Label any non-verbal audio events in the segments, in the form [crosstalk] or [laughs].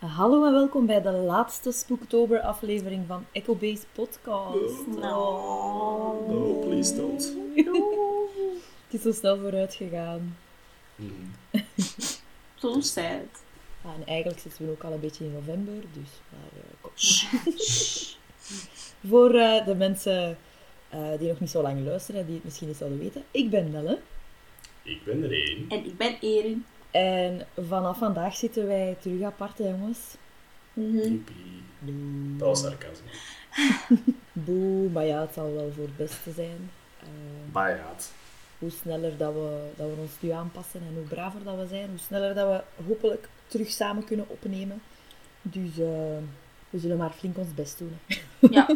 Hallo en welkom bij de laatste Spooktober aflevering van Echo Base Podcast. No. No, please don't. [laughs] Het is zo snel vooruit gegaan. Mm. Zo sad. En eigenlijk zitten we ook al een beetje in november, dus maar, eh, kom. [laughs] Voor eh, de mensen eh, die nog niet zo lang luisteren en die het misschien niet zouden weten, ik ben Nelle. Ik ben er één. En ik ben Erin. En vanaf vandaag zitten wij terug apart, hè, jongens. Joepie. Dat was sarcasme. [laughs] Boe, maar ja, het zal wel voor het beste zijn. Eh, Bayaat. hoe sneller dat we, dat we ons nu aanpassen en hoe braver dat we zijn, hoe sneller dat we hopelijk terug samen kunnen opnemen. Dus eh, we zullen maar flink ons best doen. hè. Ja,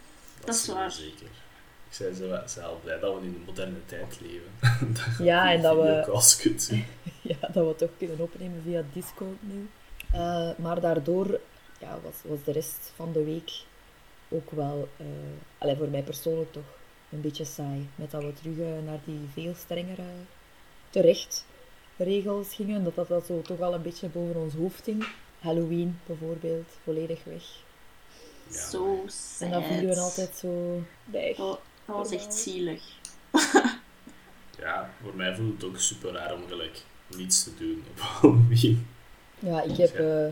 [laughs] Dat, is waar. Zeker. Ik zei ze zelf blij dat we in de moderne tijd leven. [laughs] dat Ja, en dat we- kunt doen. [laughs] ja, dat we toch kunnen opnemen via Discord nu. Eh, maar daardoor ja, was, was de rest van de week ook wel, eh allee, voor mij persoonlijk toch, een beetje saai. Met dat we terug eh, naar die veel strengere terecht regels gingen. Dat dat, dat zo toch al een beetje boven ons hoofd hing. Halloween bijvoorbeeld, volledig weg. Ja, zo sad. En dan vielen we altijd zo weg. Oh, dat was echt zielig. [laughs] Ja, voor mij voelt het ook super raar om gelijk niets te doen op [laughs] Halloween. Ja, ik heb, eh,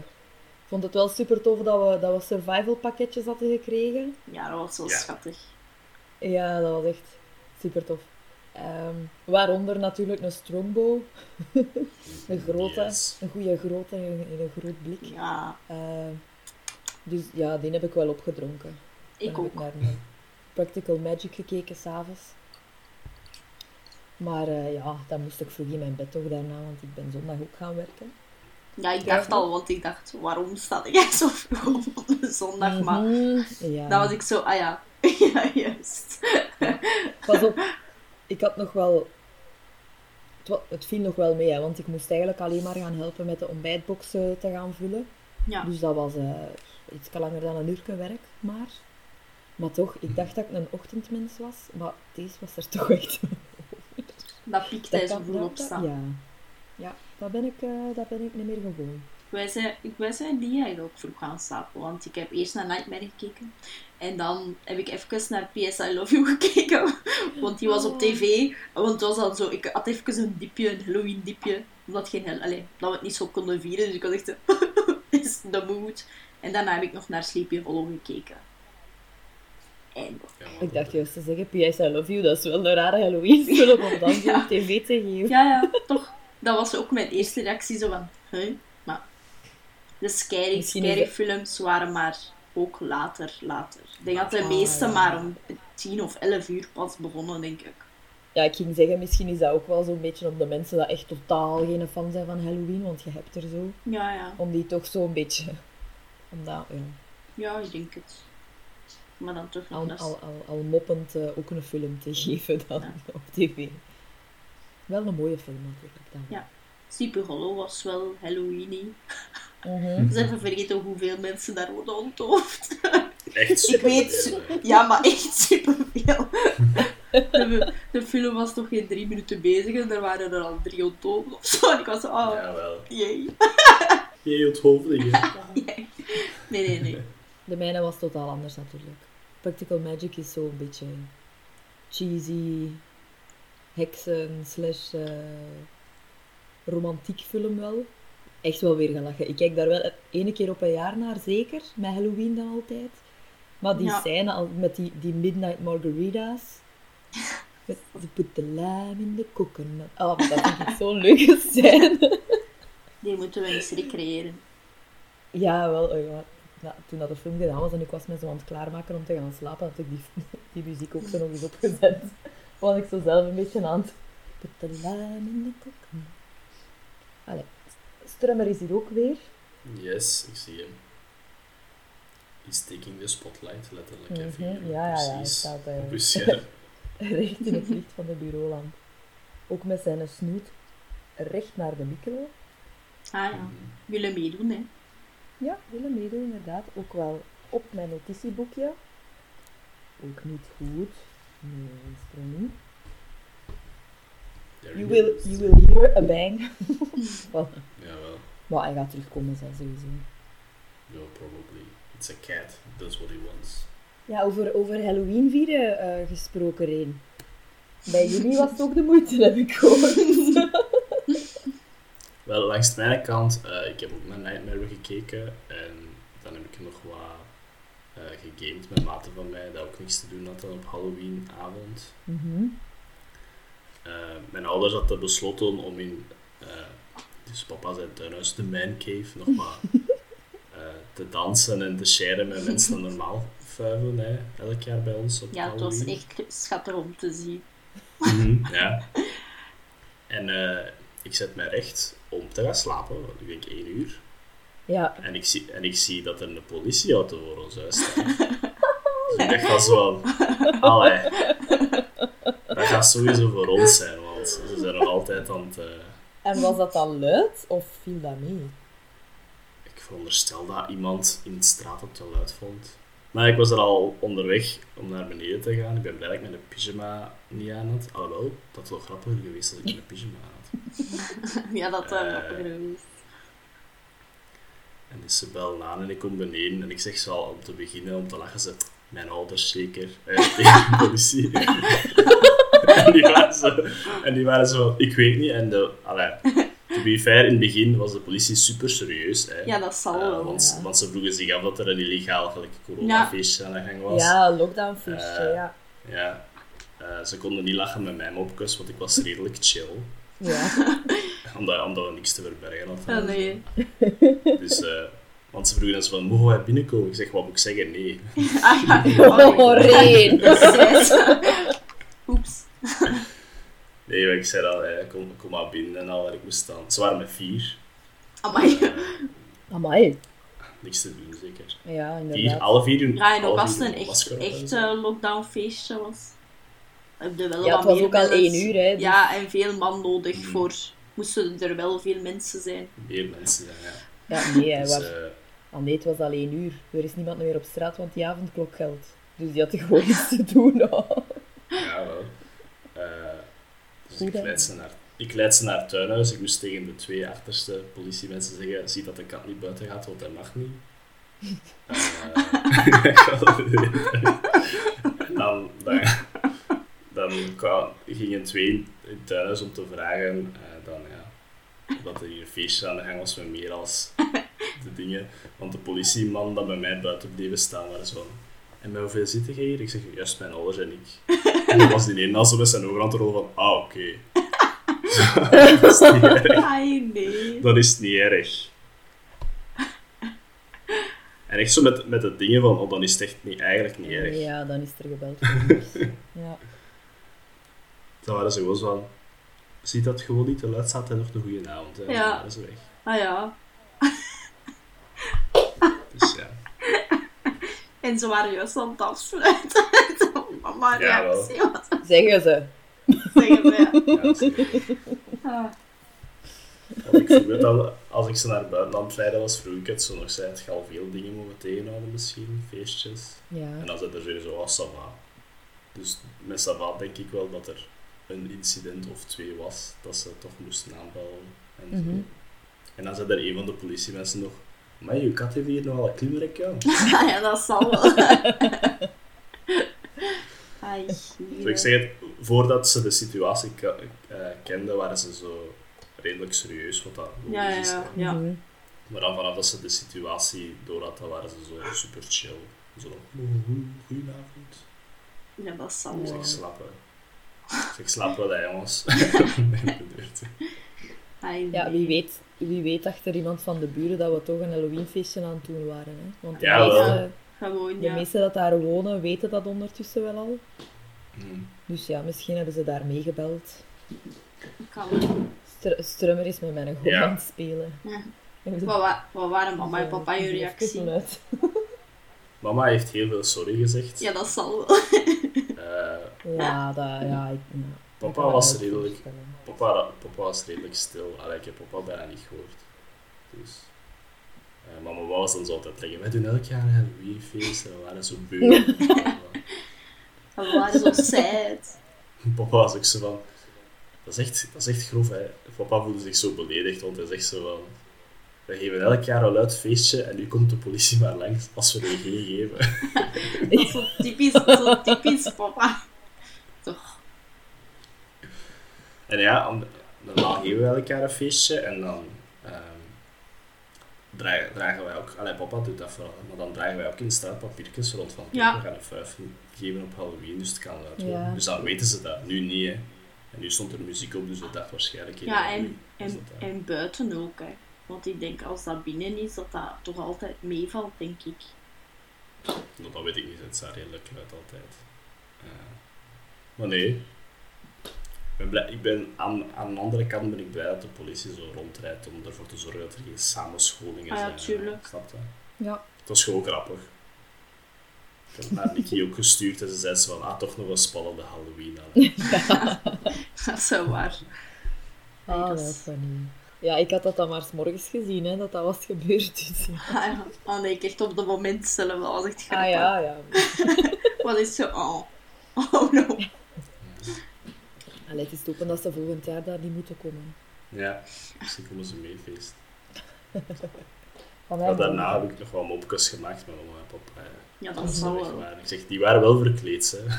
vond het wel super tof dat we, dat we survival pakketjes hadden gekregen. Ja, dat was zo Ja. schattig. Ja, dat was echt super tof. Ehm, waaronder natuurlijk een strongbow. [laughs] Een grote, Yes. een goede grote in in een groot blik. Ja, Ehm, dus ja, die heb ik wel opgedronken. ik Dan ook. ik naar een Practical Magic gekeken s'avonds. Maar eh, ja, dan moest ik vroeg in mijn bed toch daarna, want ik ben zondag ook gaan werken. Ja, ik dacht al, want ik dacht, waarom staat ik zo vroeg op zondag? Maar Mhm, ja. dan was ik zo, ah ja, [laughs] ja, juist. Pas op, ik had nog wel... Het, viel nog wel mee, hè, want ik moest eigenlijk alleen maar gaan helpen met de ontbijtbox te gaan vullen. Ja, Dus dat was eh, iets langer dan een uur werk, maar... Maar toch, ik dacht dat ik een ochtendmens was, maar deze was er toch echt... [laughs] dat piekt hij zo vroeg opstaan. Ja, ja dat, ben ik, eh, dat ben ik niet meer gewoon. Wij zijn, ik- wij zijn die eigenlijk vroeg gaan slapen, want ik heb eerst naar Nightmare gekeken. En dan heb ik even naar PS I Love You [laughs] gekeken, want die was op tv. Want het was dan zo, ik had even een dipje, een Halloween dipje, omdat, geen, hel- allee, dat we het niet zo konden vieren. Dus ik had echt [laughs] is the mood. En daarna heb ik nog naar Sleepy Hollow gekeken. En Ik dacht juist te zeggen, P.S. I love you, dat is wel een rare Halloween film om dan [laughs] zo op tv te geven. ja, ja, toch. Dat was ook mijn eerste reactie, zo van, huh? Maar de scary, scary films waren maar ook later, later. Ik denk dat de Ah, meeste ja. maar om 10 of 11 uur pas begonnen, denk ik. Ja, ik ging zeggen, misschien is dat ook wel zo'n beetje op de mensen dat echt totaal geen fan zijn van Halloween, want je hebt er zo. Ja, ja. Om die toch zo'n beetje... Om dat, ja, Ja, ik denk het. Maar dan toch nog al, al, al, al moppend eh, ook een film te geven dan Ja. op tv. Wel een mooie film natuurlijk. Dan. Ja. Sleepy Hollow was wel Halloween. Mhm. Ik ben even vergeten hoeveel mensen daar worden onthoofd. Echt Ik super. weet, ja, maar echt superveel. De, de film was toch geen drie minuten bezig en er waren er al drie onthoofd of zo. En ik was zo, oh, Jawel. jee. Je [laughs] onthoofding, hè. Nee, nee, nee. De mijne was totaal anders natuurlijk. Practical Magic is zo een beetje cheesy, heksen slash eh, romantiek film wel. Echt wel weer gelachen. Ik kijk daar wel ene keer op een jaar naar, zeker. Met Halloween dan altijd. Maar die Ja. scène al met die, die Midnight Margaritas. [laughs] Met Ze put the lime in the coconut. Oh, dat vind ik zo'n [laughs] leuke scène. Die moeten we eens recreëren. Ja, wel. eh, ja. Ja, toen dat de film gedaan was en ik was me zo aan het klaarmaken om te gaan slapen, had ik die, [laughs] die muziek ook zo nog eens opgezet. Was ik zo zelf een beetje aan het... Put the lime in the coconut. Allee, Strummer is hier ook weer. Yes, ik zie hem. He's taking the spotlight, letterlijk. Mhm, ja, ja, ja, hij staat, eh, Op uw [laughs] scherm. Recht in het licht van de bureaulamp. Ook met zijn snoet recht naar de micro. Ah ja, willen meedoen, hè. Ja, willen meedoen inderdaad. Ook wel op mijn notitieboekje. Ook niet goed. Nee, is er niet. You will, you will hear a bang. [laughs] Voilà. Jawel. Maar hij gaat terugkomen, zijn sowieso. No, probably. It's a cat. That's what he wants. Ja, over, over Halloween vieren eh, gesproken, Reen. Bij jullie was het ook de moeite, heb ik gehoord. [laughs] Wel, langs mijn kant, eh, ik heb ook naar Nightmare gekeken en dan heb ik nog wat eh gegamed met maten van mij, dat ook niks te doen hadden op Halloweenavond. Mhm. Eh, mijn ouders hadden besloten om in, eh, dus papa zijn tuinhuis, de Man Cave, nog [laughs] maar eh, te dansen en te sharen met mensen die normaal vuiven, hè, elk jaar bij ons op Ja, het Halloween. was echt schattig om te zien. Mhm, ja. [laughs] En eh, ik zet mij recht om te gaan slapen, want ik denk één uur. Ja, En ik zie, en ik zie dat er een politieauto voor ons huis staat. [laughs] dus ik dacht van zo van, allee, dat gaat sowieso voor ons zijn, want ze zijn nog altijd aan het... eh, en was dat dan luid of viel dat mee? ik veronderstel dat iemand in de straat het te luid vond. Maar ik was er al onderweg om naar beneden te gaan. Ik ben blij dat ik mijn pyjama niet aan had. Alhoewel, dat was wel grappiger geweest als ik mijn pyjama aan had. [laughs] Ja, dat Eh. grappig geweest. En ze bellen aan en ik kom beneden en ik zeg zo al om te beginnen, om te lachen, ze, mijn ouders zeker, eh, [laughs] tegen de politie. [laughs] en, die waren zo, en die waren zo, ik weet niet, en de, allee, to be fair, in het begin was de politie super serieus. Hè. Ja, dat zal Eh, wel. want, ja. want ze vroegen zich af dat er een illegaal gelijk, coronafeestje aan de gang was. Ja, lockdownfeestje, Eh, ja. Ja. Eh, ze konden niet lachen met mijn mopjes, want ik was redelijk chill. Ja. Omdat, omdat we niks te verbergen hadden. Ah, nee. [laughs] Dus, eh, want ze vroegen ons van, mogen wij binnenkomen? Ik zeg, wat moet ik zeggen? Nee. [laughs] Ah ja, [laughs] Oh, Reen. Precies. Oeps. Nee, maar ik zei al, eh, kom, kom maar binnen en al waar ik moest staan. Ze waren met vier. Amai. Eh, Amai. niks te doen, zeker. Ja, Vier, inderdaad. alle vier doen Ja, en ook alle als vier het doen een echt, eh, lockdownfeestje was. Heb je wel Ja, wat het was meer ook al één uur, hè. dus- Ja, en veel man nodig Mm. voor... Moesten er wel veel mensen zijn. Meer mensen zijn, ja. Ja, nee, Dus, waar... nee, het was al één uur. Er is niemand meer op straat, want die avondklok geldt. Dus die had er gewoon iets te doen. Oh. ja, wel. Eh, dus Goed, ik leid, ze naar, ik leid ze naar het tuinhuis. Ik moest tegen de twee achterste politiemensen zeggen, zie dat de kat niet buiten gaat, want dat mag niet. [laughs] [laughs] En dan, dan, dan kwam, gingen twee in het tuinhuis om te vragen, eh, dan, ja, dat er hier een feestje aan de gang was met meer als de [laughs] dingen. Want de politieman dat bij mij buiten bleven staan, waren zo van, en met hoeveel zitten jij hier? Ik zeg, juist mijn ouders en ik. En dan was die ene al zo met zijn ogen aan het rollen van, ah, oké. [laughs] [laughs] dat is niet erg. Ai, nee. Dan is het niet erg. En echt zo met, met de dingen van, oh, dan is het echt niet, eigenlijk niet erg. Ja, dan is er gebeld. Ja. Dan waren ze gewoon zo van, ziet dat het gewoon niet te luid staat en nog een goede avond. Hè. Ja. Dan waren ze weg. Ah ja. Dus ja. [laughs] En ze waren juist aan het afsluiten. [laughs] Mama, Ja, wel. reactie was Zeggen ze. zeggen ze. ja. Ah. Want ik het al, als ik ze naar buitenland rijden was, vroeg ik het zo nog zei, het al veel dingen mogen tegenhouden misschien, feestjes. Ja. En dan zit er sowieso als Sava. Dus met Sava denk ik wel dat er een incident of twee was, dat ze toch moesten aanbellen. En, zo. Mhm. en dan zei er een van de politiemensen nog, maar je kat heeft hier nogal een klimrek aan. Ah [laughs] ja, dat zal wel. [laughs] Ai, Dus ik zeg het, voordat ze de situatie eh, kenden, waren ze zo redelijk serieus, wat dat Ja, logisch is. ja, ja. Mhm. Maar dan vanaf dat ze de situatie door hadden, waren ze zo super chill. Zo, "Oh, goe- goedenavond. Ja, dat zal Dus wel. ik wel. Dus [laughs] ik slaap wel, hè, jongens. [laughs] Ja, wie weet, wie weet achter iemand van de buren dat we toch een Halloweenfeestje aan het doen waren. Hè? Want de, Ja, wel. meeste, Gewoon, de ja. meesten dat daar wonen weten dat ondertussen wel al. Hmm. Dus ja, misschien hebben ze daar meegebeld. Kan. Str Strummer is met mijn Ja. gewoon aan het spelen. Ja. Wat, wa- wat waren mama en papa je reactie? [laughs] Mama heeft heel veel sorry gezegd. Ja, dat zal wel. Ja, dat, ja, ik, ja. Papa was redelijk- papa, papa was redelijk stil. Allee, ik heb papa bijna niet gehoord. Dus, eh, maar mama was dan zo altijd leggen. Wij doen elk jaar een Halloweenfeest en we waren zo beu. [laughs] We waren zo sad. papa was ook zo van... Dat is echt, dat is echt grof, hè. Papa voelde zich zo beledigd, want hij zegt zo van... we geven elk jaar een luid feestje en nu komt de politie maar langs als we er geen geven. [laughs] Dat is zo typisch, zo typisch papa. Toch? En ja, normaal geven we elk jaar een feestje en dan ehm, dragen, dragen wij ook, allee, papa doet dat vooral, maar dan dragen wij ook in straat papiertjes rond van Ja. we gaan een vijf geven op Halloween, dus het kan worden. Ja. Dus dan weten ze dat, nu niet hè. En nu stond er muziek op, dus dat dacht waarschijnlijk Ja, en, en, dat, eh, en buiten ook, hè. Want ik denk als dat binnen is, dat dat toch altijd meevalt, denk ik. Nou, dat weet ik niet, het is daar redelijk luid altijd. Eh, maar nee. Ik ben, blij, ik ben aan, aan de andere kant ben ik blij dat de politie zo rondrijdt om ervoor te zorgen dat er geen samenscholingen Ah ja, zijn. tuurlijk. Snap je? Ja. Het was gewoon grappig. Ik heb naar Nicky ook gestuurd en ze zei zo van, ah, toch nog een spannende Halloween aan. [laughs] Dat is zo waar. Ah, dat dat is- is funny. Ja, ik had dat dan maar 's morgens gezien, hè, dat dat was gebeurd. Dus, ja. [laughs] Ah, ja. Oh nee, ik echt op dat moment zelf, dat was echt Ah grappig. ja, ja. [laughs] Wat is zo, oh. Oh no. Allee, het is toppen dat ze volgend jaar daar niet moeten komen. Ja, misschien komen ze mee feest. [laughs] Daarna heb ik nog wel mopjes gemaakt met mama en papa. eh, Ja, dat zal wel. waren. Ik zeg, die waren wel verkleed, hè.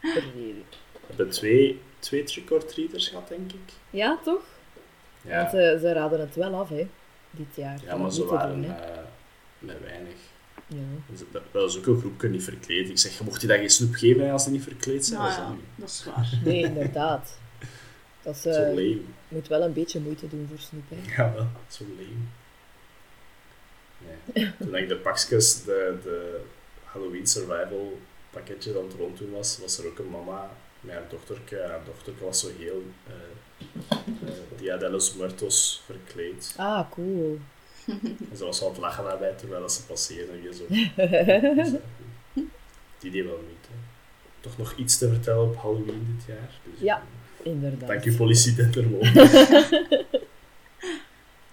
verleden. [laughs] We hebben twee, twee trick-or-treaters gehad, denk ik. Ja, toch? Ja, Want ze, ze raden het wel af, hè, dit jaar. ja maar het ze waren doen, eh, met weinig. Ja. Ze- Dat dat was ook een groepje niet verkleed. Ik zeg, je mocht je dat geen snoep geven als ze niet verkleed zijn? Nou Dat is ja, dat is waar. [laughs] Nee, inderdaad. Dat is, Zo eh, moet wel een beetje moeite doen voor snoep, hè. Ja, wel. Zo lame. Nee. Toen ik de pakjes, de, de Halloween survival pakketje aan het ronddoen was, was er ook een mama met haar dochterke. Haar dochterke was zo heel Dia de los Muertos verkleed. Ah, cool. En ze was wel aan het lachen daarbij terwijl ze passeerden. Hier zo. [laughs] Dus, eh, die deed wel niet. hè. Toch nog iets te vertellen op Halloween dit jaar. Dus, Ja. eh, Inderdaad. Dank u, politie Dendermoor. [laughs]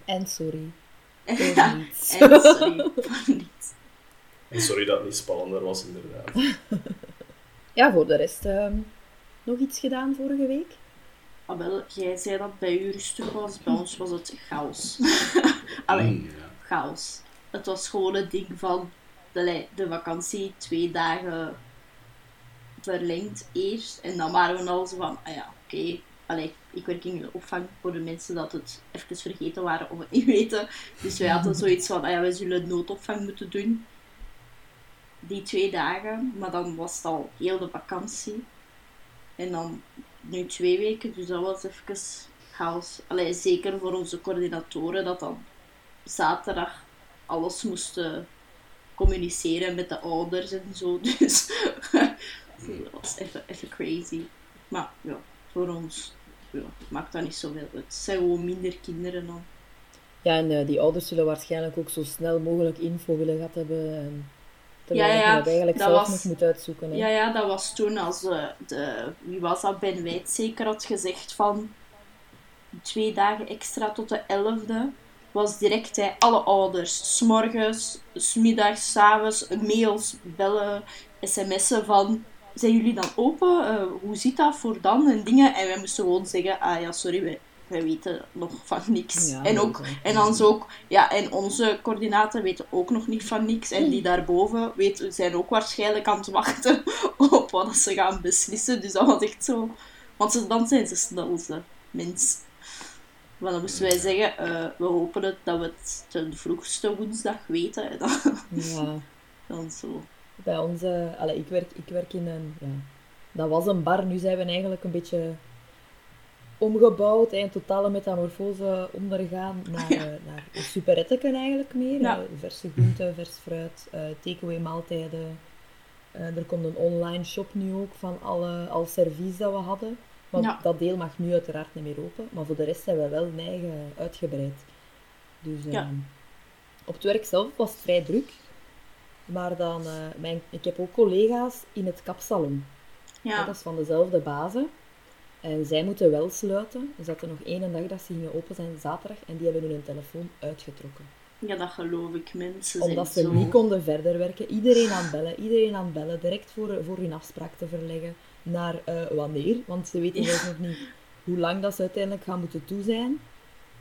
En sorry. [laughs] Ja, en sorry voor niets. En sorry dat het niet spannender was, inderdaad. Ja, voor de rest ehm, nog iets gedaan vorige week? Ah, wel, jij zei dat bij u rustig was, bij ons was het chaos. [laughs] Allee, Mm, ja. chaos. Het was gewoon het ding van de, de vakantie twee dagen verlengd eerst. En dan waren we al zo van, ah ja, oké. Allee, ik werk in de opvang voor de mensen dat het even vergeten waren of het niet [laughs] weten. Dus wij hadden zoiets van, ah ja, wij zullen noodopvang moeten doen. Die twee dagen. Maar dan was het al heel de vakantie. En dan nu twee weken, dus dat was even chaos. Allee, zeker voor onze coördinatoren, dat dan zaterdag alles moesten communiceren met de ouders en zo. [laughs] Dus dat was even, even crazy. Maar ja, voor ons ja, maakt dat niet zoveel uit. Het zijn gewoon minder kinderen dan. Ja, en eh, die ouders zullen waarschijnlijk ook zo snel mogelijk info willen hebben. En terwijl Ja, ja, dat eigenlijk dat zelf was- nog moet uitzoeken. Hè. Ja, ja, dat was toen als eh, de, wie was dat, Ben Wijd zeker had gezegd van twee dagen extra tot de 11e. Was direct hè, alle ouders, s'morgens, s'middags, s'avonds, mails, bellen, sms'en van zijn jullie dan open? Eh, hoe zit dat voor dan? En dingen. En wij moesten gewoon zeggen, ah ja, sorry, wij, wij weten nog van niks. Ja, en, ook, en dan zo ook, ja, en onze coördinaten weten ook nog niet van niks. En die daarboven weten, zijn ook waarschijnlijk aan het wachten [laughs] op wat ze gaan beslissen. Dus dat was echt zo. Want ze, dan zijn ze snelste mens. Maar dan moesten wij zeggen, eh, we hopen het, dat we het ten vroegste woensdag weten. En [laughs] dan, Ja. dan zo. Bij ons, eh, allee, ik, werk, ik werk in een, ja, dat was een bar. Nu zijn we eigenlijk een beetje omgebouwd, een totale metamorfose ondergaan naar, Ja. eh, naar een superetteken eigenlijk meer. Ja. Eh, verse groenten, vers fruit, eh takeaway maaltijden. Er komt een online shop nu ook van alle, al servies dat we hadden. Want Ja. dat deel mag nu uiteraard niet meer open. Maar voor de rest zijn we wel een eigen uitgebreid. Dus ehm, op het werk zelf was het vrij druk. Maar dan, mijn, ik heb ook collega's in het kapsalon. Ja, Dat is van dezelfde bazen. En zij moeten wel sluiten. Ze hadden nog één dag dat ze gingen open zijn, zaterdag. En die hebben hun telefoon uitgetrokken. ja, dat geloof ik. Mensen Omdat ze zo... niet konden verder werken. Iedereen aan bellen. Iedereen aan bellen. Direct voor, voor hun afspraak te verleggen. Naar eh, wanneer. Want ze weten Ja. zelfs nog niet hoe lang dat ze uiteindelijk gaan moeten toe zijn.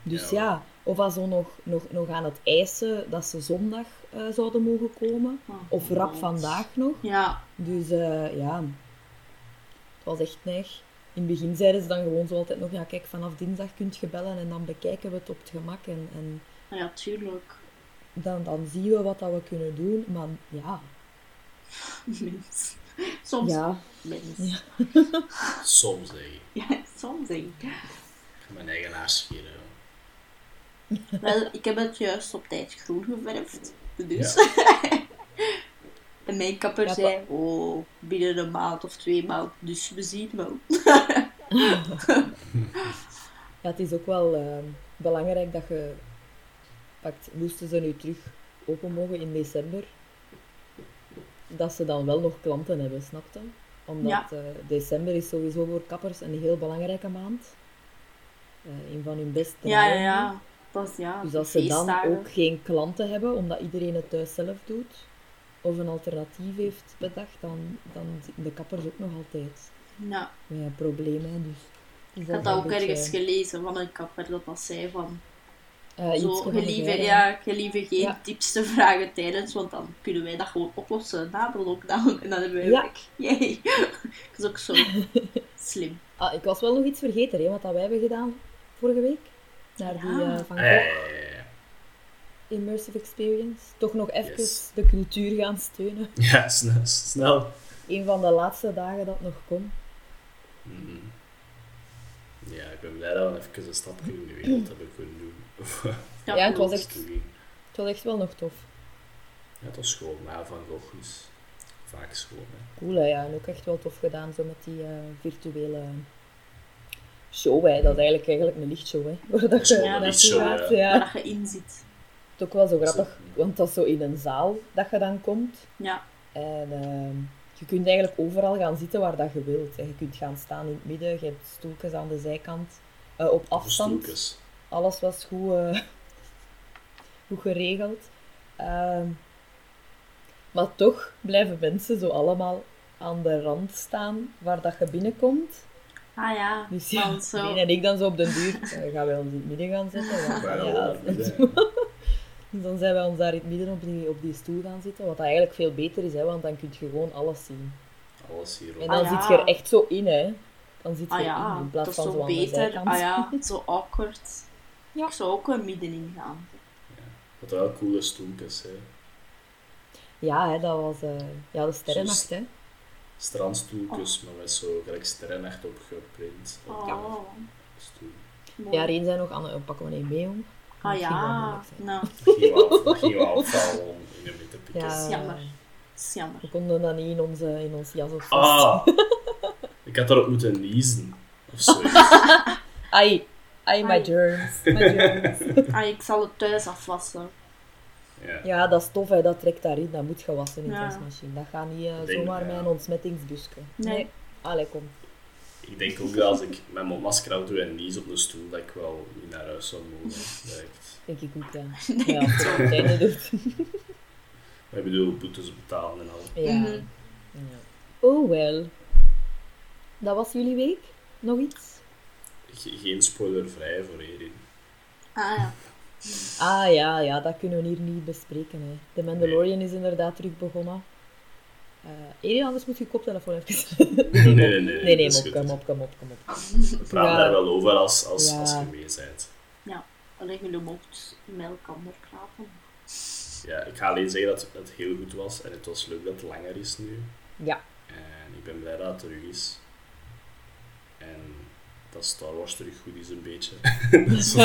Dus Ja. ja, of als ze nog, nog, nog aan het eisen dat ze zondag eh, zouden mogen komen. Oh, Of rap God. vandaag nog. Ja, Dus eh, ja, het was echt neig. In het begin zeiden ze dan gewoon zo altijd nog, ja kijk, vanaf dinsdag kunt je bellen en dan bekijken we het op het gemak. En, en ja, tuurlijk. dan, dan zien we wat dat we kunnen doen. Maar ja, Mens. Soms ja, mens. Ja. [laughs] Soms, zeg ik. Ja, soms denk ik. Ik ga mijn eigen haars vieren. Wel, ik heb het juist op tijd groen geverfd. Dus. en mijn kapper Ja, zei, oh, binnen een maand of twee maanden. Dus we zien wel. Ja, het is ook wel eh, belangrijk dat je pakt, moesten ze nu terug open mogen in december, dat ze dan wel nog klanten hebben, snap je? Omdat Ja. eh, december is sowieso voor kappers een heel belangrijke maand. Eh een van hun beste Ja, ja, maanden. ja. Is, ja, Dus als ze dan ook geen klanten hebben, omdat iedereen het thuis zelf doet, of een alternatief heeft bedacht, dan, dan de kappers ook nog altijd Ja, met problemen. hè. Dus, dus ik had dat ook beetje, ergens gelezen van een kapper dat dat zei van... eh, iets Zo, gelieve, ja, gelieve geen Ja. tips te vragen tijdens, want dan kunnen wij dat gewoon oplossen na de lockdown. En dan hebben wij Ja. werk. Yay. [laughs] Dat is ook zo [laughs] slim. Ah, ik was wel nog iets vergeten, hè, wat dat wij hebben gedaan vorige week. Naar die eh, Van ja. Immersive Experience. Toch nog even Yes. de cultuur gaan steunen. Ja, snel. snel. Een van de laatste dagen dat nog kon. Mhm. Ja, ik ben blij dat we even een stapje in de wereld hebben kunnen doen. [laughs] Ja, Ja, het was echt-. Het was echt wel nog tof. Ja, het was schoon, maar Van Gogh is vaak schoon. Hè. Cool, hè, ja. En ook echt wel tof gedaan, zo met die eh, virtuele show, hè. Dat is eigenlijk, eigenlijk een lichtshow, hè. Waar dat Dat je naartoe gaat, ja. ja. Waar je in zit. Het is ook wel zo Zo. grappig, want dat is zo in een zaal dat je dan komt. Ja, En ehm, je kunt eigenlijk overal gaan zitten waar dat je wilt. hè. Je kunt gaan staan in het midden, je hebt stoeltjes aan de zijkant. Eh, op afstand. Stoeltjes. Alles was goed, eh, [laughs] goed geregeld. Ehm, maar toch blijven mensen zo allemaal aan de rand staan waar dat je binnenkomt. ah ja. Dus ja, want zo. En ik dan zo op den duur, eh, gaan wij ons in het midden gaan zetten? Want, ja, hè? [laughs] dus [laughs] dan zijn wij ons daar in het midden op die, op die stoel gaan zitten. Wat dat eigenlijk veel beter is, hè, want dan kun je gewoon alles zien. Alles hier En dan Ah, ja. zit je er echt zo in, hè. Dan zit je Ah in, ja, in dat plaats is van zo zo beter. zijkant. Ah ja, [laughs] zo awkward. Ja. Ik zou ook een middenin gaan. Wat wel coole stoeltjes, hè. Ja, hè, dat was eh, ja, de sterrennacht, hè. Strandstoeltjes, maar met zo gelijk sterrennacht op geprint. Op Oh, stoel. mooi. Ja, er zijn nog, Anne, pakken we niet mee Ah Dat ja, moeilijk zijn. nou, [laughs] Dat ging wel- dat om in de midden te pikken. Ja, is jammer. dat is jammer. we konden dat niet in onze, in ons jas of zo. Ah! [laughs] Ik had erop moeten niezen. Of zoiets. [laughs] Ai, ai, my germs. My germs. Ik zal het thuis afwassen. Ja. Ja, dat is tof, hè. dat trekt daarin. Dat moet gewassen in de Ja. wasmachine. Dat gaat niet eh, zomaar met een ontsmettingsbusje. Nee. Allee, kom. Ik denk ook dat als ik mijn mondmasker af doe en nies op de stoel, dat ik wel niet naar huis zou mogen. [laughs] Denk ik ook, ja. Denk Ja, het einde doet. Maar ik bedoel, boetes betalen en al. Ja. Mhm. ja. Oh, well. Dat was jullie week? Nog iets? Ge- geen spoilervrij voor Erin. Ah ja. Ah ja, ja, dat kunnen we hier niet bespreken. Hè. The Mandalorian is inderdaad terug begonnen. Eh Erin, anders moet je je koptelefoon even... [laughs] Nee, nee, nee. nee, nee, mop, goed. kom op, kom op, kom op. We praten Ja. daar wel over als, als, Ja. als je mee bent. Alleen jullie mocht met elkaar praten. Ja, ik ga alleen zeggen dat het heel goed was en het was leuk dat het langer is nu. Ja. En ik ben blij dat het terug is. En dat Star Wars terug goed is een beetje. [laughs] dat is [laughs]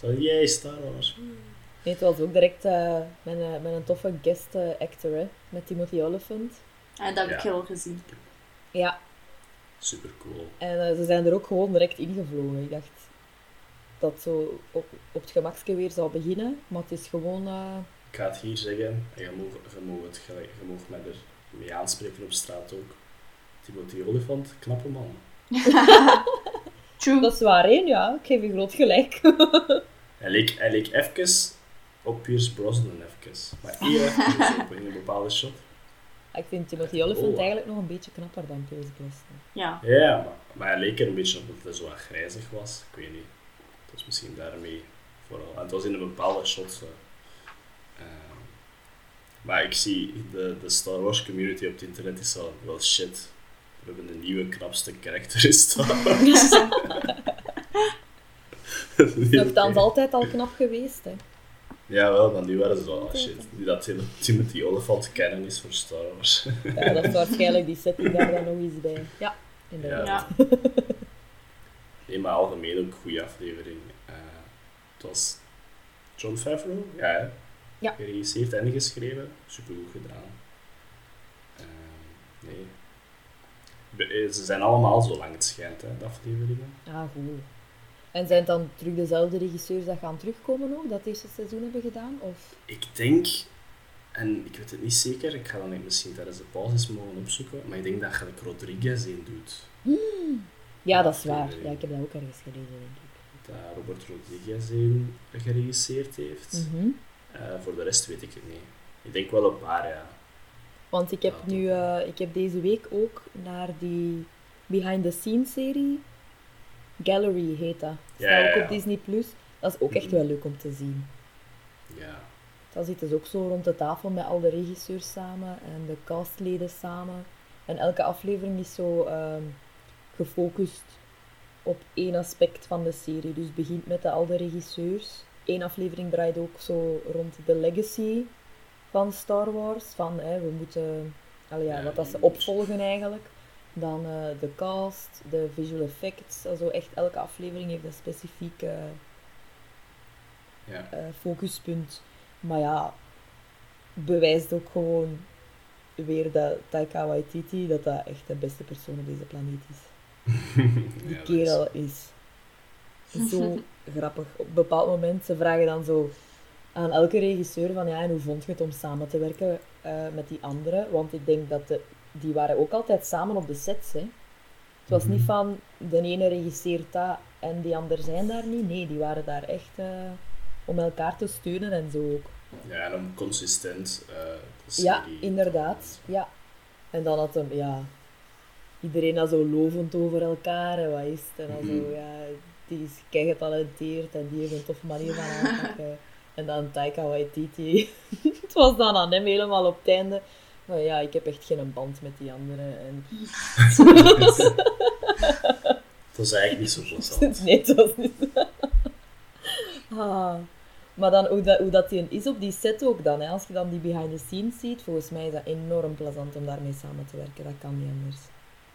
Zo, jij Star Wars. Nee, het was ook direct eh, met, een, met een toffe guest eh, actor, hè, met Timothy Oliphant. En dat heb ik al gezien. Ja, Super cool. en eh, ze zijn er ook gewoon direct ingevlogen. Ik dacht dat het zo op, op het gemakske weer zou beginnen, maar het is gewoon... eh, Ik ga het hier zeggen, en je mag, je mag, het, gelijk- je mag mij er mee aanspreken op straat ook. Timothy Oliphant, knappe man. [laughs] True. dat is waar, hè? Ja, ik geef je groot gelijk. [laughs] Hij leek, hij leek even op Pierce Brosnan, even. Maar hier even op in een bepaalde shot. ik vind Timothy Oliphant Oh. eigenlijk nog een beetje knapper dan Pierce Brosnan. Ja. Ja, maar, maar hij leek er een beetje op dat hij zo wat grijzig was. Ik weet niet. Dus misschien daarmee vooral. En het was in een bepaalde shot. zo. Ehm, maar ik zie de, de Star Wars community op het internet is al wel shit. We hebben de nieuwe knapste karakter in Star Wars. [laughs] [laughs] Dat is niet Nogthans oké. altijd al knap geweest, hè. Ja, wel, maar nu waren ze wel ah, shit. Nu dat Tim- Timothy Olyphant kennen is voor Star Wars. Ja, dat is waarschijnlijk die setting daar dan nog eens bij. Ja, inderdaad. Ja. Nee, maar algemeen ook een goede aflevering. Eh, het was John Favreau, ja, hè? Ja. geregisseerd en geschreven. Supergoed gedaan. Eh, nee. Eh, Ze zijn allemaal zo lang het schijnt, hè, de afleveringen. Ah, goed. En zijn het dan terug dezelfde regisseurs dat gaan terugkomen ook, dat eerste seizoen hebben gedaan? Of... Ik denk, en ik weet het niet zeker, ik ga dan misschien tijdens de pauzes mogen opzoeken, maar ik denk dat Gelijk Rodriguez in doet. Ja, dat is waar. Ja, ik heb dat ook ergens gelezen, denk ik. Dat Robert Rodriguez in geregisseerd heeft. Mhm. Eh, voor de rest weet ik het niet. Ik denk wel een paar, ja. Want ik heb Ja, nu, eh, ik heb deze week ook naar die behind the scenes serie, Gallery heet dat. Staat Ja, ook op Disney Plus. Dat is ook echt Mhm. wel leuk om te zien. Ja, Dan zitten ze ook zo rond de tafel met al de regisseurs samen en de castleden samen. En elke aflevering is zo ehm, gefocust op één aspect van de serie. Dus het begint met de, al de regisseurs. Eén aflevering draait ook zo rond de legacy van Star Wars. Van hè, we moeten, ja, wat dat ze opvolgen eigenlijk. Dan eh, de cast, de visual effects. Also echt elke aflevering heeft een specifieke ja. eh, focuspunt. Maar ja, bewijst ook gewoon weer dat Taika Waititi, dat dat echt de beste persoon op deze planeet is. [laughs] Die Ja, kerel is zo [laughs] grappig. Op een bepaald moment, ze vragen dan zo aan elke regisseur van ja, en hoe vond je het om samen te werken eh, met die anderen? Want ik denk dat de, die waren ook altijd samen op de sets, hè. Het was niet Mhm. van de ene regisseert dat en die ander zijn daar niet. Nee, die waren daar echt eh, om elkaar te steunen en zo ook. Ja, en om consistent eh de Ja, inderdaad. Ja. En dan had hem, ja, iedereen dat zo lovend over elkaar en wat is het. En dan zo, Mhm. ja, die is kei getalenteerd en die heeft een toffe manier van aanpakken. [laughs] En dan Taika Waititi. [laughs] het was dan aan hem helemaal op het einde. Van, ja, ik heb echt geen band met die anderen. En... Dat is eigenlijk niet zo plezant. [laughs] nee, het was niet. ah. Maar dan hoe dat, hoe dat die is op die set ook dan. Hè. Als je dan die behind the scenes ziet, volgens mij is dat enorm plezant om daarmee samen te werken. Dat kan niet anders.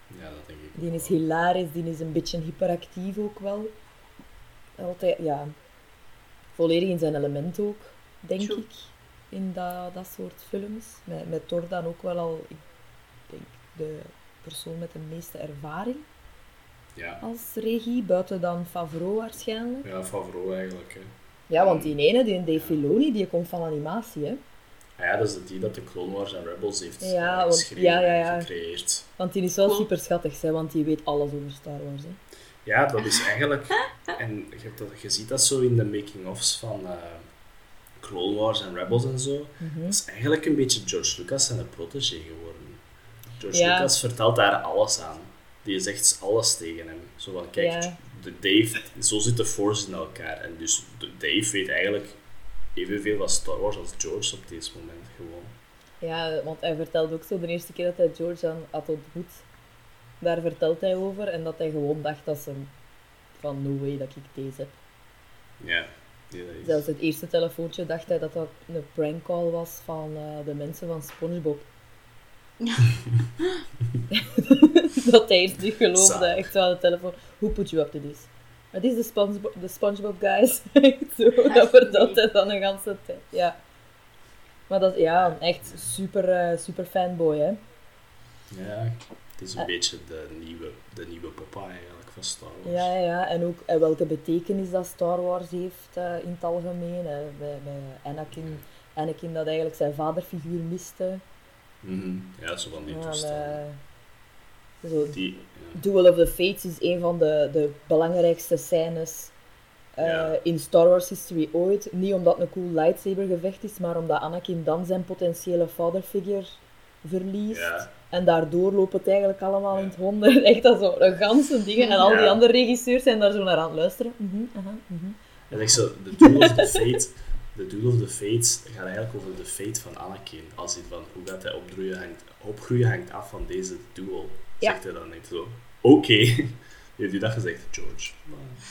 Ja, dat denk ik ook Die is wel. hilarisch, die is een beetje hyperactief ook wel. Altijd, ja, volledig in zijn element ook, denk ik, in dat, dat soort films. Met, met Thor dan ook wel al, ik denk, de persoon met de meeste ervaring Ja. als regie, buiten dan Favreau waarschijnlijk. ja, Favreau eigenlijk. Hè. Ja, want die ene, die Dave Filoni, die komt van animatie, hè. Ah ja, dat is de die dat de Clone Wars en Rebels heeft Ja, eh, want- geschreven ja, ja, en ja. gecreëerd. Want die is wel Cool. super schattig, hè, want die weet alles over Star Wars, hè. Ja, dat is eigenlijk... En je, hebt dat, je ziet dat zo in de making-ofs van eh, Clone Wars en Rebels en zo. Mhm. Dat is eigenlijk een beetje George Lucas en de protégé geworden. George Ja. Lucas vertelt daar alles aan. Die zegt alles tegen hem. Zo van, kijk, Ja. de Dave, zo zit de Force in elkaar. En dus de Dave weet eigenlijk evenveel van Star Wars als George op dit moment gewoon. Ja, want hij vertelde ook zo de eerste keer dat hij George dan had ontmoet. Daar vertelt hij over en dat hij gewoon dacht dat ze van no way dat ik deze heb. Ja, ja, dat is... Zelfs het eerste telefoontje dacht hij dat dat een prank call was van eh, de mensen van SpongeBob. [laughs] dat hij eerst niet geloofde, echt aan de telefoon. Who put you up to this? Het is de SpongeBob, de SpongeBob guys. [laughs] Zo, dat vertelt hij dan een ganse tijd. Ja. Maar dat is ja, echt super, eh, super fanboy, hè. Ja, het is een Eh. beetje de nieuwe, de nieuwe papa eigenlijk van Star Wars. Ja, ja, en ook eh, welke betekenis dat Star Wars heeft eh, in het algemeen. Hè. Bij, bij Anakin, Anakin dat eigenlijk zijn vaderfiguur miste. Mhm. Ja, zo van die toestanden. eh, zo, Die, ja. Duel of the Fates is een van de, de belangrijkste scènes eh, Ja. in Star Wars history ooit. Niet omdat het een cool lightsaber gevecht is, maar omdat Anakin dan zijn potentiële vaderfiguur verliest. Ja, En daardoor loopt het eigenlijk allemaal in het honderd. [laughs] Echt dat zo, een ganse dingen. En al die andere regisseurs zijn daar zo naar aan het luisteren. Mhm, aha, mhm. En ik zo, de Duel of the Fate, de Duel of the Fates gaat eigenlijk over de fate van Anakin. Als hij van hoe gaat hij opgroeien hangt, opgroeien hangt af van deze duel. Ja. Zegt hij dan niet zo. Oké. [laughs] Heeft u dat gezegd, George?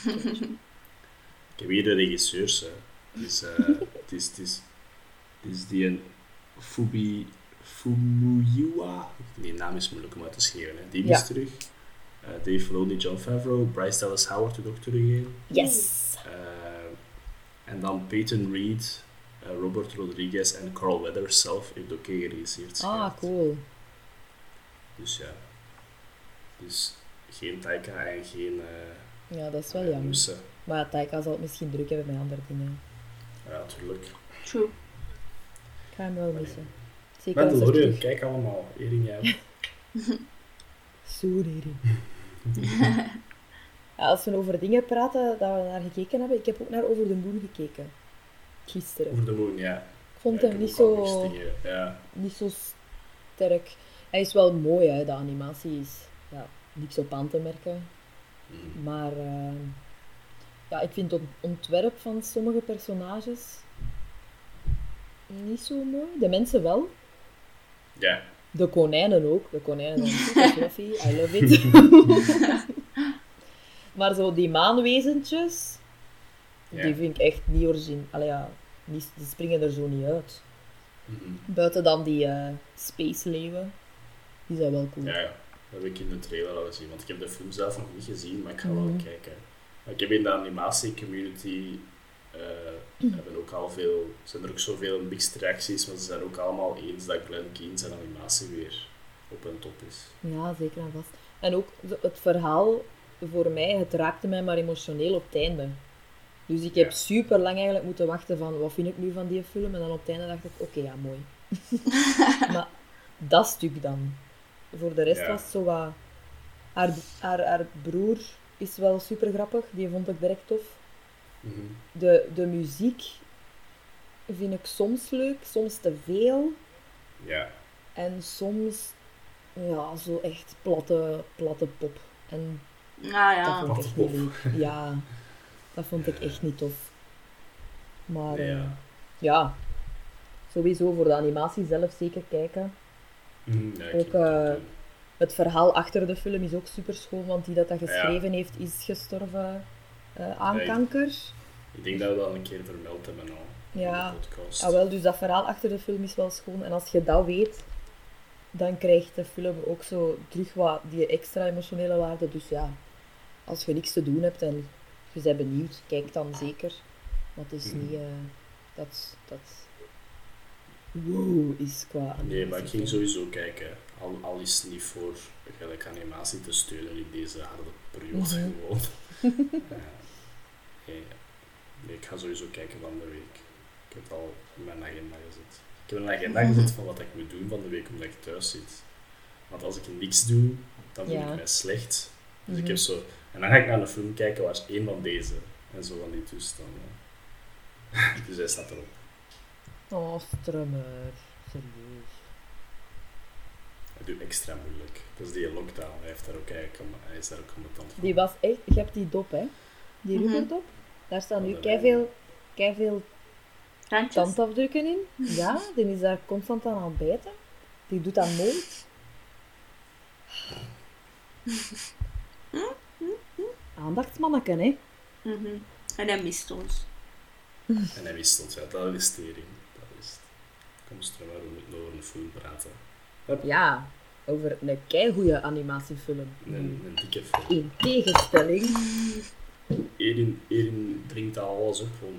[laughs] ik heb hier de regisseurs. Het is, eh, het is, het is, het is die een Fubi Fumuyiwa. Die naam is moeilijk om uit te schrijven. Hè. Die Ja. is terug. Eh, Dave Filoni, John Favreau, Bryce Dallas Howard doet ook terug in. Yes! Eh, en dan Peyton Reed, eh, Robert Rodriguez en Carl Weathers zelf heeft ook geregisseerd. Ah, cool. Dus ja. Dus geen Taika en geen eh Ja, dat is wel jammer. Maar Taika zal het misschien druk hebben met andere dingen. Ja, natuurlijk. True. Ik ga hem wel missen. Zeker Mandalorian, terug... kijk allemaal. Ering jij. Sorry. [laughs] [laughs] ja, als we over dingen praten dat we naar gekeken hebben, ik heb ook naar Over de Moon gekeken. Gisteren. Over de moon, ja. Ik vond Ja, hem ik niet zo. Ja. niet zo sterk. Hij is wel mooi, hè. de animatie is ja, niks op aan te merken. Mm. Maar eh, ja, ik vind het ontwerp van sommige personages niet zo mooi. De mensen wel. Ja. De konijnen ook. De konijnen zijn super [laughs] fluffy. I love it. [laughs] maar zo die maanwezentjes, Ja. die vind ik echt niet origineel. Allee ja, die, die springen er zo niet uit. Buiten dan die eh space leeuwen. Die zijn wel cool. Ja, ja. Dat heb ik in de trailer al gezien. Want ik heb de film zelf nog niet gezien, maar ik ga wel Mhm. kijken. Maar ik heb in de animatie-community eh, hebben ook al veel, zijn er ook zoveel mixed reacties, maar ze zijn ook allemaal eens dat Glenn Keane zijn animatie weer op en top is. Ja, zeker en vast. En ook het verhaal, voor mij, het raakte mij maar emotioneel op het einde. Dus ik heb Ja. super lang eigenlijk moeten wachten van, wat vind ik nu van die film? En dan op het einde dacht ik, oké, ja, mooi. [laughs] maar dat stuk dan. Voor de rest Ja. was het zo wat... Haar, haar, haar broer is wel super grappig, die vond ik direct tof. Mhm. De, de muziek vind ik soms leuk, soms te veel. Ja, En soms, ja, zo echt platte, platte pop. En Ah dat ja. vond ik echt niet leuk. Ja, dat vond ik [laughs] echt niet tof. Maar nee, eh, ja. ja, sowieso voor de animatie zelf zeker kijken. Mhm, ja ook, het eh. Het verhaal achter de film is ook super schoon, want die dat, dat geschreven heeft, is gestorven eh, aan Ja, ik- kanker. Ik denk dat we dat een keer vermeld hebben al Ja. Ah, wel, dus dat verhaal achter de film is wel schoon. En als je dat weet, dan krijgt de film ook zo terug wat die extra emotionele waarde. Dus ja, als je niks te doen hebt en je bent benieuwd, kijk dan zeker. Maar het is Mhm. niet eh, dat dat wow is qua Nee, maar ik ging sowieso kijken. Al, al is het niet voor gelijk animatie te steunen in deze harde periode Mhm. gewoon. [laughs] Nee, ik ga sowieso kijken van de week. Ik heb het al in mijn agenda gezet. Ik heb een agenda Mhm. [laughs] gezet van wat ik moet doen van de week omdat ik thuis zit. Want als ik niks doe, dan voel Ja. ik mij slecht. Dus ik Mhm. heb zo... En dan ga ik naar een film kijken waar is één van deze. En zo van die toestanden. [laughs] dus hij staat erop. Oh, strummer. Serieus. Hij doet extra moeilijk. Dat is die lockdown. Hij, heeft daar ook eigenlijk, hij is daar ook competent van. Die was echt... Je hebt die dop, hè? Die Mhm. rubberdop. Daar staan nu keiveel, keiveel Randjes. tandafdrukken in. [laughs] Ja, die is daar constant aan aan het bijten. Die doet dat nooit. [laughs] Aandachtsmanneke, hè? Mhm. En hij mist ons. En hij wist het, ja, dat is tering. Dat is het. Kom straks maar, we moeten over een film praten. Ja, over een keigoede animatiefilm. Een, een dikke film. In tegenstelling. [laughs] Erin, Erin drinkt al alles op om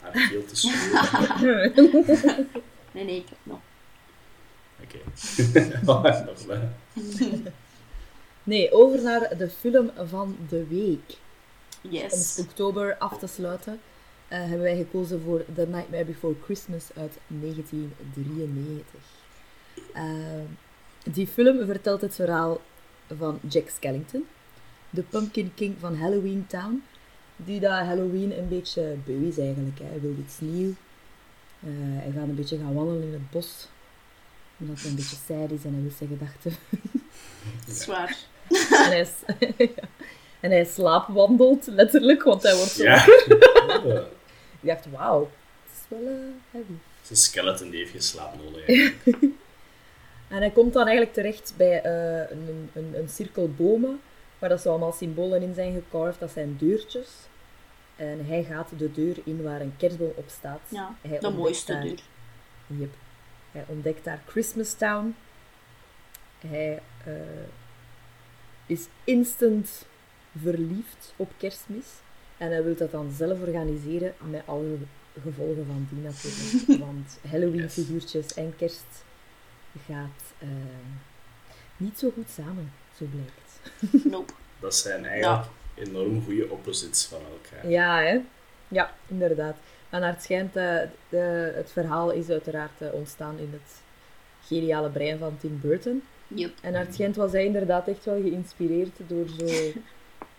haar keel te schuren. [laughs] Nee, nee, ik heb nog. Oké. [laughs] Okay. Nee, over naar de film van de week. Om Yes. oktober af te sluiten, eh, hebben wij gekozen voor The Nightmare Before Christmas uit 1993. Eh, die film vertelt het verhaal van Jack Skellington, de Pumpkin King van Halloween Town, die dat Halloween een beetje beu is eigenlijk. Hè. Hij wil iets nieuws. Eh, hij gaat een beetje gaan wandelen in het bos Omdat hij een beetje saai is en hij wil zijn gedachten. [laughs] Zwaar. en, hij is, [laughs] ja. en hij slaapwandelt, letterlijk, want hij wordt zo Ja. wakker. [laughs] Ja. Ik dacht, wauw, het is wel eh, heavy. Het is een skeleton die heeft geen slaap nodig. eigenlijk. En hij komt dan eigenlijk terecht bij eh, een, een, een cirkel bomen, waar dat zo allemaal symbolen in zijn gecarved. Dat zijn deurtjes. En hij gaat de deur in waar een kerstboom op staat. Ja, Hij de mooiste daar- deur. Yep. Hij ontdekt daar Christmas Town. Hij eh, is instant verliefd op kerstmis. En hij wil dat dan zelf organiseren met alle gevolgen van die natuurlijk. [laughs] Want Halloween-figuurtjes en kerst gaat eh, niet zo goed samen, zo blijkt. [laughs] Nope. Dat zijn eigenlijk enorm goede opposites van elkaar. Ja, hè? Ja, inderdaad. Maar naar het schijnt, eh, de, het verhaal is uiteraard eh, ontstaan in het geniale brein van Tim Burton. Yep. En naar het schijnt was hij inderdaad echt wel geïnspireerd door zo [laughs]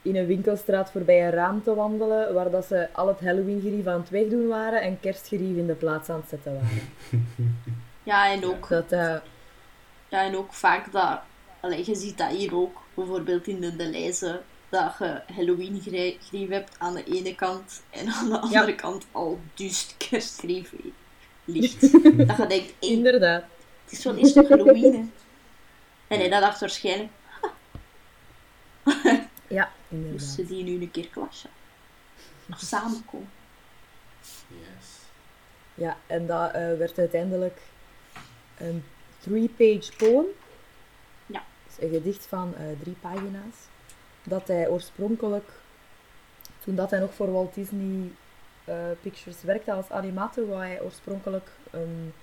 in een winkelstraat voorbij een raam te wandelen, waar dat ze al het Halloween-gerief aan het wegdoen waren en kerstgerief in de plaats aan het zetten waren. [laughs] Ja, en ook, Dat, eh, ja, en ook vaak dat... Allee, je ziet dat hier ook, bijvoorbeeld in de, de lijzen, dat je Halloween-grief hebt aan de ene kant en aan de andere kant al duist kerstgrief ligt. [laughs] dat je denkt, inderdaad. het is wel eerst nog Halloween, hè. En hij dacht waarschijnlijk, Ja, inderdaad. moesten die nu een keer klassen. Of samenkomen. Yes. Ja, en dat eh, werd uiteindelijk een three-page poem. Een gedicht van eh, drie pagina's. Dat hij oorspronkelijk, toen dat hij nog voor Walt Disney eh, Pictures werkte als animator, wou hij oorspronkelijk een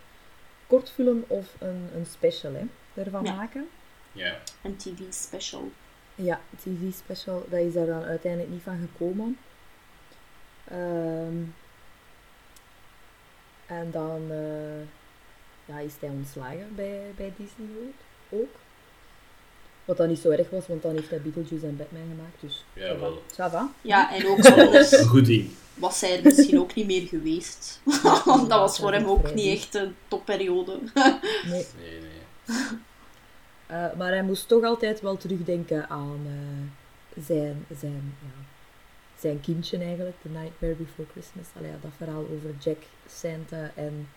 kortfilm of een, een special hè, ervan Ja. maken. Ja. Een tv-special. Ja, tv-special, dat is daar dan uiteindelijk niet van gekomen. Ehm, en dan eh, ja, is hij ontslagen bij, bij Disney World ook. Wat dan niet zo erg was, want dan heeft hij Beetlejuice en Batman gemaakt. Dus Ja, wel. Ja, en ook anders goed ding. was hij er misschien ook niet meer geweest. [laughs] Want [laughs] dat was voor hem ook niet echt een topperiode. [laughs] Nee. Nee, nee. Eh, maar hij moest toch altijd wel terugdenken aan eh, zijn, zijn, ja, zijn kindje eigenlijk, The Nightmare Before Christmas. Allee, ja, dat verhaal over Jack, Santa en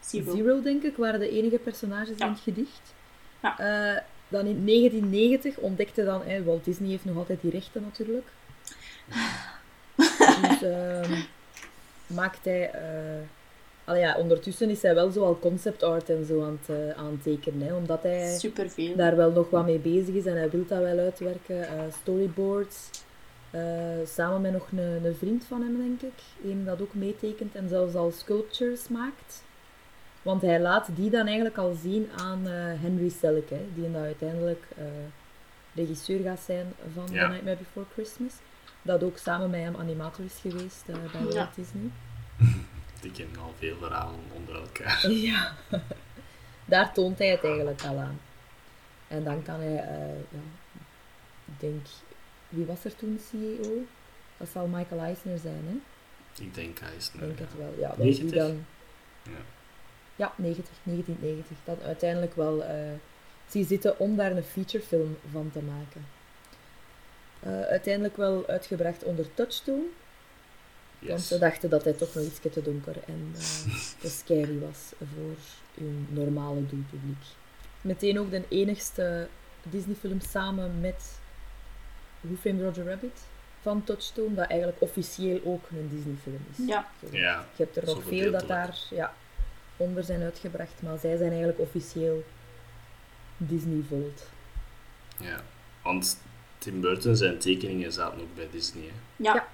Zero. Zero, denk ik, waren de enige personages Ja. in het gedicht. Ja. Eh, dan in 1990 ontdekte dan, eh, Walt Disney heeft nog altijd die rechten natuurlijk. [laughs] dus ehm, maakt hij... allee, ja, ondertussen is hij wel zo al concept art en zo aan het, eh, aan het tekenen, hè, omdat hij Superveel. daar wel nog wat mee bezig is en hij wil dat wel uitwerken. Eh, storyboards, samen met nog een, een vriend van hem, denk ik. Een dat ook meetekent en zelfs al sculptures maakt. Want hij laat die dan eigenlijk al zien aan eh, Henry Selick, hè, die dan uiteindelijk eh, regisseur gaat zijn van Ja. The Nightmare Before Christmas. Dat ook samen met hem animator is geweest eh, bij Walt Ja. Disney. [laughs] Die kennen al veel verhalen onder elkaar. [laughs] Ja, daar toont hij het eigenlijk al aan. En dan kan hij, eh, ja, ik denk, wie was er toen CEO? Dat zal Michael Eisner zijn, hè? Ik denk is Ik denk ja. het wel. Ja, dat is die 90? dan. Ja. Ja, 90, 1990. Dan uiteindelijk wel eh zie zitten om daar een featurefilm van te maken. Eh, uiteindelijk wel uitgebracht onder Touchstone. Want ze dachten dat hij toch nog iets te donker en eh, [laughs] te scary was voor hun normale doelpubliek. Meteen ook de enigste Disney-film samen met Who Framed Roger Rabbit van Touchstone, dat eigenlijk officieel ook een Disney-film is. Ja. Ja, Je hebt er nog veel dat daar ja, onder zijn uitgebracht, maar zij zijn eigenlijk officieel Disney Volt. ja. Want Tim Burton zijn tekeningen zaten ook bij Disney. Hè. Ja. Ja.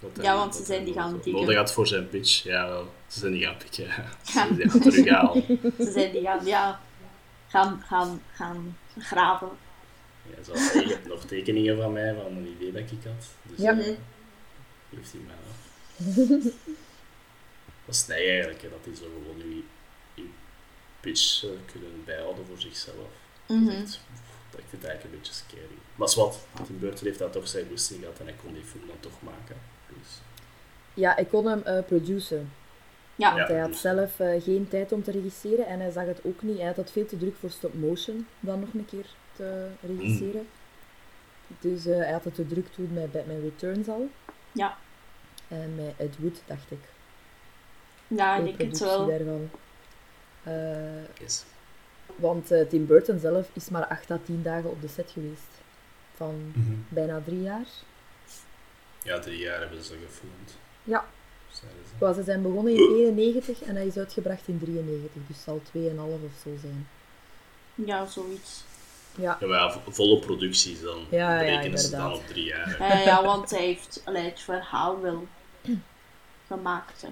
Dat hij- Ja, want ze zijn die gaan nodig- pikken. Nodig had voor zijn pitch. Ja, wel. Ze zijn die gaan pikken. [laughs] Ja. Ze zijn die gaan terughalen. [laughs] Ze zijn die gaan, ja, gaan, gaan, gaan graven. Ja, zo, hey, je hebt nog tekeningen van mij, van een idee dat ik had. Dus Ja. ja. Heeft hij mij af. [laughs] dat is nee eigenlijk, hè, dat die zo gewoon je, je pitch eh, kunnen bijhouden voor zichzelf. Dat is echt- dat ik vind het eigenlijk een beetje scary. Maar is wat, Tim Burton heeft dat toch zijn goesting gehad en hij kon die film dan toch maken. Dus, Ja, ik kon hem eh produceren. Ja, Ja. Hij had zelf eh, geen tijd om te regisseren en hij zag het ook niet. Hij had het veel te druk voor stop motion dan nog een keer te regisseren. Dus eh, hij had het te druk toen met Batman Returns al. Ja. En met Ed Wood, dacht ik. Ja ik de denk het wel. daarvan. Eh, Yes. want eh, Tim Burton zelf is maar 8 à 10 dagen op de set geweest. Van Mhm. bijna drie jaar. Ja, drie jaar hebben ze gefilmd. Ja. zeiden ze. Zijn begonnen in 91 en hij is uitgebracht in 93. Dus het zal 2,5 of zo zijn. Ja, zoiets. Ja, Ja, maar ja, volle producties dan. Ja, ja, berekenen ze dan inderdaad. op drie jaar. Eh, ja, want hij heeft allee, het verhaal wel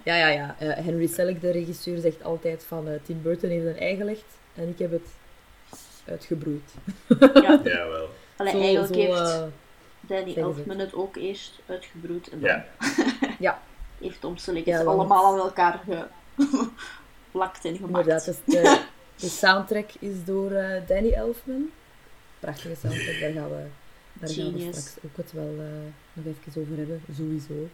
Ja, ja, ja. Eh, Henry Selick, de regisseur, zegt altijd van eh, Tim Burton heeft een ei gelegd en ik heb het uitgebroeid. Ja. [laughs] Ja, wel. Allee, Zo- eigenlijk zo, heeft eh, Danny Elfman het ook eerst uitgebroed en dan Ja. [laughs] ja, heeft Tom Selleck Ja, het allemaal aan elkaar [laughs] geplakt en gemaakt. inderdaad. Dus de, de soundtrack is door eh, Danny Elfman. Prachtige soundtrack, daar gaan we, daar gaan we straks ook het wel eh, nog even over hebben, sowieso.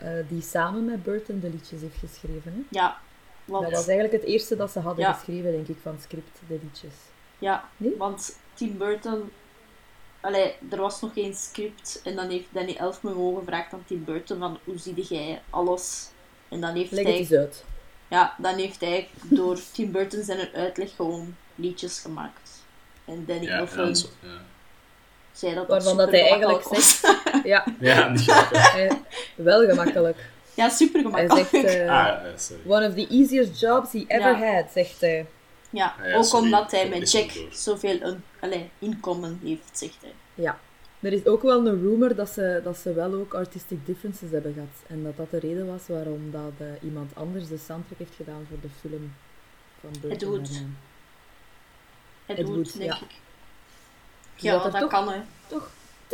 Eh, die samen met Burton de liedjes heeft geschreven. Hè? Ja, want, Dat was eigenlijk het eerste dat ze hadden Ja. geschreven, denk ik, van het script, de liedjes. ja, Nee? want Tim Burton... Allee, er was nog geen script en dan heeft Danny Elfman gewoon gevraagd aan Tim Burton van hoe zie jij alles? En dan heeft Leg het hij eens uit. Ja, dan heeft hij door Tim Burton zijn uitleg gewoon liedjes gemaakt. En Danny Ja, Elfman dat is- ja. Zei dat Waarvan dat hij eigenlijk gemakkelijk was. [laughs] Ja, Ja, niet wel gemakkelijk. ja, super Hij gemakkelijk. zegt, eh, Ah, one of the easiest jobs he ever Ja. had, zegt hij. ja, Ah ja, ook sorry, omdat hij met Jack het door. zoveel een, allee, inkomen heeft, zegt hij. Ja. Er is ook wel een rumor dat ze, dat ze wel ook artistic differences hebben gehad. En dat dat de reden was waarom dat, eh, iemand anders de soundtrack heeft gedaan voor de film van Burton. Ed Wood. daarna. Ed Ed Wood, Wood, denk ja. ik. Ja, dat dat toch- kan hè. Toch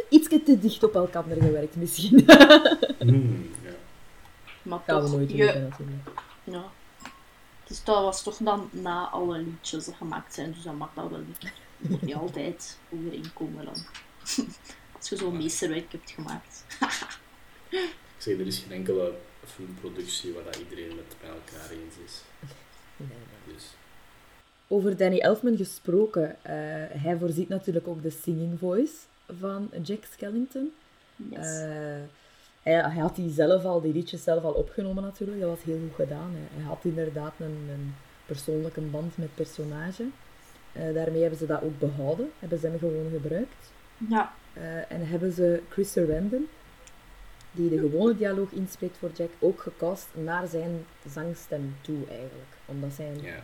iets te dicht op elkaar gewerkt, misschien. [laughs] Hmm, ja. Maar Gaan we toch, nooit je- weten, natuurlijk. ja. Dus dat was toch dan na alle liedjes gemaakt zijn, dus dan mag dat wel niet. Je moet niet altijd overeenkomen dan. [laughs] Als je zo'n meesterwerk hebt gemaakt. Ik zeg, er is geen enkele filmproductie waar dat iedereen het met elkaar eens is. Nee, nee. Dus, Over Danny Elfman gesproken, eh, hij voorziet natuurlijk ook de singing voice van Jack Skellington. Yes. Eh, hij, hij had die zelf al, die liedjes zelf al opgenomen natuurlijk. Dat was heel goed gedaan. Hij, hij had inderdaad een, een persoonlijke band met het personage. Eh, daarmee hebben ze dat ook behouden. Hebben ze hem gewoon gebruikt. ja, Eh, en hebben ze Chris Sarandon, die de gewone dialoog inspreekt voor Jack, ook gecast naar zijn zangstem toe eigenlijk. Omdat zijn ja.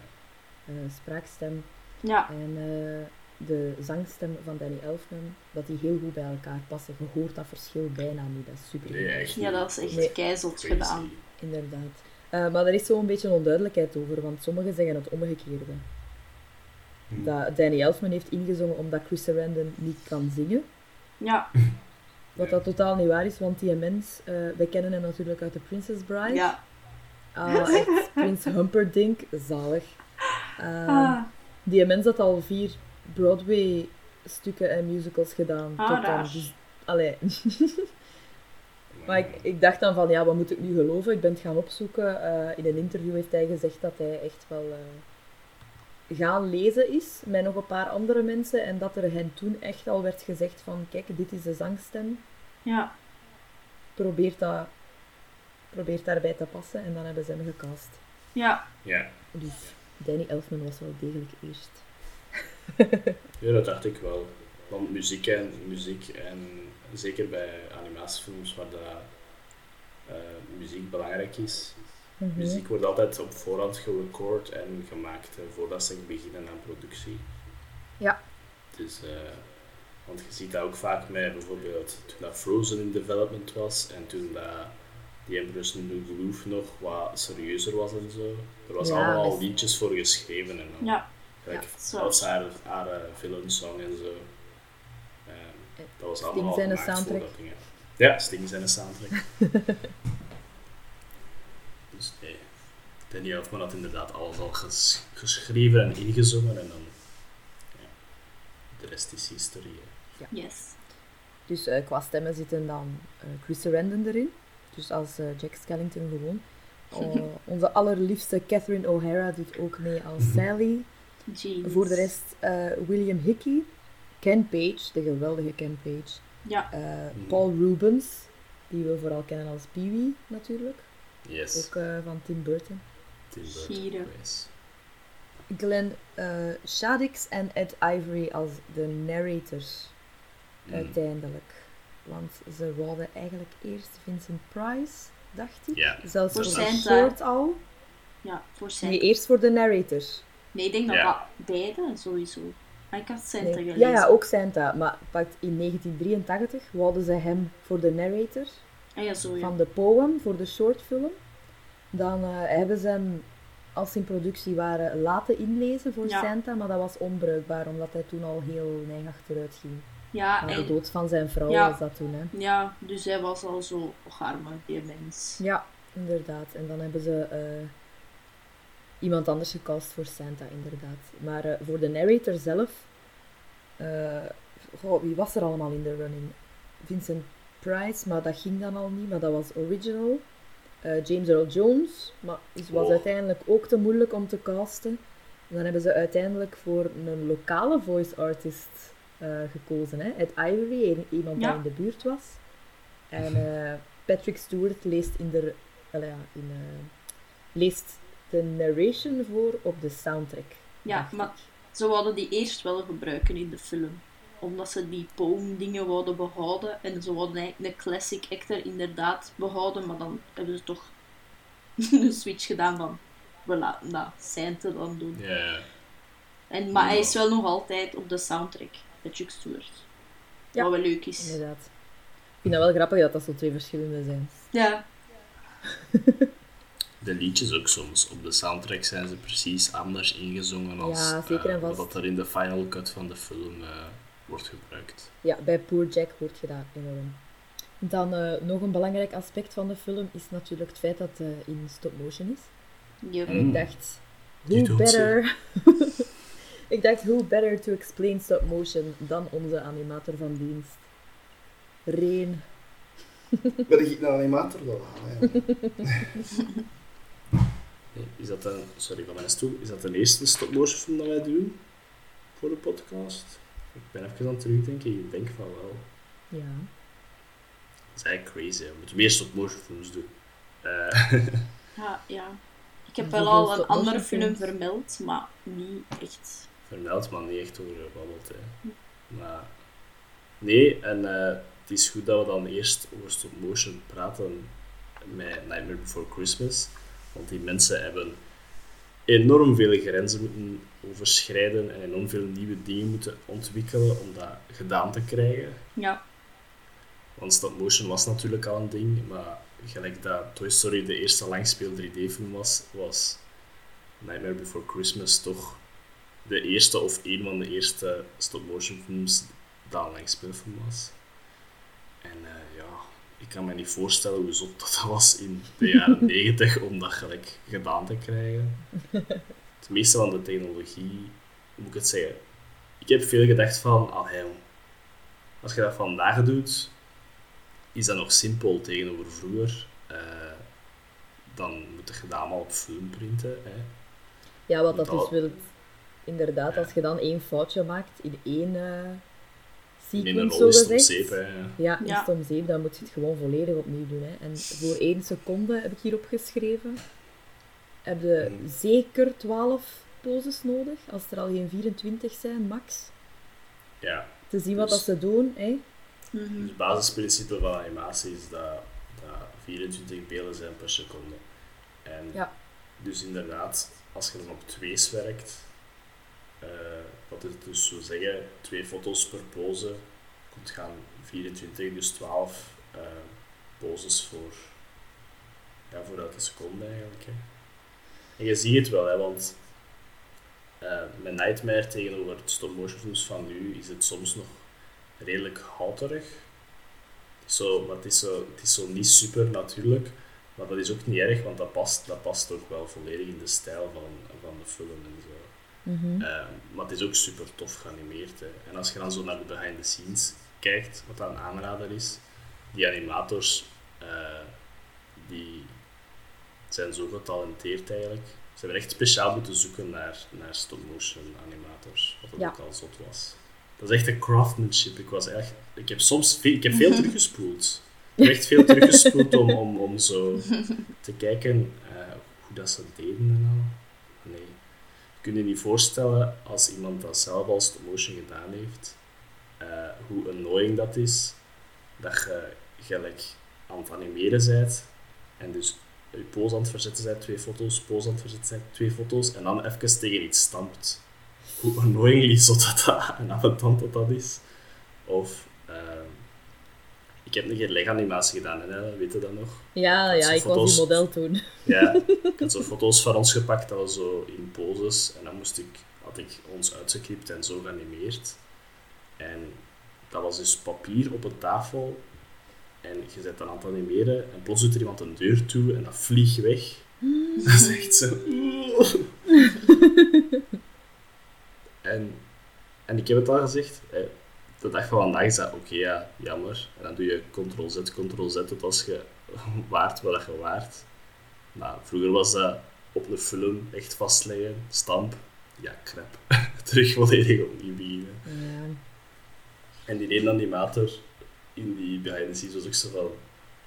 Eh, spraakstem ja, en eh, de zangstem van Danny Elfman, dat die heel goed bij elkaar passen. Je hoort dat verschil bijna niet. Dat is super. Nee, ja, dat is echt Nee. Crazy. gedaan. Inderdaad. Eh, maar er is zo'n beetje onduidelijkheid over, want sommigen zeggen het omgekeerde. Hmm. Dat Danny Elfman heeft ingezongen omdat Chris Sarandon niet kan zingen. Ja, [laughs] Wat dat totaal niet waar is, want die mens, eh wij kennen hem natuurlijk uit The Princess Bride. ja. Ah, Prins Humperdinck, zalig. Eh, Ah, Die mens had al vier Broadway-stukken en musicals gedaan. Ah, tot dan. Dus, allee. [laughs] maar ik, ik dacht dan van, ja, wat moet ik nu geloven? Ik ben het gaan opzoeken. Eh, in een interview heeft hij gezegd dat hij echt wel eh, gaan lezen is met nog een paar andere mensen. En dat er hen toen echt al werd gezegd van, kijk, dit is de zangstem. ja, Probeer, dat, probeer daarbij te passen. En dan hebben ze hem gecast. ja, Ja. Dus Danny Elfman was wel degelijk eerst. ja, dat dacht ik wel. Want muziek en, muziek en zeker bij animatiefilms waar dat, eh, muziek belangrijk is, Mhm. muziek wordt altijd op voorhand gerecord en gemaakt hè, voordat ze beginnen aan productie. Ja. Dus, eh, want je ziet dat ook vaak met bijvoorbeeld toen dat Frozen in development was en toen dat The Emperor's New Groove nog wat serieuzer was en zo. Er was Ja, allemaal dus- liedjes voor geschreven en dan ja. gelijk Ja, zo. als haar, haar eh, villain-song en zo. Ehm, dat was Sting allemaal zijn gemaakt voor soundtrack. Ja, Sting zijn een soundtrack. [laughs] dus nee. Danny Elfman had inderdaad alles al ges- geschreven en ingezongen en dan... Ja, de rest is historie. hè. Yes. Dus eh, qua stemmen zitten dan eh, Chris Sarandon erin. Dus als eh, Jack Skellington gewoon. [laughs] Oh, onze allerliefste Catherine O'Hara doet ook mee als Sally. Jeez. Voor de rest eh, William Hickey, Ken Page, de geweldige Ken Page, Ja, eh, Paul Rubens, die we vooral kennen als Pee-wee natuurlijk, Yes. ook eh, van Tim Burton. Tim Burton. Glenn eh Shaddix en Ed Ivory als de narrators Mm. uiteindelijk. Want ze wilden eigenlijk eerst Vincent Price, dacht ik. Ja. Zelfs Voor Santa. short al. ja, voor zijn... Nee, eerst voor de narrator. Nee, ik denk dat Ja. dat beide sowieso. Maar ik had Santa Nee. gelezen. Ja, ja, ook Santa. Maar pakt in 1983 wilden ze hem voor de narrator Ah ja, zo ja. van de poem, voor de shortfilm. Dan eh, hebben ze hem, als ze in productie waren, laten inlezen voor Ja. Santa. Maar dat was onbruikbaar, omdat hij toen al heel neig achteruit ging. Ja, Na de en, dood van zijn vrouw Ja. was dat toen, hè. ja, dus hij was al zo, arme, die mens. Ja, inderdaad. En dan hebben ze eh, iemand anders gecast voor Santa, inderdaad. Maar eh, voor de narrator zelf, eh, goh, wie was er allemaal in de running? Vincent Price, maar dat ging dan al niet, maar dat was original. James Earl Jones, maar het was Oh. uiteindelijk ook te moeilijk om te casten. En dan hebben ze uiteindelijk voor een lokale voice artist eh, gekozen. Hè? Ed Ivory, een- iemand Ja. die in de buurt was. En eh, Patrick Stewart leest, in de, ja, in, eh, leest de narration voor op de soundtrack. Ja, maar ik. ze wilden die eerst wel gebruiken in de film. Omdat ze die poem-dingen wilden behouden. En ze wilden eigenlijk een classic actor inderdaad behouden. Maar dan hebben ze toch [laughs] een switch gedaan van... We laten dat Santa dan doen. Ja. En, maar hij is wel nog altijd op de soundtrack. Patrick Stewart. Ja. Wat wel leuk is. Inderdaad. Ik vind dat wel grappig dat dat zo twee verschillende zijn. Ja. [laughs] De liedjes ook soms. Op de soundtrack zijn ze precies anders ingezongen als Ja, zeker en eh, vast. wat er in de final cut van de film eh, wordt gebruikt. Ja, bij Poor Jack hoort je dat enorm. Dan eh, nog een belangrijk aspect van de film is natuurlijk het feit dat het eh, in stop motion is. Yep. En ik Mm. dacht, You who better... [laughs] ik dacht, who better to explain stop motion dan onze animator van dienst. Reen. Ben ik een animator dan? Ah, ja. Nee, Is dat een, sorry van mijn stoel, is dat de eerste stop-motion film dat wij doen voor de podcast? Ik ben even aan het terugdenken, ik denk van wel. Ja. Dat is eigenlijk crazy, we moeten meer stop-motion films doen. [laughs] Eh, Ja, ja. Ik heb wel al een andere film vermeld, maar niet echt. Vermeld, maar niet echt over gebabbeld. Hè. Maar nee, en eh, het is goed dat we dan eerst over stop-motion praten met Nightmare Before Christmas. Want die mensen hebben enorm veel grenzen moeten overschrijden en enorm veel nieuwe dingen moeten ontwikkelen om dat gedaan te krijgen. Ja, Want stop-motion was natuurlijk al een ding, maar gelijk dat Toy Story de eerste langspeel 3D-film was, was Nightmare Before Christmas toch de eerste of een van de eerste stop-motion films dat een langspeelfilm was. En eh, ja, ik kan me niet voorstellen hoe zot dat was in de [laughs] jaren 90 om dat gelijk gedaan te krijgen. Het meeste van de technologie, hoe moet ik het zeggen? Ik heb veel gedacht van, ah als je dat vandaag doet, is dat nog simpel tegenover vroeger. Eh, dan moet je dat allemaal op film printen. Hè. Ja, wat dat Dat- dus wil... Inderdaad, als je dan één foutje maakt in één eh In een sequence, zo om gezegd. zeep. Hè. Ja, in Ja. Stom Zeep, dan moet je het gewoon volledig opnieuw doen. Hè. En voor één seconde heb ik hier opgeschreven. Heb je Hmm. zeker 12 poses nodig, als er al geen 24 zijn, max. Ja. Te zien wat Dus- dat ze doen. Hè. Mhm. Dus het basisprincipe van animatie is dat, dat 24 beelden zijn per seconde. En Ja. dus inderdaad, als je dan op twee werkt, eh, wat is het dus zo zeggen, twee foto's per pose, komt gaan 24, dus 12 eh, poses voor, ja, voor elke seconde eigenlijk. Hè. En je ziet het wel, hè, want eh, met Nightmare tegenover het stop-motion films van nu is het soms nog redelijk houterig. Zo, maar het is, zo, het is zo niet super natuurlijk. Maar dat is ook niet erg, want dat past, dat past ook wel volledig in de stijl van, van de film en zo. Mhm. Eh, maar het is ook super tof geanimeerd. Hè. En als je dan zo naar de behind the scenes kijkt, wat dat een aanrader is, die animators, eh, die, zijn zo getalenteerd eigenlijk. Ze hebben echt speciaal moeten zoeken naar, naar stop-motion animators, wat Ja. ook al zot was. Dat is echt een craftsmanship. Ik, was echt, ik heb soms veel, ik heb veel [laughs] teruggespoeld. Ik heb echt veel teruggespoeld om, om, om zo [laughs] te kijken eh, hoe dat ze deden en al. Nee. Je niet voorstellen als iemand dat zelf al stop-motion gedaan heeft, eh, hoe annoying dat is, dat je gelijk aan het animeren bent en dus je poos aan het verzetten bent, twee foto's, poos aan het verzetten bent, twee foto's, en dan even tegen iets stampt. Hoe annoyingly zot dat, dat en ambetant dat dat is. Of, ehm, ik heb een keer leganimatie gedaan, hè, weet je dat nog? Ja, ja, ik was die model toen. Ja, [laughs] ik had zo foto's van ons gepakt, dat was zo in poses. En dan moest ik, had ik ons uitgeknipt en zo geanimeerd. En dat was dus papier op een tafel. En je zet dan aan het animeren. En plots doet er iemand een deur toe en dat vliegt weg. Dat is echt zo... [laughs] en, en ik heb het al gezegd. De dag van vandaag is dat oké, ja, jammer. En dan doe je ctrl-z, ctrl-z tot als je [laughs] waard wat dat je waard. Nou, vroeger was dat op een film echt vastleggen, stamp, ja, crap. [laughs] Terug volledig opnieuw beginnen. Ja. En die ene animator in die behind the scenes was ook zo van...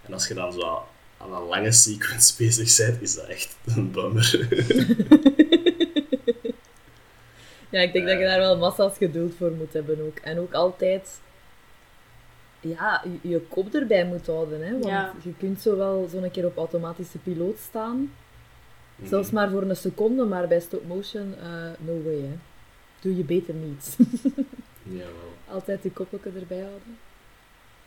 En als je dan zo aan een lange sequence [laughs] bezig bent, is dat echt een bummer. Ja, ik denk dat je Eh. daar wel massa's geduld voor moet hebben ook. En ook altijd ja, je, je kop erbij moet houden. Hè? Want Ja. je kunt zo wel zo'n keer op automatische piloot staan. Zelfs maar voor een seconde, maar bij stop motion, eh, no way. Hè. Doe je beter niet. [laughs] Jawel. altijd je koppeltje erbij houden.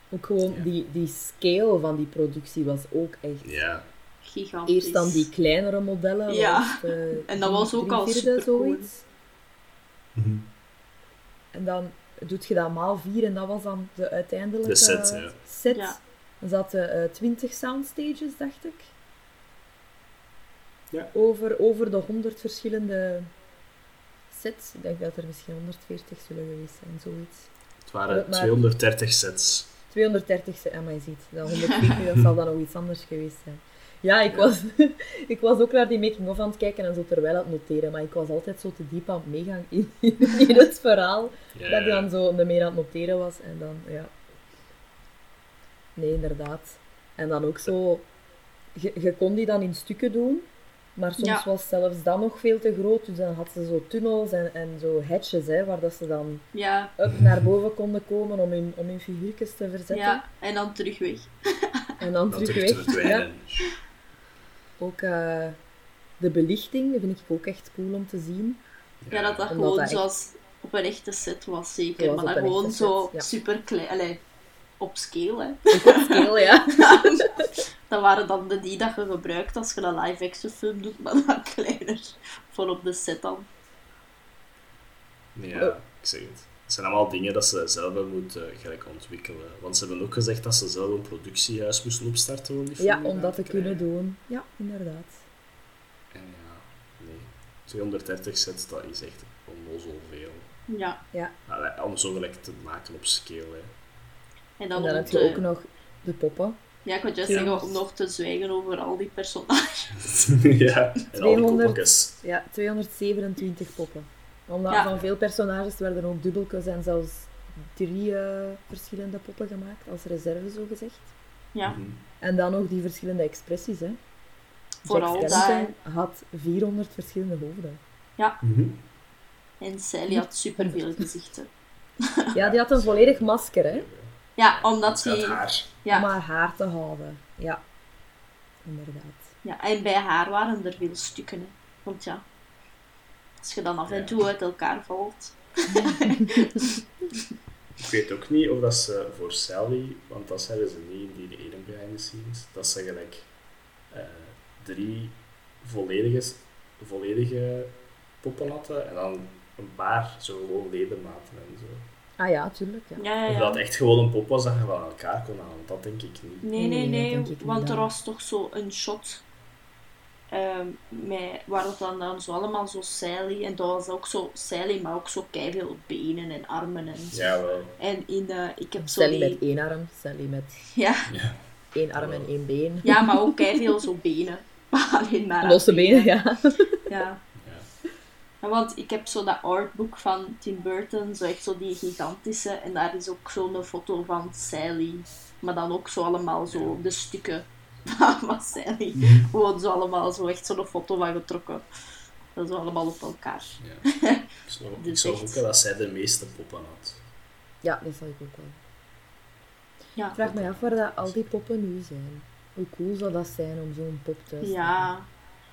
Ook gewoon Ja. die, die scale van die productie was ook echt... Ja. Gigantisch. Eerst dan die kleinere modellen. Ja. was eh, [laughs] En dat was ook al vierde, zoiets. En dan doet je dat maal vier en dat was dan de uiteindelijke De set, ja. set. Ja. Zaten eh 20 soundstages, dacht ik. Ja. Over, over de 100 verschillende sets. Ik denk dat er misschien 140 zullen geweest zijn, zoiets. Het waren Maar- 230 sets. 230 sets, ah, maar je ziet, dat 140, dat zal dan nog iets anders geweest zijn. Ja, ik was, [laughs] ik was ook naar die making-of aan het kijken en zo terwijl aan het noteren, maar ik was altijd zo te diep aan het meegaan in, [laughs] in het verhaal. Ja, Dat ik dan zo meer aan het noteren was en dan, ja. Nee, inderdaad. En dan ook zo, je, je kon die dan in stukken doen, maar soms Ja. was zelfs dat nog veel te groot. Dus dan had ze zo tunnels en, en zo hatches, hè, waar dat ze dan Ja, up naar boven konden komen om hun, om hun figuurtjes te verzetten. ja, en dan terug weg. En dan, Dan terug terug te weg. verdwijnen. Ja. Ook eh, de belichting vind ik ook echt cool om te zien. Ja, dat dat Omdat gewoon dat echt- zoals op een echte set was, zeker. Zoals maar op dan een gewoon zo set, ja. super klein. Allee, op scale, hè. Scale, [laughs] ja. dat waren dan de die dat je gebruikt als je een live-action film doet, maar dan kleiner. Voor op de set dan. Ja, ik zeg het. Het zijn allemaal dingen dat ze zelf wel moeten eh, gelijk ontwikkelen. Want ze hebben ook gezegd dat ze zelf een productiehuis moesten opstarten om die film Ja, om dat te kunnen krijgen. doen. Ja, inderdaad. En ja, nee. 230 sets, dat is echt onnozel veel. Ja. Allee, om zo gelijk te maken op scale. Hè. En dan, En dan heb je ook nog de poppen. Ja, ik wou juist Ja. zeggen, om nog te zwijgen over al die personages. [laughs] ja, en al die 200. Ja, 227 poppen. Omdat Ja. van veel personages werden ook dubbeltjes en zelfs drie eh, verschillende poppen gemaakt, als reserve zo gezegd. Ja, Mhm. En dan nog die verschillende expressies. Hè. Vooral Jack daar. Skellington had 400 verschillende hoofden. Mhm. en Sally had superveel gezichten. [laughs] Ja, die had een volledig masker, hè. Ja, omdat hij... haar. Ja. Om haar haar te houden. Ja, inderdaad. Ja, en bij haar waren er veel stukken. Hè. Want ja, als je dan af en Ja. toe uit elkaar valt. [laughs] Ik weet ook niet of dat ze voor Sally, want dat zeiden ze niet in die ene behind the scenes, dat ze gelijk eh, drie volledige, volledige poppen hadden en dan een paar zo gewoon ledematen en zo. Ah ja, tuurlijk. Ja. Ja, ja, Of dat echt gewoon een pop was dat je van elkaar kon halen, dat denk ik niet. Nee, nee, Nee, niet, want er was toch zo een shot met, waar het dan, dan zo allemaal zo Sally, en dat was ook zo Sally, maar ook zo keiveel benen en armen en zo. Jawel. En in, eh, ik heb zo Sally die... met één arm, Sally met Ja, één arm en één been. ja, maar ook keiveel zo benen. [laughs] Alleen maar Losse benen, ja. [laughs] Ja. Ja. Ja, want ik heb zo dat artbook van Tim Burton, zo echt zo die gigantische. En daar is ook zo'n foto van Sally. Maar dan ook zo allemaal zo de stukken [laughs] van Sally. Gewoon zo allemaal zo echt zo'n foto van getrokken. Dat is allemaal op elkaar. Ja. [laughs] Ik zou, Dus ook wel dat zij de meeste poppen had. Ja, dat zou ik ook wel. Ja. Ik vraag me af waar dat al die poppen nu zijn. Hoe cool zou dat zijn om zo'n pop thuis te hebben? Ja.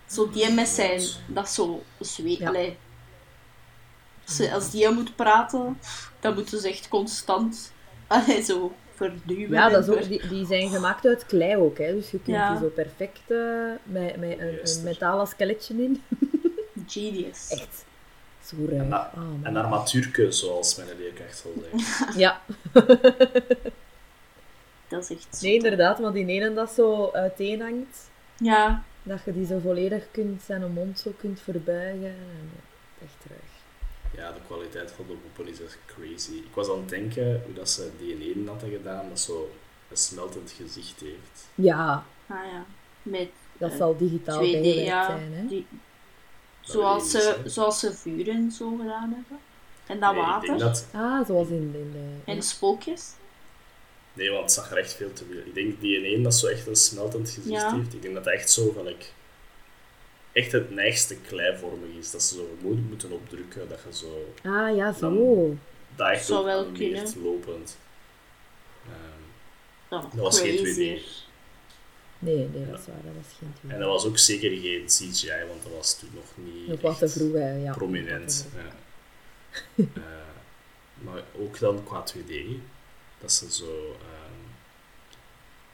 Zo die met zijn, dat zo zweet. Ja. Als die moet praten, dan moeten ze echt constant [laughs] allee, zo verduwen. Ja, dat is ook, ver- die, die zijn gemaakt uit klei ook, hè. dus je kunt Ja. die zo perfect eh, met, met een, een metalen skeletje in. [laughs] Genius. Echt zo ruim. En, dat- man. en armatuurke, zoals mijn leerkracht zal zeggen. Ja, [laughs] Dat is echt zo nee, inderdaad, want die ene dat zo uiteen hangt, Ja, dat je die zo volledig kunt, zijn mond zo kunt verbuigen. En, echt ruig. Ja, de kwaliteit van de poppen is echt crazy. Ik was aan het denken hoe dat ze die ene hadden gedaan, dat zo een smeltend gezicht heeft. Ja, ah ja. Met dat Eh, zal digitaal 2D, bijgewerkt ja. zijn. Hè? Die, zoals, ik ze, hè. zoals ze vuur en zo gedaan hebben. En dat Nee, ik water. dat, Ah, zoals in, in de... En de spookjes. nee, want het zag er echt veel te veel. Ik denk die ene dat zo echt een smeltend gezicht Ja. heeft. Ik denk dat dat echt zo gelijk echt het neigste kleivormig is. Dat ze zo moet, moeten opdrukken, dat je zo Ah, ja, zo. dat echt Zou ook wel kunnen. lopend. Ehm, Dat was, Dat was geen crazier. 2D. Nee, nee, dat is waar. Dat was geen en tweede. dat was ook zeker geen CGI, want dat was toen nog niet Nog wat te vroeg, hè. Ja, prominent. Te Ja. Eh, maar ook dan qua 2D, dat ze zo ehm,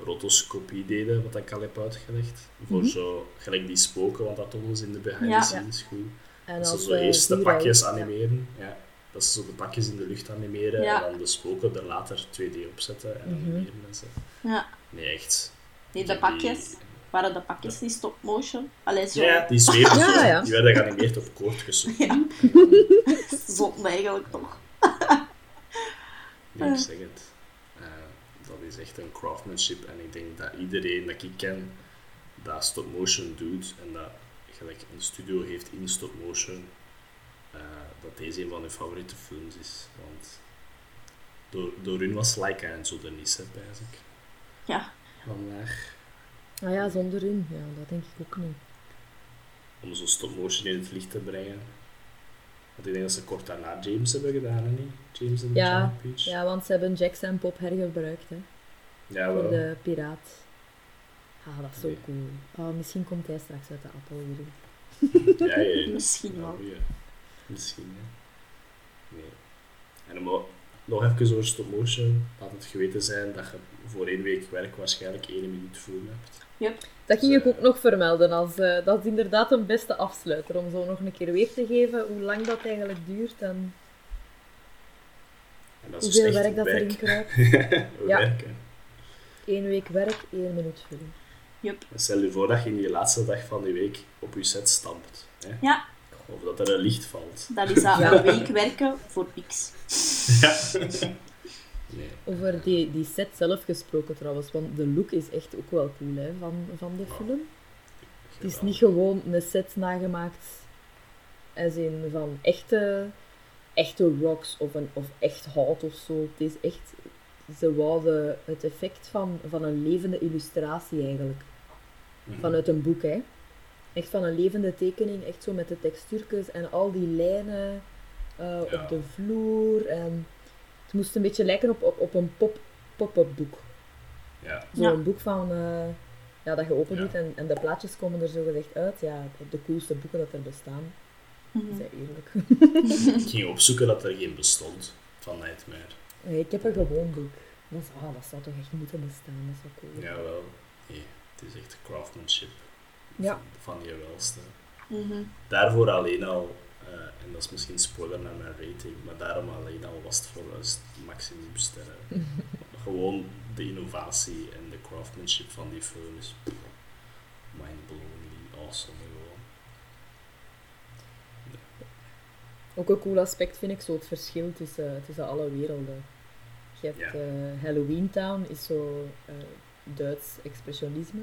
rotoscopie deden, wat ik al heb uitgelegd. Voor Mhm. zo, gelijk die spoken, want dat tonen ze in de behind the scenes goed. En Dat ze zo eh, eerst de vuur pakjes animeren. Ja. Dat ze zo de pakjes in de lucht animeren en dan de spoken er later 2D opzetten en Mhm. animeren en zo. Ja. Nee, echt. Nee, de die- pakjes. Waren de pakjes die stop motion? Allee, zo. Ja, die zweven [laughs] Ja, zo. ja. Die werden geanimeerd op koordjes. Ja. [laughs] Zot eigenlijk toch. Nee, ik zeg het. Eh, dat is echt een craftsmanship en ik denk dat iedereen dat ik ken dat stop motion doet en dat gelijk een studio heeft in stop motion, eh, dat deze een van hun favoriete films is. Want door, door hun was Laika en zo er niet, hè, ik. Ja. Vandaar Ah ja, zonder hun. Ja, dat denk ik ook niet. om zo stop motion in het licht te brengen. Want ik denk dat ze kort daarna James hebben gedaan, hè, niet? James en de Ja, Giant Peach. Ja, want ze hebben Jax en Pop hergebruikt, hè. Ja, Voor de piraat. Ah, dat is zo Nee. cool. Oh, misschien komt hij straks uit de appel weer. [laughs] Ja, ja, ja. Misschien Ja, wel. Misschien, ja. Nee. En om nog even over stop motion, laat het geweten zijn dat je voor één week werk waarschijnlijk één minuut film hebt. Dat ging ik Dus, ook nog vermelden. Als, eh, dat is inderdaad een beste afsluiter. Om zo nog een keer weer te geven hoe lang dat eigenlijk duurt en En dat is hoeveel dus echt werk dat erin kruipt. [laughs] Ja. werk. Eén week werk, één minuut film. En Stel je voor dat je in die laatste dag van die week op je set stampt. Hè? Ja, Of dat er een licht valt. dat is dat Ja. een week werken voor niks. Ja. [laughs] Nee. Over die, die set zelf gesproken trouwens, want de look is echt ook wel cool hè, van, van de film. Het is niet gewoon een set nagemaakt als in van echte, echte rocks of, een, of echt hout of zo. Het is echt, ze wouden het effect van, van een levende illustratie eigenlijk. Mhm. Vanuit een boek, hè. Echt van een levende tekening, echt zo met de textuurtjes en al die lijnen eh, Ja. op de vloer. En het moest een beetje lijken op, op, op een pop- pop-up boek. Ja. Zo'n Ja. boek van, eh, ja, dat je open Ja. doet en, en de plaatjes komen er zo gezegd uit. Ja, de coolste boeken dat er bestaan. Mhm. Is dat eerlijk? Ik ging opzoeken dat er geen bestond van Nightmare. Nee, ik heb een gewoon boek. Dat, is, ah, dat zou toch echt moeten bestaan, dat is wel cool. Jawel. Nee, het is echt craftsmanship. Ja. Van, van je welste. Mhm. Daarvoor alleen al, eh, en dat is misschien spoiler naar mijn rating, maar daarom alleen al was het voor ons maximum sterren. [laughs] Gewoon de innovatie en de craftsmanship van die film is mind-blowingly awesome. Gewoon. Ook een cool aspect vind ik zo het verschil tussen, tussen alle werelden. Je hebt Ja. eh, Halloween Town, is zo eh, Duits expressionisme,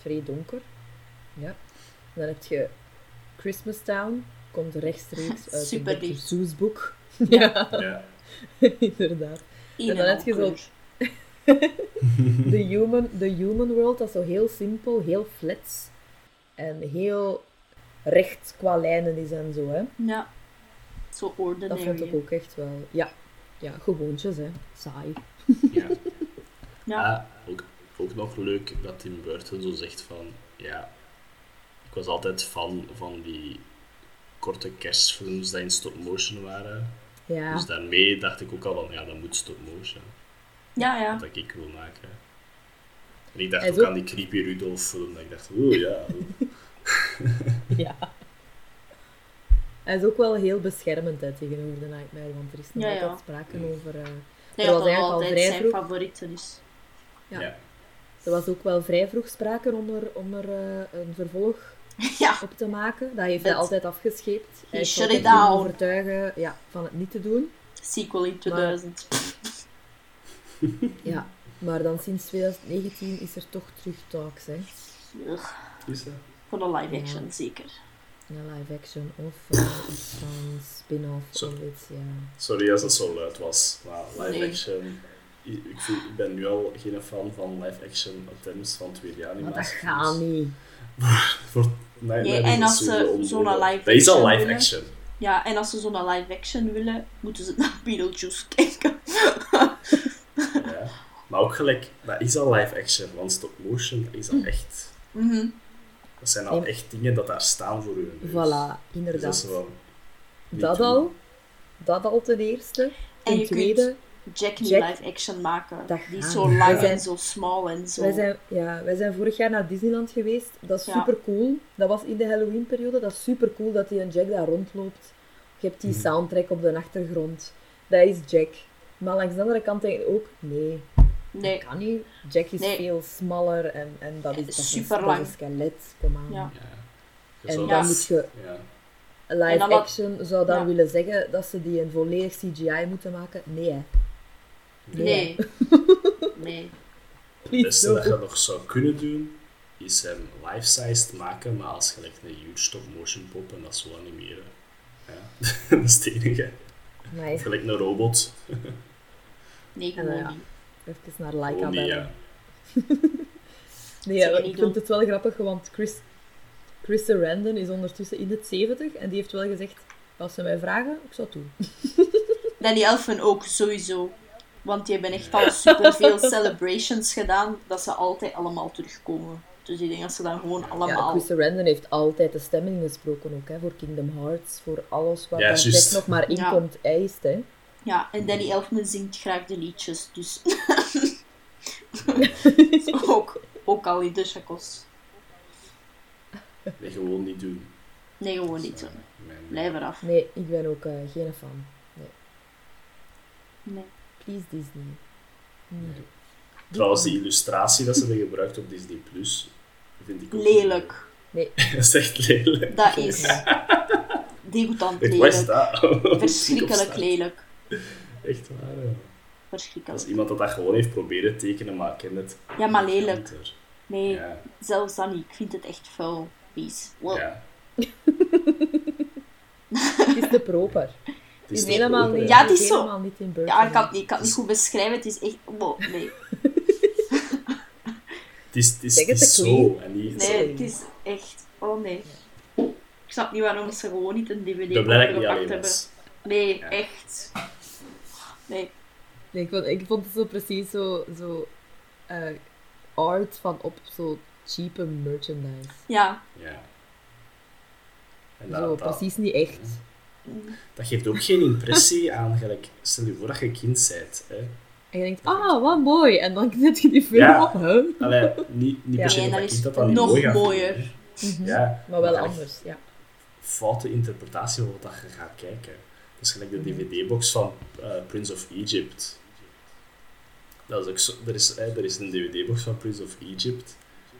vrij donker. Ja. Dan heb je Christmas Town. Komt rechtstreeks [laughs] uit Super het lief. Boek. Ja, [laughs] Ja. [laughs] inderdaad. En dan en heb je zo-. The human, the human world, dat is zo heel simpel, heel flats. En heel recht qua lijnen is en zo, hè. Ja. Zo Dat ordinary. vond ik ook echt wel... Ja, ja gewoontjes, hè. Saai. Ja. Ja. Ah, ook, ook nog leuk dat Tim Burton zo zegt van, ja, ik was altijd fan van die korte kerstfilms die in stop-motion waren. Ja, Dus daarmee dacht ik ook al van, ja, dat moet stop-motion. Ja, ja. Dat ik wil maken. En ik dacht ook ook- aan die Creepy Rudolph film, dat ik dacht, oeh ja, [laughs] ja. Hij is ook wel heel beschermend hè, tegenover de Nightmare, want er is nog Ja, ja. altijd sprake over... eh, Nee, Er dat was eigenlijk al altijd vrij zijn vroeg- favoriete is. Ja. ja. Er was ook wel vrij vroeg sprake om er, om er een vervolg [laughs] Ja. op te maken. Dat heeft hij altijd afgescheept. Hij is shut it down. overtuigen ja, van het niet te doen. Sequel in 2000. Ja, maar dan sinds 2019 is er toch terug talks, hè. Is dat? Voor de live Ja. action, zeker. Ja, live action of iets van spin-off of iets, ja. Sorry als het zo luid was, maar live Nee. action... Ik, ik, voel- ik ben nu al geen fan van live action attempts van 2D-animatie. Maar dat gaat niet. [laughs] Voor mij, Nee, en als ze zo'n live Dat is al action live willen- action. Ja, en als ze zo'n live action willen, moeten ze naar Beetlejuice [laughs] kijken. Ja. Maar ook gelijk, dat is al live action, want stop motion dat is al echt. Mhm. Dat zijn al echt dingen dat daar staan voor u. Voilà, Dus dat inderdaad. is wel. niet Dat doen. al. Dat al ten eerste. En Ten je tweede, kunt Jack Jack- live action maken. Dat Die is zo lang en zo smal en zo. wij zijn, ja, wij zijn vorig jaar naar Disneyland geweest. Dat is Ja. super cool. Dat was in de Halloween-periode. Dat is super cool dat die een Jack daar rondloopt. Je hebt die Mhm. soundtrack op de achtergrond. Dat is Jack. Maar langs de andere kant denk ik ook, nee, Nee, kan niet. Jack is Nee. veel smaller en, en dat is, dat is, een- Super dat lang. een skelet. Kom aan. Ja. En dan Ja. moet je ja. live action zou dan Ja. willen zeggen dat ze die een volledig CGI moeten maken. Nee, hè. nee. Nee. [laughs] Het beste dat je nog zou kunnen doen, is hem life-sized maken, maar als gelijk een huge stop-motion pop en dat zo animeren. Ja. [laughs] dat is het enige. Nee, Of gelijk een robot. Nee, ja. niet. Even naar Laika bellen. ja. [laughs] Nee, ja, je ik vind doen. het wel grappig, want Chris, Chris Sarandon is ondertussen in de 70 en die heeft wel gezegd, als ze mij vragen, ik zou het doen. [laughs] Danny Elfen ook, sowieso. Want die hebben echt al superveel [laughs] celebrations gedaan, dat ze altijd allemaal terugkomen. Dus ik denk dat ze dan gewoon Ja, allemaal... Chris Sarandon heeft altijd de stemming gesproken ook, hè, voor Kingdom Hearts, voor alles wat Ja, daar nog maar in Ja. komt, eist. Hè. Ja, en Danny Elfman zingt graag de liedjes, dus... [laughs] [laughs] ook, ook al in de chacos. Nee, gewoon niet doen. Nee, gewoon niet doen. Blijf eraf. Nee, ik ben ook eh, geen fan. Nee. Nee. Please Disney. Niet doen. Trouwens, die illustratie dat ze hebben gebruikt op Disney Plus, vind ik ook Lelijk. Nee, [laughs] dat is echt lelijk. Dat is... Degoutant Ik was lelijk. dat. Verschrikkelijk lelijk. [laughs] Echt waar, ja. Dat is Verschrikkelijk. iemand dat dat gewoon heeft proberen tekenen, maar ik ken het. Ja, maar lelijk. Nee, Ja, zelfs dan niet. Ik vind het echt vuil. Vies. Wow. ja. [laughs] het is te proper. Het Het is helemaal niet. Ja, het is zo. helemaal niet in Burton. Ja, ik kan het niet, ik kan het niet goed beschrijven. Het is echt... Wow, nee. [laughs] Het is, het is, het zo en niet zo. Nee, het is echt... Oh nee. Ik snap niet waarom ze gewoon niet een Ik DVD ben blij dat ik niet gepakt alleen hebben. was. Nee, Ja. echt. Nee. Nee, ik, vond, ik vond het zo precies zo, zo eh, art van op zo cheape merchandise. Ja. Ja. En zo, dat, dat, precies niet echt. dat geeft ook geen impressie [laughs] aan, gelijk, stel je voor dat je kind bent. Hè. En je denkt, ah, wat mooi. En dan [laughs] zet je die film Ja. op, hè? Allee, niet, niet Ja. per se Nee, dat is kind dat dan niet nog mooi mooier. Mhm. Ja, Maar wel anders, ja. Foute interpretatie van wat je gaat kijken. Dat is gelijk de DVD-box van eh, Prince of Egypt. Dat is ook zo, er, is, eh, er is een DVD-box van Prince of Egypt.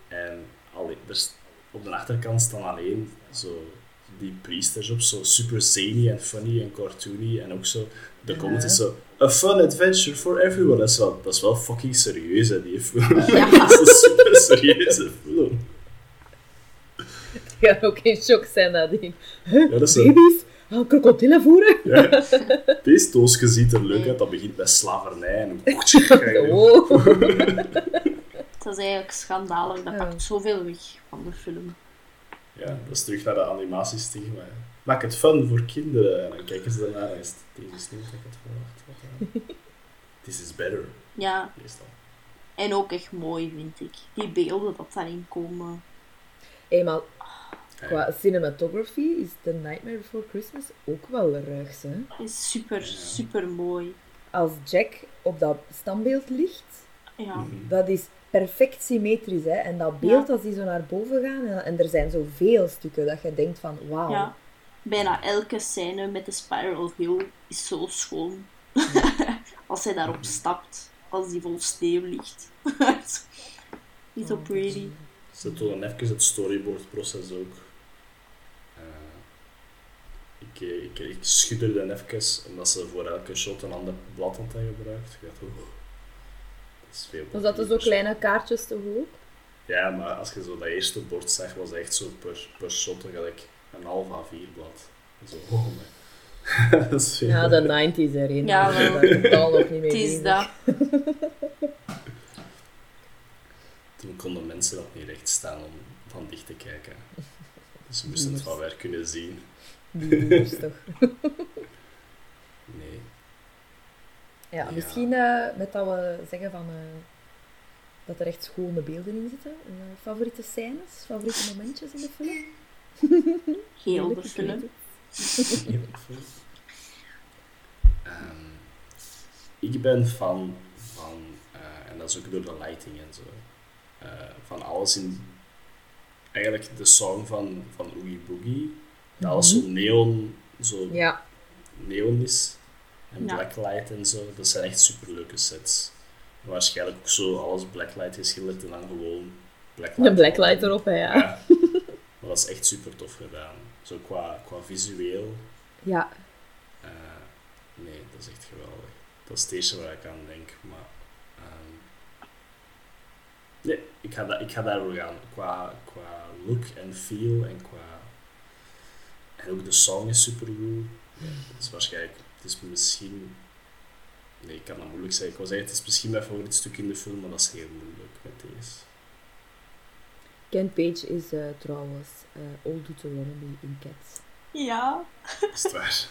En alleen, er is, op de achterkant staan alleen zo die priesters op, zo super zany en funny en cartoony. En ook zo, de Ja. comment is zo, a fun adventure for everyone. Dat is wel, dat is wel fucking serieus, hè, die [laughs] film. Ja. dat is een super serieuze film. [laughs] ook in shock zijn nadien. Ja, dat is [laughs] Gaan krokodillen voeren? ja. Deze doosje ziet er leuk uit. Dat begint bij slavernij. En [laughs] Oh. Dat is eigenlijk schandalig. Dat Ja. pakt zoveel weg van de film. Ja, dat is terug naar de animatiestigma. Maak het fun voor kinderen. En dan kijken ze daarnaar en is het is niet wat ik het verwacht had. This is better, Ja, meestal. en ook echt mooi, vind ik. Die beelden dat daarin komen. Eenmaal. Qua cinematography is The Nightmare Before Christmas ook wel ruigs, hè? is super, super mooi. Als Jack op dat standbeeld ligt, Ja. Mhm. dat is perfect symmetrisch, hè? En dat beeld, als die zo naar boven gaan, en, en er zijn zoveel stukken dat je denkt van, wauw. ja. Bijna elke scène met de Spiral Hill is zo schoon. [laughs] als hij daarop stapt, als die vol sneeuw ligt. [laughs] Is zo pretty. Ze tonen even het storyboard-proces ook. Eh, ik, ik, ik schudde dan even, omdat ze voor elke shot een ander blad hadden gebruikt. Ik dacht, dat is veel. Was dat dus ook kleine kaartjes te hoog? Ja, maar als je zo dat eerste bord zag, was het echt zo per, per shot gelijk een half A4-blad. Zo, oh man. [laughs] dat is veel. Ja, de 90s erin. Ja, ik totaal nog niet mee Het is dat. [laughs] Toen konden mensen nog niet recht staan om van dicht te kijken. Dus ze moesten het van ver kunnen zien. Toch. [laughs] Nee. Ja, Ja. misschien eh, met dat we zeggen van, eh, dat er echt schone beelden in zitten. Eh, favoriete scènes, favoriete momentjes in de film? Heel de film. Ehm, ik ben fan van, eh, en dat is ook door de lighting en zo, eh, van alles in, eigenlijk de song van, van Oogie Boogie, dat alles zo neon, zo Ja, neon is, en Ja. blacklight en zo, dat zijn echt superleuke sets. En waarschijnlijk ook zo alles blacklight geschilderd en dan gewoon blacklight. de blacklight erop, hè, ja. Ja. [laughs] Maar dat is echt super tof gedaan. Zo qua, qua visueel. Ja, eh, nee, dat is echt geweldig. Dat is het eerste waar ik aan denk. Maar, ehm, nee, ik ga, da- ik ga daarvoor gaan. Qua, qua look en feel en qua... En ook de song is super goed. Het is waarschijnlijk... Het is misschien... Nee, ik kan dat moeilijk zeggen. Ik wil zeggen, het is misschien mijn favoriet stuk in de film, maar dat is heel moeilijk met deze. Ken Page is eh, trouwens eh Old Deuteronomy in Cats. Ja. Is het waar?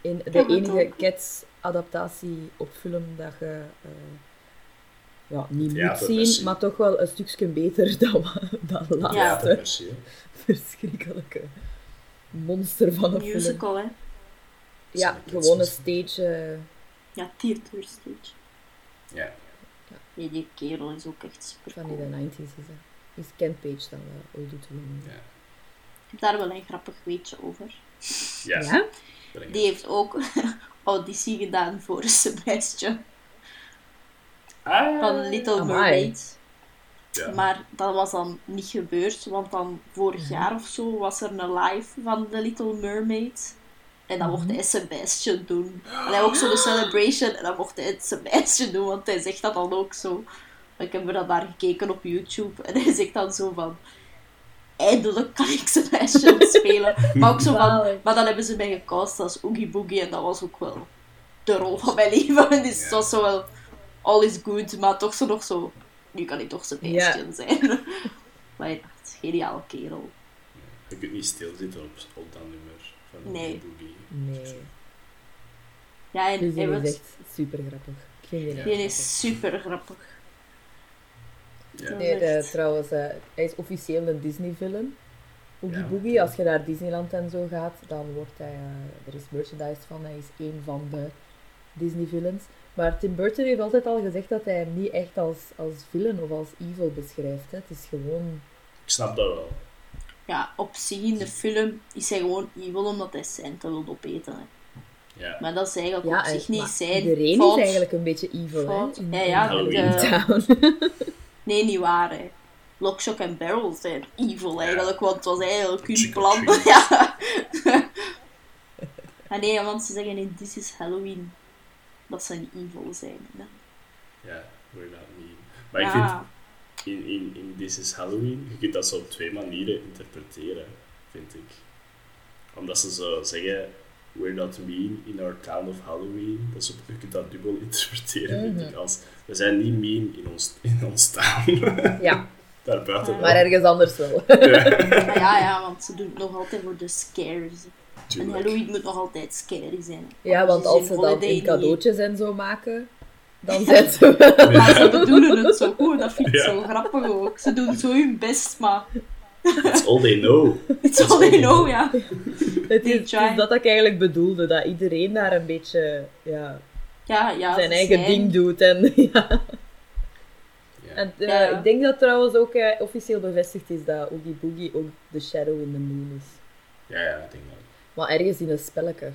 In de het enige. Cats-adaptatie op film dat je eh, ja, niet moet zien, maar toch wel een stukje beter [laughs] dan, dan Ja. laatste Theaterversie, hè. verschrikkelijke monster van een film. Musical, hè. Ja, gewoon een stage. eh, Ja, theater stage. Ja. Nee, die kerel is ook echt super van in de 90s is dat. Is Ken Page dan wel Old Deuteronomy. Ja. Ik heb daar wel een grappig weetje over. Ja. Die heeft ook [laughs] auditie gedaan voor [laughs] Sebastian Ah. van Little. Mermaid. Ja. Maar dat was dan niet gebeurd, want dan vorig jaar of zo was er een live van The Little Mermaid. En dan mocht hij Sebastian doen. En hij ook zo de celebration en dan mocht hij Sebastian doen, want hij zegt dat dan ook zo. Ik heb er dan naar gekeken op YouTube en hij zegt dan zo van... Eindelijk kan ik Sebastian [laughs] spelen. Maar ook zo van... Maar dan hebben ze mij gecast als Oogie Boogie en dat was ook wel de rol van mijn [laughs] leven. Dus het was zo wel... All is good, maar toch zo nog zo... Nu kan ik toch Sebastian zijn. [laughs] maar ja, het is een geniale kerel. Je kunt niet stilzitten op, op dat nummer van Nee. Oogie Boogie. Nee. Ja, en Dus hij was- is echt super grappig. Vind die is super grappig. Ja. Nee, de- trouwens, eh, hij is officieel een Disney-villain. Oogie Ja, Boogie, als je naar Disneyland en zo gaat, dan wordt hij, eh, er is merchandise van, hij is één van de Disney-villains. Maar Tim Burton heeft altijd al gezegd dat hij hem niet echt als, als villain of als evil beschrijft. Hè. Het is gewoon... Ik snap dat wel. Ja, op zich in de film is hij gewoon evil omdat hij Santa wil opeten. Hè. Ja. Maar dat is eigenlijk Ja, op zich niet maar zijn iedereen fout. is eigenlijk een beetje evil, Fout. hè. In, Ja, ja, de- Town. [laughs] Nee, niet waar. Hè. Lockshock en Barrel zijn evil eigenlijk, want het was eigenlijk hun plan. [laughs] Ja. [laughs] ah, nee, want ze zeggen in This is Halloween dat ze niet evil zijn. Hè. Ja, je dat niet. Maar ik Ja. vind, in, in, in This is Halloween, je kunt dat zo op twee manieren interpreteren. vind ik. Omdat ze zo zeggen, we're not mean in our town of Halloween. Dat is op, je kunt dat dubbel [laughs] interpreteren, vind Mhm. ik. Als, we zijn niet mean in ons, in ons town. [laughs] Ja, Daarbuiten Ja. wel. maar ergens anders wel. Maar [laughs] ja, ja, want ze doen het nog altijd voor de scares. En. Halloween moet nog altijd scary zijn. Ja, want als ze dan holiday in cadeautjes en zo maken, dan zijn ze wel... Maar ze bedoelen het zo goed, dat vind ik Ja. zo grappig ook. Ze doen zo hun best, maar That's all they know. [laughs] it's all they know, ja. [laughs] Het is, dat ik eigenlijk bedoelde, dat iedereen daar een beetje ja, Ja, ja. zijn eigen zijn- ding doet. En, [laughs] ja. En eh, Ja. ik denk dat trouwens ook eh, officieel bevestigd is dat Oogie Boogie ook de Shadow in the Moon is. ja, ja, ik denk dat. Maar ergens in een spelletje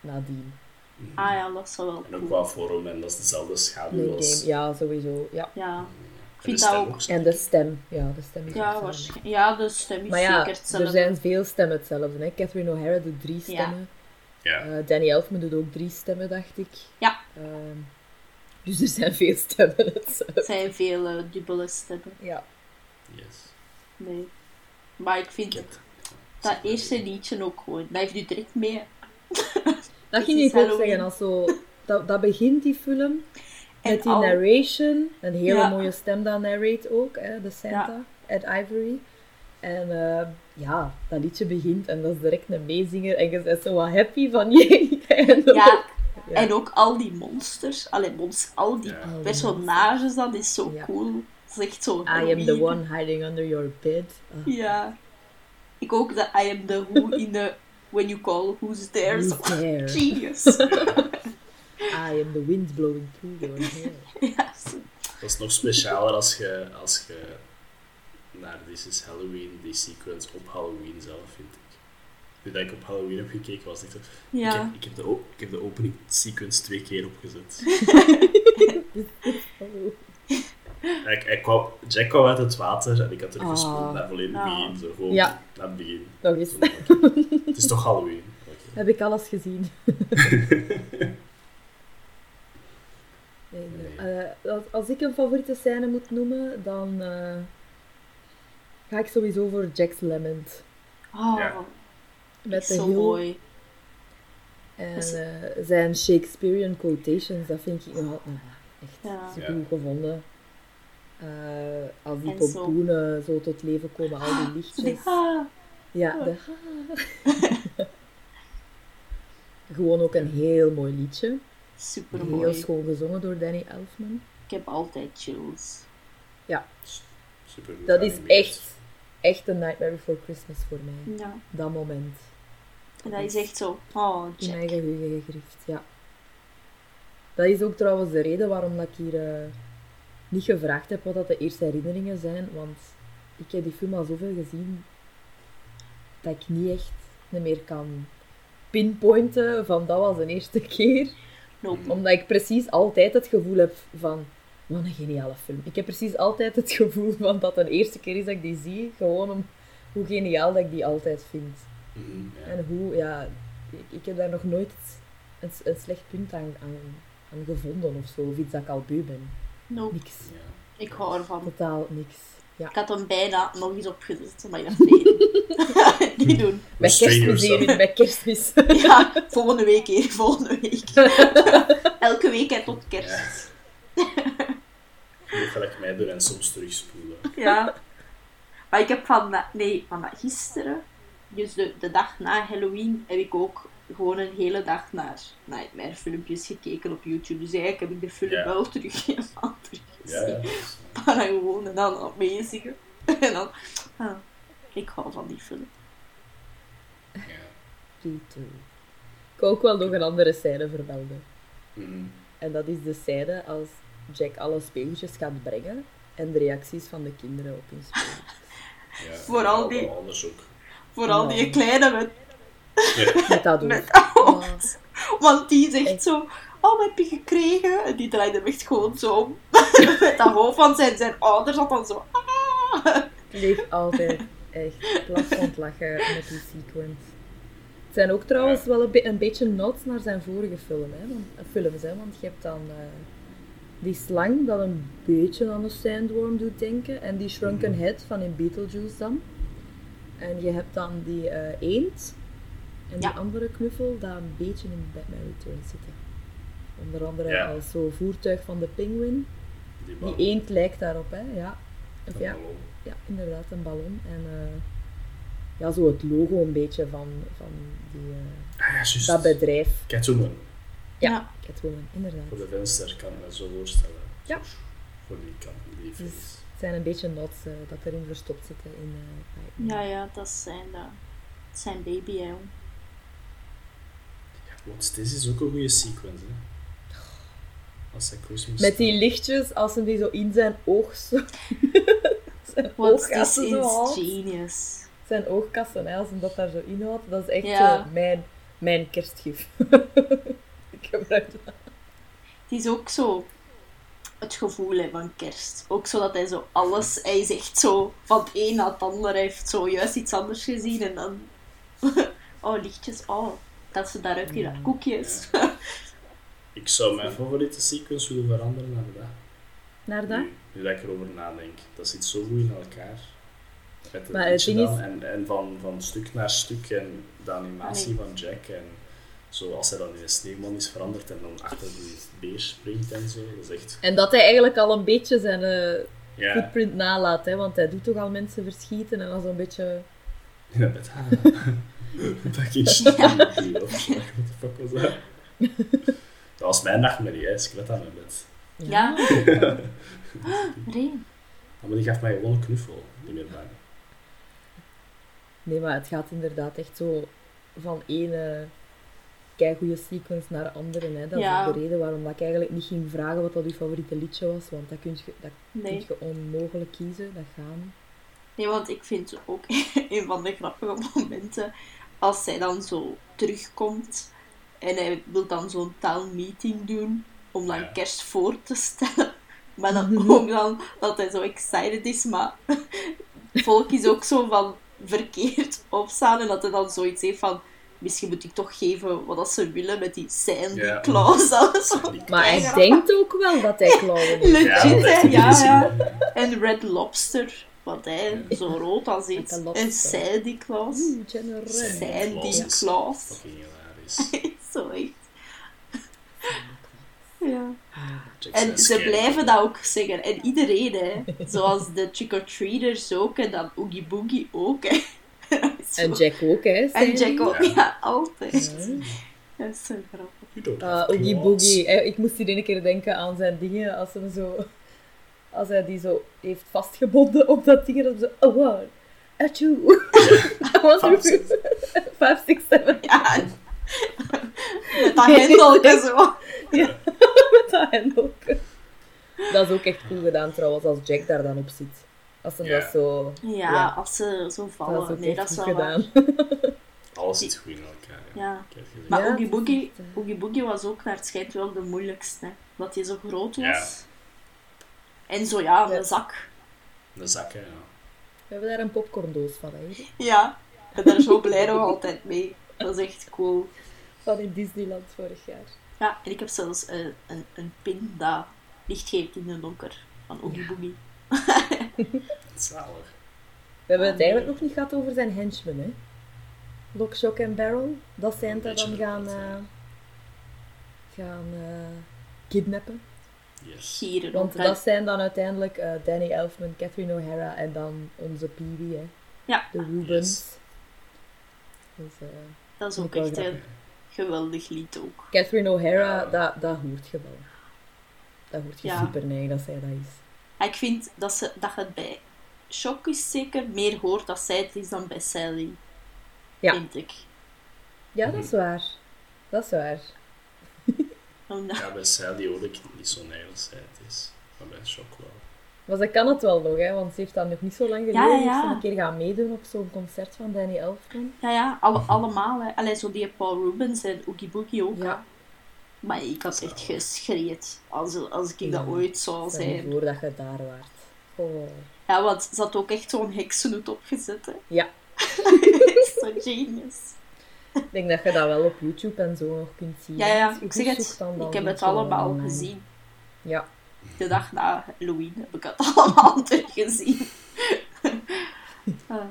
nadien. Mhm. Ah ja, dat is wel En ook qua vorm, en dat is dezelfde schaduw als... game, ja, sowieso. Ja. Ja, En vind de dat stem ook. En de stem, ja, de stem is ja, hetzelfde. waarschijnlijk. Ja, de stem is Maar ja, zeker hetzelfde. er zijn veel stemmen hetzelfde. Hè? Catherine O'Hara doet drie stemmen. Ja. Eh, Danny Elfman doet ook drie stemmen, dacht ik. Ja. Ehm, dus er zijn veel stemmen hetzelfde. Er zijn veel eh, dubbele stemmen. Ja. Yes. Nee. Maar ik vind Ik heb- dat eerste liedje ook gewoon, dat heeft u direct mee. [laughs] Dat ging ik ook zeggen. Als zo, dat, dat begint die film En met die al- narration. Een hele Ja. mooie stem dat narrate ook, hè, de Santa, Ed Ivory. En eh, ja, dat liedje begint en dat is direct een meezinger. En je bent zo wat happy van je. En ook- Ja, Ja. en ook al die monsters, allee, monsters al die Ja. Personages, dat is zo Ja. cool. Dat is echt zo I am the one hiding under your bed. Ah, Ja. Ik ook de I am the who in de when you call who's there. who's Zo. [laughs] there? Genius. [laughs] I am the wind blowing through your hair. [laughs] Dat is nog specialer als je, als je naar This is Halloween, die sequence op Halloween zelf, vind ik. Nu dat ik op Halloween heb gekeken, was het echt zo... Ik, ja. heb, ik, heb de, ik heb de opening sequence twee keer opgezet. Oh. ik, ik kwam, Jack kwam uit het water en ik had er Ah. gespoeld naar volledig begin. Zo gewoon Ja. naar het begin. Nog eens. Het is toch Halloween? Oké. Heb ik alles gezien. [laughs] Nee, nee. Eh, als, als ik een favoriete scène moet noemen, dan eh, ga ik sowieso voor Jack's Lament. Oh, Ja. Met de zo hill mooi. en eh, zijn Shakespearean quotations, dat vind ik nog altijd echt Ja. super goed gevonden. Eh, als die En pompoenen zo tot leven komen, al die Zo lichtjes. ah, Ja, de [laughs] Gewoon ook een heel mooi liedje. super Heel mooi. schoon gezongen door Danny Elfman. Ik heb altijd chills. Super goed Dat is echt, echt een Nightmare Before Christmas voor mij. Ja. Dat moment. En dat is echt zo. Oh, In mijn geheugen gegrift, ja. Dat is ook trouwens de reden waarom dat ik hier eh, niet gevraagd heb wat dat de eerste herinneringen zijn. Want ik heb die film al zoveel gezien dat ik niet echt meer kan pinpointen van dat was de eerste [laughs] keer. Nope. Omdat ik precies altijd het gevoel heb van, wat een geniale film. Ik heb precies altijd het gevoel van dat de eerste keer is dat ik die zie. Gewoon om hoe geniaal dat ik die altijd vind. Mhm, ja. En hoe, ja, ik, ik heb daar nog nooit een, een slecht punt aan, aan, aan gevonden of zo. Of iets dat ik al beu ben. Nope. Niks. Ja. Ik hou ervan. Totaal niks. Ja. Ik had hem bijna nog eens opgezet, maar ik dacht nee. niet doen. Bij kerstmis. Erin, bij kerstmis. [laughs] Ja, volgende week hier, volgende week. [laughs] Elke week hè, tot kerst. Je moet gelijk mij doen en soms terugspoelen. Ja. Maar ik heb van, dat- nee, van gisteren, dus de, de dag na Halloween, heb ik ook gewoon een hele dag naar Nightmare filmpjes gekeken op YouTube. Dus eigenlijk heb ik de film wel terug [laughs] helemaal Maar dan gewoon en dan meezingen. [laughs] En dan, ah, ik hou van die film. ja. Ik wil ook wel nog een andere scène vermelden. Mhm. En dat is de scène als Jack alle speeltjes gaat brengen en de reacties van de kinderen op hun speel. Ja, Vooral die-. Vooral die kleine met, Ja. Met dat met hoofd. hoofd. Want die zegt Echt. zo, oh, wat heb je gekregen? En die draait hem echt gewoon zo om. met [laughs] dat hoofd van zijn, zijn ouders had dan zo, ah. Ik leef altijd echt het lachen met die sequence. Het zijn ook trouwens wel een, be- een beetje nods naar zijn vorige film, hè, want, eh, films. Hè, want je hebt dan eh, die slang dat een beetje aan een sandworm doet denken. En die shrunken head van in Beetlejuice dan. En je hebt dan die eh, eend. En Ja. die andere knuffel, dat een beetje in Batman Returns zitten. Onder andere Ja. als zo voertuig van de penguin. Die, eend lijkt daarop, hè. Ja, of ja, ballon. ja inderdaad, een ballon. En eh, ja, zo het logo een beetje van, van die, eh, Ah ja, dat bedrijf. Catwoman. Ja, Ja. Catwoman, inderdaad. Voor de venster kan ik me zo voorstellen. Ja. Zo, Voor die kant, die Dus face. het zijn een beetje nods eh, dat erin verstopt zitten in eh. Ja, ja, dat zijn, dat, zijn baby, hè. Want dit is ook een goede sequence, hè. Als hij Christmas Met die lichtjes, als hij die zo in zijn oog zo... [laughs] zijn Want this oogkassen zo is genius. Zijn oogkassen, hè, als hij dat daar zo inhoudt. Dat is echt Ja. zo mijn, mijn kerstgif. [laughs] Ik gebruik dat. Het is ook zo het gevoel hè, van kerst. Ook zo dat hij zo alles, hij is echt zo van het een naar het ander. Hij heeft zo juist iets anders gezien en dan, [laughs] oh lichtjes, oh, dat ze daaruit hier naar koekjes. [laughs] Ik zou mijn favoriete sequence willen veranderen naar dat. Naar dat? Nu, nu dat ik erover nadenk. Dat zit zo goed in elkaar. Met het Maar het ding is- en, en van, van stuk naar stuk en de animatie van Jack en zo als hij dan in een sneeuwman is veranderd en dan achter die beer springt en zo. Dat is echt... En dat hij eigenlijk al een beetje zijn eh, Ja, footprint nalaat, hè, want hij doet toch al mensen verschieten en dan zo'n beetje... in het bed. [laughs] dat is What the fuck was dat? [laughs] Dat was mijn nachtmerrie, hè. Skret aan mijn bed. Ja. [laughs] [gasps] Reen. Ja, maar die gaf mij gewoon een knuffel, niet meer bang. Nee, maar het gaat inderdaad echt zo van ene keigoede sequence naar de andere. Hè. Dat Ja. is ook de reden waarom dat ik eigenlijk niet ging vragen wat dat uw favoriete liedje was, want dat kun je, dat kun Nee. je onmogelijk kiezen. Dat gaat niet. nee, want ik vind ook een van de grappige momenten als hij dan zo terugkomt en hij wil dan zo'n town meeting doen om dan Ja. kerst voor te stellen. [laughs] Maar dan [laughs] ook dan dat hij zo excited is, maar [laughs] volk is ook zo van verkeerd opstaan en dat hij dan zoiets heeft van misschien moet ik toch geven wat dat ze willen met die Sandy Ja. Maar hij denkt ook wel dat hij klauwen is. Legit, Ja, Ja. En Red Lobster, wat hij zo rood als iets. En. Sandy Claus. Wren. Sandy Claus hilarisch. Zo echt. Ja. Jack En ze blijven dat ook zeggen. En iedereen, hè. Zoals de trick-or-treaters ook. En dan Oogie Boogie ook, hè. [laughs] En Jack ook, hè. En. Jack ook, Ja. ja, altijd. Ja. Dat is zo grappig. Ah, Oogie. Boogie. Ik moest hier een keer denken aan zijn dingen als hem zo... Als hij die zo heeft vastgebonden op dat ding, dan zo... Oh, wow. Achoo. [laughs] Two, Vijf, three, five, six, seven. [laughs] Ja. Met dat hendelke zo. Met dat hendelke. Dat is ook echt cool gedaan trouwens, als Jack daar dan op zit. Als Ja. dat zo... Ja, Ja. als ze zo Dat is vallen. ook Nee, echt dat is goed wel waar. gedaan. [laughs] Alles zit goed in elkaar. Ja. Ja. Maar Ja, Oogie Boogie, echt, eh, Oogie Boogie was ook naar het schijnt wel de moeilijkste. Hè. Dat hij zo groot was. En zo ja, Ja. een zak. De zakken, ja. We hebben daar een popcorndoos van, hè. Ja. Ik ben daar zo blij nog altijd mee. Dat is echt cool. Van in Disneyland vorig jaar. Ja, en ik heb zelfs een, een, een pin dat licht geeft in de donker. Van Oogie Boogie. [laughs] Zalig. We hebben het eigenlijk nog niet gehad over zijn henchmen, hè. Lock, Shock en Barrel. Dat zijn Een dat dan gaan... eh, gaan eh, kidnappen. Yes. Gieren. Want dat zijn dan uiteindelijk eh, Danny Elfman, Catherine O'Hara en dan onze Peewee, hè. Ja. De Rubens. Dus, eh, dat is ook echt een geweldig lied ook. Catherine O'Hara, Ja. dat, dat hoort je wel. Dat hoort je Ja. super nee dat zij dat is. Ik vind dat, ze, dat je het bij Shock is zeker meer hoort dat zij het is dan bij Sally. Ja. Vind ik. Ja, dat is waar. Dat is waar. Omdat- Ja, bij Sally hoor ik niet zo neig als zij het is. Maar bij Shock wel. Maar ze kan het wel nog, hè, want ze heeft dat nog niet zo lang geleden. Ja, ja, ze een keer gaan meedoen op zo'n concert van Danny Elfman. Ja, ja, alle, allemaal. Hè. Allee, zo die Paul Rubens en Oogie Boogie ook. Ja. Maar ik had echt geschreeuwd als, als ik dat ooit zou zijn. voor dat je daar waart. Oh. Ja, want ze had ook echt zo'n heksenhoed opgezet. Hè. Ja, [laughs] Zo genius. Ik denk dat je dat wel op YouTube en zo nog kunt zien. Ja, ja, ik zeg het. Ik heb het allemaal online. gezien. Ja. De dag na Halloween heb ik het [laughs] allemaal teruggezien. [laughs] Ah.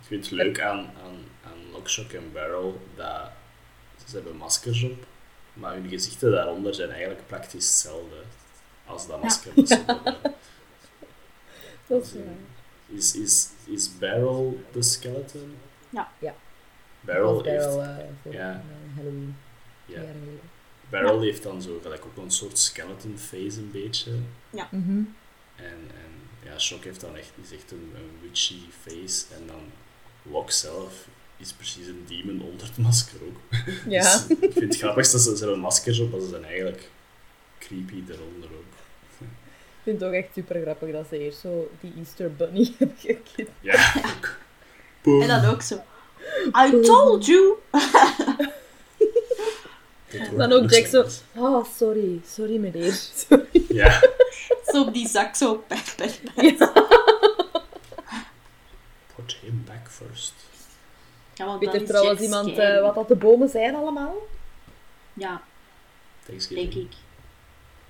vind het leuk aan, aan, aan Lockshock en Barrel dat ze hebben maskers op, maar hun gezichten daaronder zijn eigenlijk praktisch hetzelfde als dat masker dat [laughs] is waar. Is, is, is Barrel de skeleton? Ja. Ja. Barrel, heeft, eh, voor ja. Halloween. ja. Barrel heeft dan zo gelijk ook een soort skeleton face een beetje. Mhm. En, en ja, Shock heeft dan echt, is echt een, een witchy face. En dan Lock zelf is precies een demon onder het masker ook. [laughs] Ja. Dus ik vind het grappig dat ze, ze hebben maskers op, maar ze zijn eigenlijk creepy eronder ook. Ik vind het ook echt super grappig dat ze eerst zo die Easter Bunny [laughs] hebben gekend. Ja, ook. Boom. En dan ook zo. I told you! Dat Dan ook Jack zo, oh sorry, sorry meneer. Sorry. [laughs] Ja, Zo op die zak zo. Pet. put him back first. Ja, want Weet dan er is trouwens Jack iemand eh, wat dat de bomen zijn allemaal? Ja, Thanksgiving. denk ik.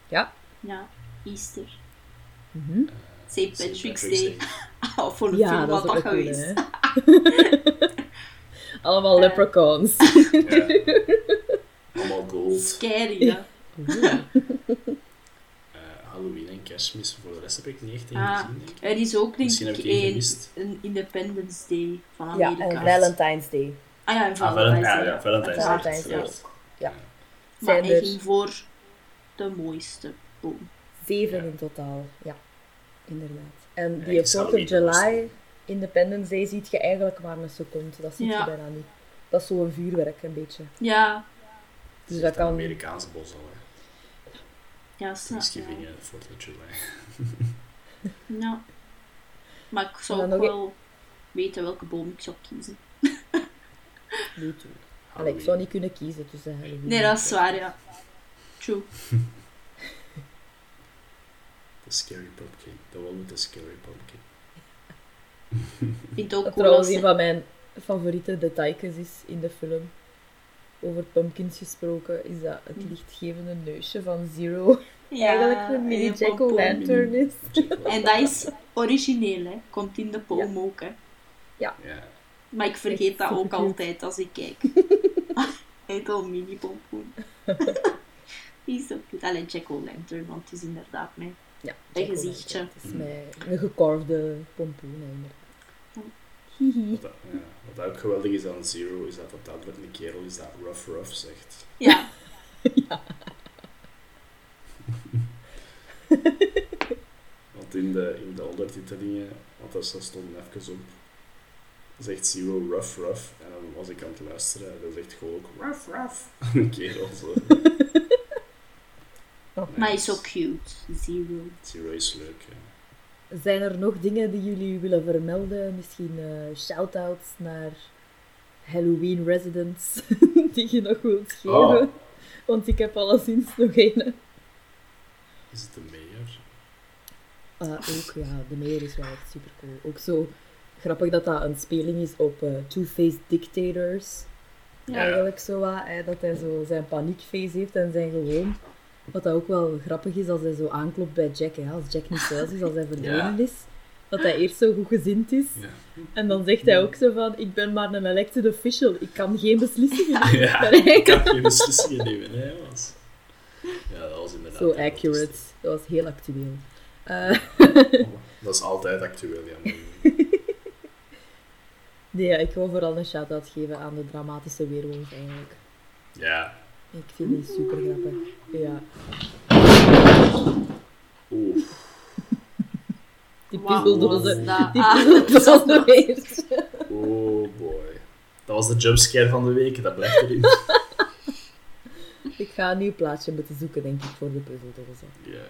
Ja. Ja, Easter. Mhm. St. St. Patrick's Patrick's Day. Of [laughs] voor een Ja, film dat wat is dat ook een geweest. [laughs] allemaal Eh. leprechauns. Ja. [laughs] Allemaal gold. Scary, ja. [laughs] Eh, Halloween en kerstmis. Voor de rest heb ik niet echt één Ah. gezien, denk. Er is ook, denk Misschien heb ik, ik één een, een Independence Day van ja, Amerika. en Valentine's Day. Ah ja, en Ah, Valentine's Valentine, Day. ja, Valentine's Day. Valentine's Day. uiteraard. Ja. Maar Zijn hij er ging voor de mooiste boom. zeven Ja. in totaal. Ja, inderdaad. En Ja, die ik zou 4th of. July Independence Day ziet je eigenlijk maar een seconde. Dat ziet Ja. je bijna niet. Dat is zo'n vuurwerk, een beetje. Ja, Dus Het dat kan... Amerikaanse bos al, hè. ja, snap Thanksgiving, ja. eh, 4th of July. Ja. Maar ik zou ook wel weten welke boom ik zou kiezen. [laughs] Nee, toe. Allee, ik zou niet kunnen kiezen tussen Halloween Nee, dat is waar, ja. True. [laughs] The Scary Pumpkin. The one with the Scary Pumpkin. Ik vind het ook cool als een van mijn favoriete detailjes is in de film. Over pumpkins gesproken, is dat het Hm. lichtgevende neusje van Zero Ja, eigenlijk een mini pompoen. jack-o'-lantern is. En dat is origineel, hè. Komt in de poem ook, hè. Ja. Maar ik vergeet Echt dat ook altijd als ik kijk. [laughs] Echt al mini pompoen. [laughs] Die is zo cute. Alleen Jack-o'-lantern, want het is inderdaad mij. Ja, Een gezichtje. Het is met een gekorfde pompoen. Wat, dat- ja, wat ook geweldig is aan Zero, is dat dat duidelijk een kerel is dat rough rough zegt. Ja, [laughs] [laughs] Want in de, in de ondertitelingen, want dat dat stond even op, zegt Zero rough rough. En dan was ik aan het luisteren en dan zegt gewoon ook rough rough. [laughs] Een kerel zo. Maar hij is zo cute. Zero. Zero is leuk, ja. Zijn er nog dingen die jullie willen vermelden? Misschien eh shout-outs naar Halloween residents [laughs] die je nog wilt geven? Oh. Want ik heb alleszins nog een. Is het de mayor? Ah, ook, ja, de meer is wel echt super cool. Ook zo grappig dat dat een speling is op eh, Two-Faced Dictators. Ja. Eigenlijk zo wat, hè, dat hij zo zijn paniekface heeft en zijn gewoon. Wat dat ook wel grappig is als hij zo aanklopt bij Jack. Hè, als Jack niet thuis is, als hij verdwenen Ja. is. Dat hij eerst zo goed gezind is. Ja. En dan zegt hij ook zo van, ik ben maar een elected official. Ik kan geen beslissingen nemen. [laughs] Ja, [laughs] ik kan geen beslissingen nemen, hè, was. Ja, dat was inderdaad... Zo heel accurate. Dat was heel actueel. Eh, Dat is altijd actueel, ja. [laughs] nee, ja, ik wil vooral een shout-out geven aan de dramatische weerwolf eigenlijk. Ja. Ik vind die super grappig. Ja, Oeh. [laughs] die puzzeldozen. Die Ah, puzzeldozen. Oh boy. Dat was de jumpscare van de week, dat blijft erin. [laughs] Ik ga een nieuw plaatje moeten zoeken, denk ik, voor de puzzeldozen. Ja.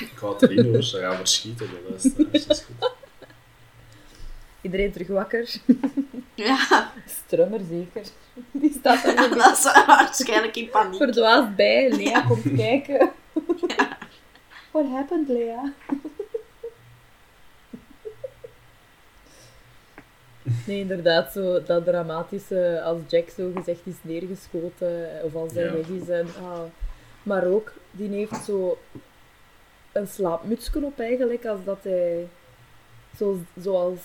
Ik ga het erin hoor, dan gaan we verschieten. Dat is, dat is goed. Iedereen terug wakker? [laughs] Ja, Strummer zeker. Die staat [laughs] daar nog dat is waarschijnlijk in paniek. verdwaasd bij. Lea [laughs] komt kijken. What happened, Lea? Nee, inderdaad, zo dat dramatische als Jack zo gezegd is neergeschoten of als hij Ja. weg is. En, ah. Maar ook, die heeft zo een slaapmutsje op eigenlijk, als dat hij, zo, zoals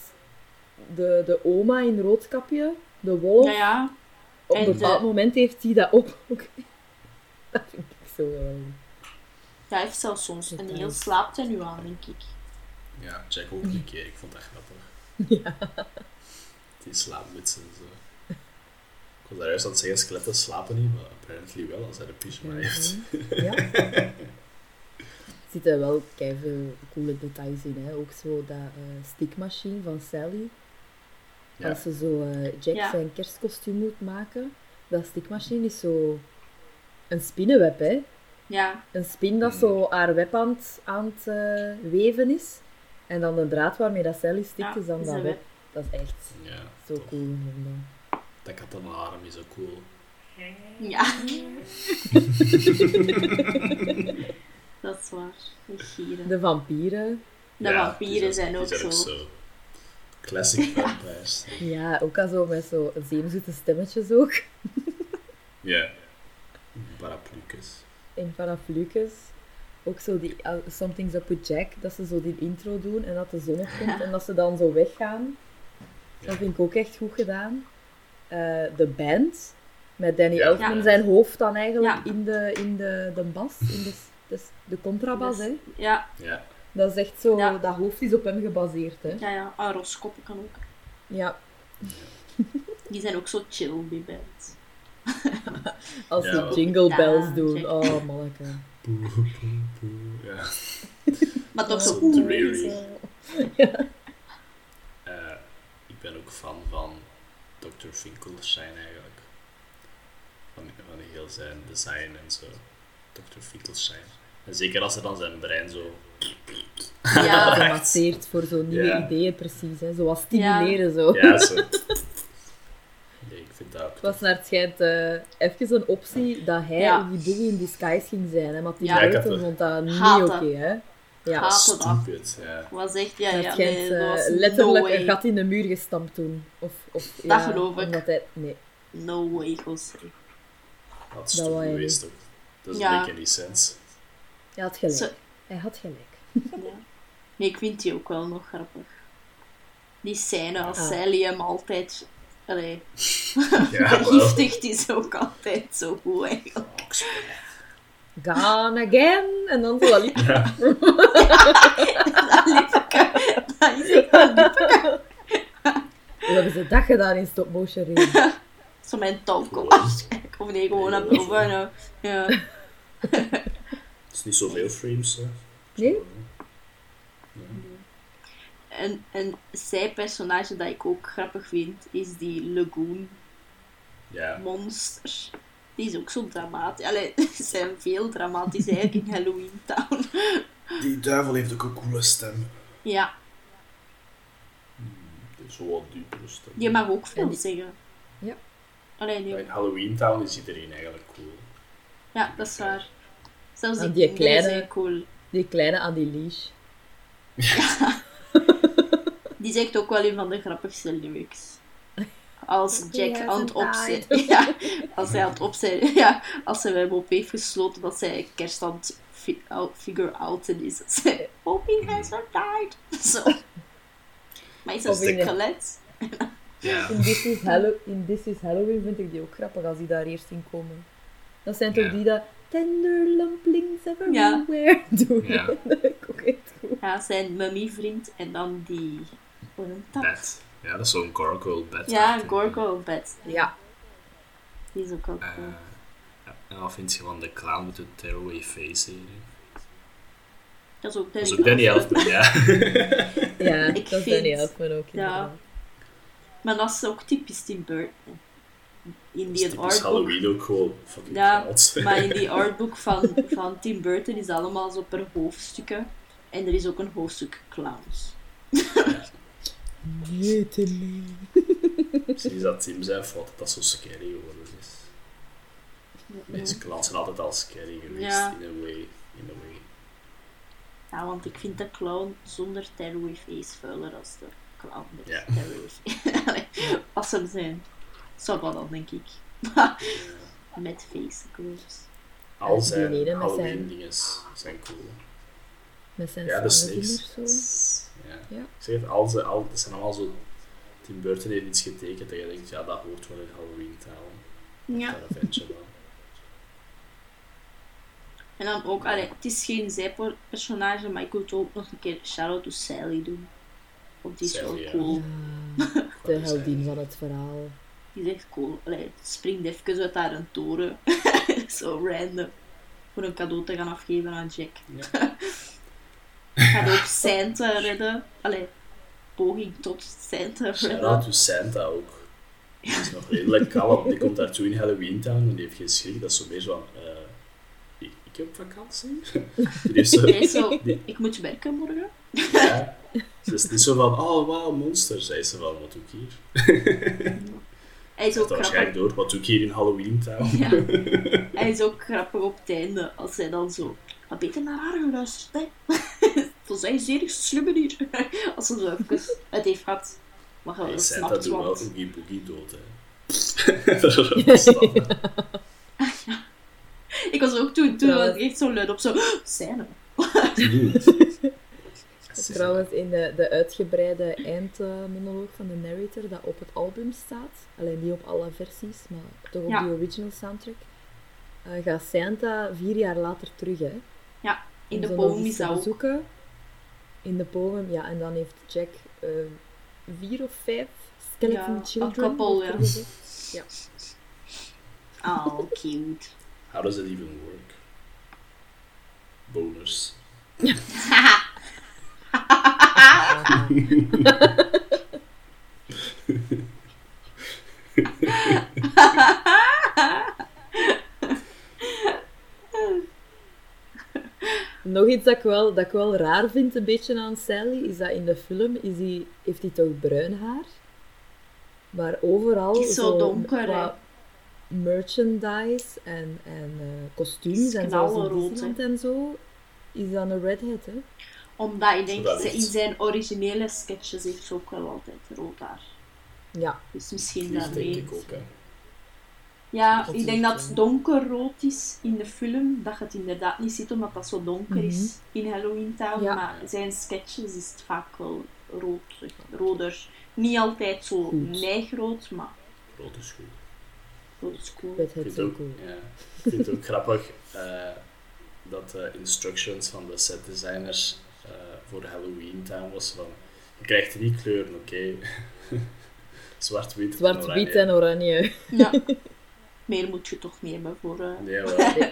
de, de oma in roodkapje, de wolf, Ja, ja. op en een bepaald de- moment heeft hij dat ook. ook. [laughs] dat vind ik zo geweldig. Hij heeft zelfs soms een Details. heel slaaptenu aan, denk ik. Ja, check ook een keer. Ik vond dat grappig. [laughs] Ja. Die slaapmutsen en zo. Ik was daar juist aan het zeggen, skeletten slapen niet, maar apparently wel als hij de pyjama heeft. Ja. [laughs] Er zitten wel veel coole details in. Hè. Ook zo dat eh stickmachine van Sally. Ja. Als ze zo eh, Jack Ja. zijn kerstkostuum moet maken. Dat stickmachine is zo een spinnenweb. Hè. Ja, Een spin dat Mm. zo haar web aan het, aan het eh, weven is. En dan de draad waarmee dat Sally stikt Ja, is dan is dat web. Dat is echt Ja, zo tof. cool. Dat katanaarm is ook cool. ja. [laughs] dat is waar. De gieren. De vampieren. De Ja, vampieren zijn ook zo. Classic [laughs] vampires. Ja, ook al zo met zo zeemzoete stemmetjes ook. Ja. Paraplucas. in paraplucas. Ook zo die uh, Something's Up With Jack, dat ze zo die intro doen en dat de zon opkomt en dat ze dan zo weggaan. Dat vind ik ook echt goed gedaan. Eh, de band, met Danny Ja. Elfman Ja. zijn hoofd dan eigenlijk Ja. in, de, in de, de bas, in de, de, de contrabas. Dus- Hè. Ja, Ja. Dat is echt zo, Ja. dat hoofd is op hem gebaseerd. Hè. ja, ja. Ah, Roskoppen kan ook. Ja, [laughs] Die zijn ook zo chill, die band. [laughs] als Ja. die jingle bells Ja, doen. check. Oh, manneke. Poe, poe, poe. Ja. [laughs] Maar toch zo... Dreary. Ja. Eh, ik ben ook fan van Dr. Finkelstein eigenlijk. Van, van heel zijn design en zo. Dr. Finkelstein. En zeker als hij dan zijn brein zo... Ja, [laughs] Gemasseerd voor zo'n nieuwe Ja. ideeën, precies. Hè. Zo wat stimuleren, zo. Ja, zo. [laughs] Nee, ik vind dat ook Het was naar het schijnt eh, even een optie dat hij Ja. in die Boogie in Disguise ging zijn. Hè, maar die Ja, ik Burton heb het- vond dat niet Haat oké. dat. hè. Ja, Haat af. stupid. Ja. was echt... Ja, ja, schijnt nee, dat eh, was letterlijk no een gat in de muur gestampt toen. Of, of, Dat ja, geloof ik. Omdat hij, nee, No way, José. Dat is Dat toch wou je geweest ook. Dat is Ja. make any sense. hij had gelijk. Zo- Hij had gelijk. Ja. Nee, ik vind die ook wel nog grappig. Die scène als Ah. Sally hem altijd... Allee, [laughs] Ja, vergiftigt is ook altijd zo goed eigenlijk. Gone again! En dan zo dat liep. Dat liefke, dat is echt een liefke. Hoe hebben ze dat gedaan in stop motion? [laughs] Zo mijn komt. Of nee, gewoon naar boven. en, Ja. Het is niet zoveel frames. Hè. Nee? En een zijpersonage dat ik ook grappig vind, is die Lagoon Ja. monster. Die is ook zo dramatisch. Allee, [laughs] er zijn veel dramatisch eigenlijk in Halloween Town. Die duivel heeft ook een coole stem. Ja, is zo wat diepere stem. je mag ook veel En die- zeggen. Ja. Allee, nee. In Halloween Town is iedereen eigenlijk cool. Ja, dat is waar. Zelfs die, En die kinderen kleine- zijn cool. Die kleine aan die leash. [laughs] Die zegt ook wel een van de grappigste lyrics. Als Jack aan het. [laughs] Ja, als hij aan het opzij... [laughs] Ja, als hij hem op heeft gesloten dat zij kerst aan het fi- out- figure outen is. Dat zij... Hoping hasn't died. Zo. Maar is een Of in de- skelet. Ja. In This, is Hallow- in This is Halloween vind ik die ook grappig als die daar eerst in komen. Dat zijn toch Ja. die dat tender lumplings everywhere doen. Ja. [laughs] dat ik ook echt goed. Ja, zijn mummyvriend en dan die... Hoe noemt dat? Bed. Ja, dat is zo'n gargoyle bed. Ja, Gorgo bed. Ja. Die is ook wel Eh, cool. ja, en wat vind je van de clown met de Tearaway Face serie? Dat is ook Dat is Danny ook Danny Elfman. Ja. [laughs] Ja, Ik dat is vind- Danny Elfman ook. Ja. Maar dat is ook typisch Tim Burton. In is die artbook, Halloween ook gewoon fucking Ja, [laughs] maar in die artbook van, van Tim Burton is allemaal zo per hoofdstukken. En er is ook een hoofdstuk clowns. [laughs] Nee, Timmy. Is dat Tim zijn fout dat dat zo scary geworden is. Deze clowns zijn altijd al scary geweest, Ja. in a way. In a way. Ja, want ik vind de clown zonder Terry Face vuiler als de clown met Ja. [laughs] Allee, Als ze zijn. Zo wel dan, denk ik. [laughs] met face. Al zijn ene met Halloween zijn- dingen zijn cool. Met zijn Ja, de snakes. of zo. Ja. Ja. Ik zeg het, al ze, al, dat zijn allemaal zo Tim Burton heeft iets getekend dat je denkt, ja, dat hoort wel in Halloween taal. Ja. Dat ventje dan. En dan ook, allee, het is geen zijpersonage, maar ik wil het ook nog een keer shout-out to Sally doen. Want die is Sally, wel cool. Ja, [laughs] de heldin van het verhaal. Die is echt cool. Allee, springt even uit haar een toren. [laughs] Zo random. Voor een cadeau te gaan afgeven aan Jack. Ja. [laughs] Gaat ook Santa redden. Allee, poging tot Santa redden. to Santa ook. Die is nog redelijk kalm. Die komt daartoe in Halloween Town en die heeft geen schrik. Dat is zo meer zo eh, ik, ik heb vakantie. [laughs] Die heeft zo, die- ik moet werken morgen. ja. Ze is niet zo van, oh wauw, monsters. Zij is zo van, wat ik hier? Hij is Dat ook waarschijnlijk grappig. door, wat doe ik hier in Halloween Town? Ja. [laughs] Hij is ook grappig op het einde. Als hij dan zo... Wat beter naar haar geluisterd, hè? [laughs] Voor zij zeer slimme hier. [laughs] Als ze zo even het heeft gehad. Maar Hey, wel Santa snapt, doet wel. Oogie Boogie dood, hè. Dat is wel- Ik was ook toen, toen was ik echt zo luid op zo... Scène. Trouwens, in de, de uitgebreide eindmonoloog van de narrator, dat op het album staat, alleen niet op alle versies, maar toch op Ja. de original soundtrack, eh, gaat Santa vier jaar later terug, hè? Ja, in de poem is dat ook. bezoeken. In de poem, ja, en dan heeft Jack eh, vier of vijf skeleton Ja, children. een er ja. gezegd. Oh, cute. How does it even work? Bonus. [laughs] [laughs] Nog iets dat ik, wel, dat ik wel raar vind, een beetje aan Sally, is dat in de film is die, heeft hij toch bruin haar. Maar overal, Het is zo donker, qua merchandise en, en eh, kostuums en en zo, is dat een redhead, hè? Omdat ik denk, Dat ze is- in zijn originele sketches heeft ze ook wel altijd rood haar. Ja, Dus misschien Dat daarmee. denk ik ook, hè. Ja, Dat ik is denk dat het ja. donkerrood is in de film. Dat je het inderdaad niet ziet omdat dat zo donker is in Halloween Town. Ja. Maar zijn sketches is het vaak wel rood, roder. Niet altijd zo Goed. nijgrood, maar Rood is goed. rood is cool. Vind, zo ook, cool. ja, ik vind het ook [laughs] grappig eh, dat de instructions van de setdesigners eh voor Halloween Town was van je krijgt drie kleuren, oké. [laughs] Zwart-wit en Zwart-wit oranje. en oranje. Ja. [laughs] Meer moet je toch hebben voor... eh, Nee, wel. [laughs]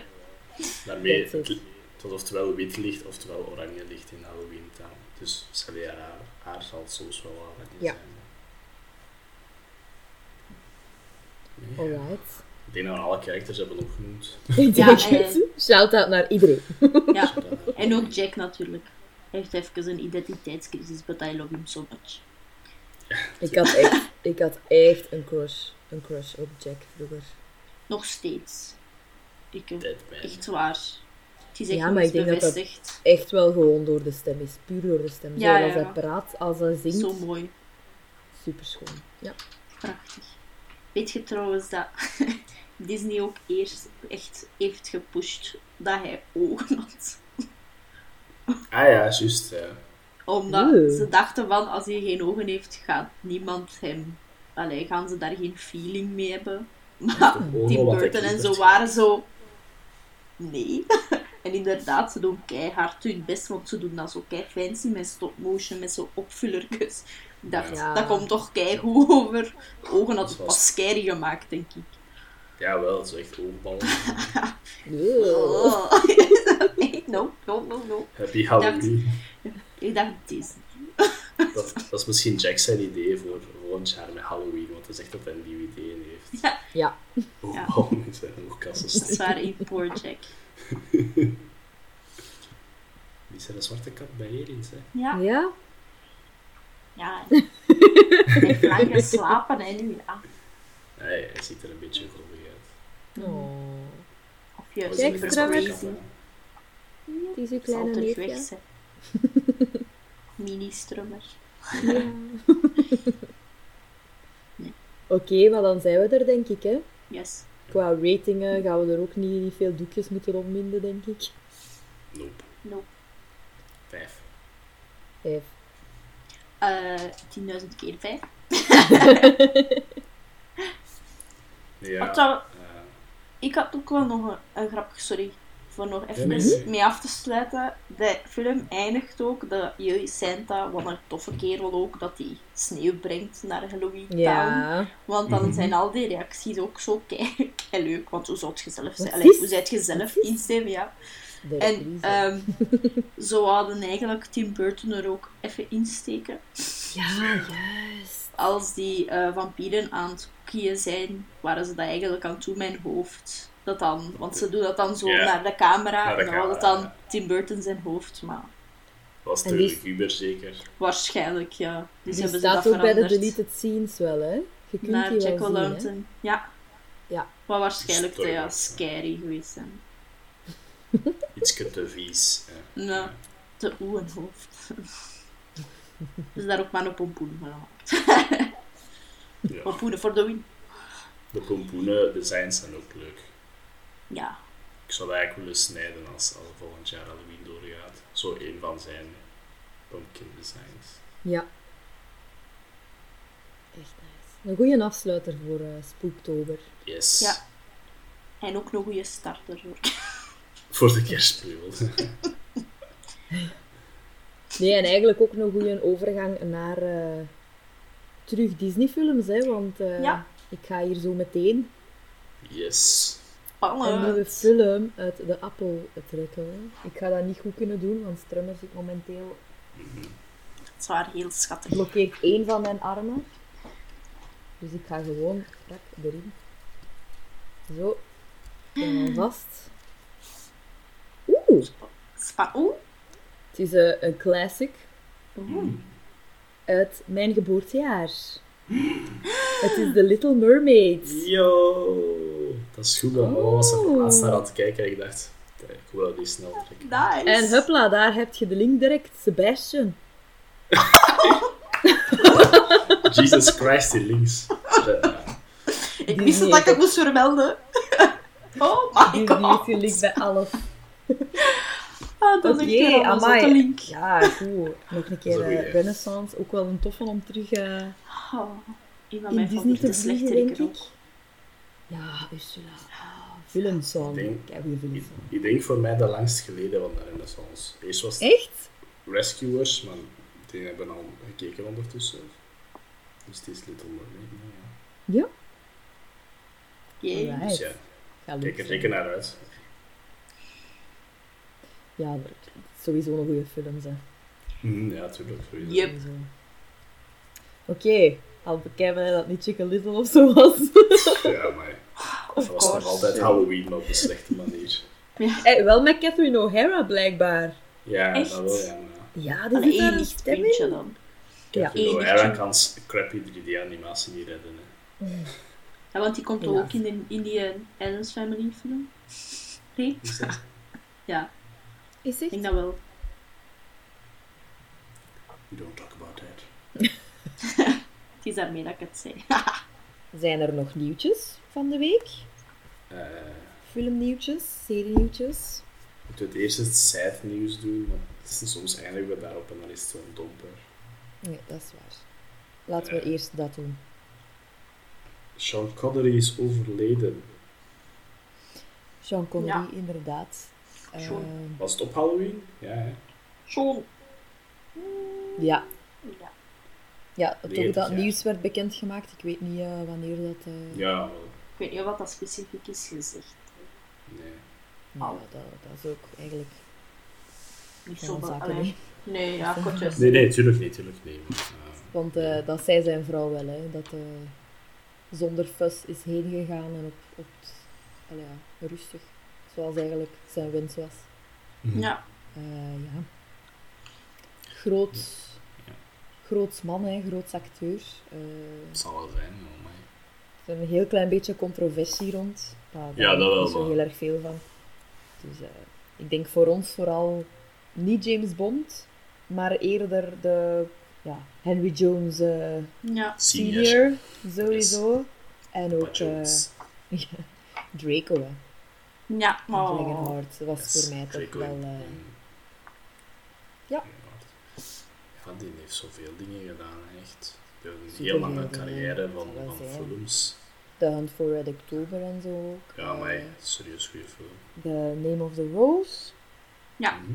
Daarmee, het, het was oftewel wit licht, oftewel oranje licht in Halloween Town. Dus Sally haar, haar, zal soms wel oranje Ja. zijn. Ja. Alright. Ik denk dat we alle characters hebben opgenoemd. Ja, denk eh. Shout-out naar iedereen. ja. En ook Jack natuurlijk. Hij heeft even een identiteitscrisis, but I love him so much. Ik had echt, ik had echt een crush, een crush op Jack vroeger. Nog steeds. Ik echt waar. Het is echt Ja, maar ik denk dat dat- bevestigd. Echt wel gewoon door de stem is. Puur door de stem. Ja, Zoals ja. hij praat, als hij zingt. Zo mooi. Super schoon. Ja. Prachtig. Weet je trouwens dat [laughs] Disney ook eerst echt heeft gepusht dat hij ogen had? Ah ja, juist. Ja. Omdat Oeh. ze dachten van als hij geen ogen heeft, gaat niemand hem... Allee, gaan ze daar geen feeling mee hebben. [laughs] Maar Tim Burton en zo waren zo... Nee. [laughs] en inderdaad, ze doen keihard hun best, want ze doen dat zo kei fancy met stop motion, met zo opvullertjes. Ik dacht, Ja. dat komt toch keigoed over. Ogen had het Dat was- pas scary gemaakt, denk ik. Ja, wel, het is echt oogballen. Ugh. [laughs] Oh. No, no, no, no. Happy Halloween. Ik dacht Disney. Dat, dat is misschien Jack zijn idee voor volgend jaar met Halloween, want hij zegt dat hij een nieuw idee heeft. Ja, Ja. Oogballen in zijn oogkassen dat is steken. waar, in poor Jack. [laughs] Die zijn een zwarte kat bij Erins, hè. Ja, Ja? ja. Hij heeft lang geslapen en nu, ja. Nee, hij ziet er een beetje grovig uit. Oh. Of juist Kijk, Het is kleine neefje. weg zijn. [laughs] Mini-strummer. Ja. [laughs] Oké, maar dan zijn we er, denk ik, hè. Yes. Qua ratingen gaan we er ook niet, niet veel doekjes moeten opminden, denk ik. Nope. Nope. Vijf. Vijf. Eh 10.000 keer 5. [laughs] Ja. Dat- eh, Ik had ook wel nog een, een grapje, sorry, voor nog even nee, nee. mee af te sluiten. De film eindigt ook, de jullie Santa, wat een toffe kerel ook, dat hij sneeuw brengt naar Halloween Town. Ja. Want dan zijn al die reacties ook zo [laughs] kei, kei leuk, want hoe zou je zelf zijn? Allee, hoe zijt je zelf instemmen, ja. De En ehm, [laughs] zo hadden eigenlijk Tim Burton er ook even insteken. ja, juist. Als die eh, vampieren aan het kiezen zijn, waren ze dat eigenlijk aan toe mijn hoofd. Dat dan, want ze doen dat dan zo naar de camera Naar de en dan was het dan ja. Tim Burton zijn hoofd, maar was En de die- Guber zeker. waarschijnlijk ja. Dus Die hebben ze staat dat ook bij de deleted scenes wel, hè? Je kunt naar Jack? O'Lantern. Ja. Ja. Wat waarschijnlijk te ja, scary geweest zijn. [laughs] Iets te vies. Ja. Ja. Te oe een hoofd. [laughs] dus daar ook maar een pompoen van gemaakt. [laughs] Ja. Pompoenen voor de win. De pompoenen designs zijn ook leuk. Ja. Ik zou dat eigenlijk willen snijden als, als volgend jaar Halloween doorgaat. Zo een van zijn pumpkin designs. Ja. Echt nice. Een goede afsluiter voor eh Spooktober. Yes. Ja. En ook een goede starter hoor. [laughs] Voor de kerstperiode. [laughs] Nee, en eigenlijk ook een goede overgang naar eh, terug Disney-films, hè? Want eh, Ja. ik ga hier zo meteen yes. Een nieuwe Spannend. film uit de appel trekken. hè. Ik ga dat niet goed kunnen doen, want Strummer zit momenteel Het is waar heel schattig. blokkeert één van mijn armen. Dus ik ga gewoon strak erin. Zo. En vast. Oeh, Spa Oeh. het is eh, een classic Oeh. uit mijn geboortejaar. Het is The Little Mermaid. Yo. Dat is goed. Oh, was er laatst naar aan het kijken en ik dacht, ik wil die snel trekken. Nice. En huppla, daar heb je de link direct. Sebastian. [laughs] Jesus Christ, die links. Ik wist het dat ik het moest vermelden. [laughs] oh my Die, god. gelinkt bij alles. [laughs] Ah, dat Oké, is echt een link. Ja, goed. Nog een keer. Renaissance. Ook wel een toffe om terug eh, Oh, een van in mijn Disney te favoriete vliegen, denk ik. ook. Ja, Ursula. Ah. Ik denk- Kijk, goede Ik, denk voor mij de langst geleden van de Renaissance. Eerst was het Echt? Rescuers, maar die hebben al gekeken ondertussen. Dus het is Little Mermaid. Ja. Ja. Alright. Dus ja, kijk er zeker naar uit. Ja, dat is sowieso een goede film. Hè. Mhm, ja, tuurlijk. sowieso. Yep. Oké, al bekijken dat het niet Chicken Little of zo was. Ja, maar dat was nog altijd Halloween, maar op een slechte manier. Eh, wel met Catherine O'Hara blijkbaar. Ja, Echt? dat wel, ja. Maar Ja, die Allee, zit daar één een licht stem puntje in. dan. Ja. Catherine Eén O'Hara kan crappy 3D-animatie niet redden. Hè. Ja, want die komt ook in, de, in die Addams Family film? Nee? Is dat? [laughs] Ja, Is ik echt? denk dat wel. We don't talk about that. [laughs] Is daarmee dat ik het zei. [laughs] Zijn er nog nieuwtjes van de week? Eh, Filmnieuwtjes, serienieuwtjes? moeten we het eerst het side nieuws doen? Want het is- soms eindigen we daarop en dan is het zo'n domper. Nee, dat is waar. Laten we Eh. eerst dat doen. Sean Connery is overleden. Sean Connery, Ja. inderdaad. Sean. Ehm, Was het op Halloween? Ja, hè? Ja, Ja. Ja toch 90 dat jaar. nieuws werd bekendgemaakt. Ik weet niet eh, wanneer dat... eh, Ja, wel. Ik weet niet wat dat specifiek is gezegd. Nee. ja, dat, dat is ook eigenlijk Niet zo hè. Nee, ja, kort juist. Nee, nee, tuurlijk niet, tuurlijk niet. Maar, eh, Want eh, dat zei zijn vrouw wel, hè, dat eh, zonder fuss is heen gegaan en op, op het- ja, rustig, zoals eigenlijk zijn wens was. mhm. Ja. Eh, ja. Groot, Ja. Groots man, hè, groots acteur. Eh, Het zal wel zijn, oh my. er is een heel klein beetje controversie rond. Maar daar Ja, dat wel, niet zo maar- heel erg veel van. Dus eh, ik denk voor ons vooral niet James Bond, maar eerder de ja, Henry Jones eh, Ja. Senior. Senior, sowieso. En ook. [laughs] Draco, hè. Ja, maar... Dragonheart was Yes, voor mij toch Draco wel... en- ja. Ja, die heeft zoveel dingen gedaan, echt. Die hebben een Super heel lange carrière van, films. The Hunt for Red October en zo ook. Ja, Eh, maar serieus goede film. The Name of the Rose. Ja, Mhm.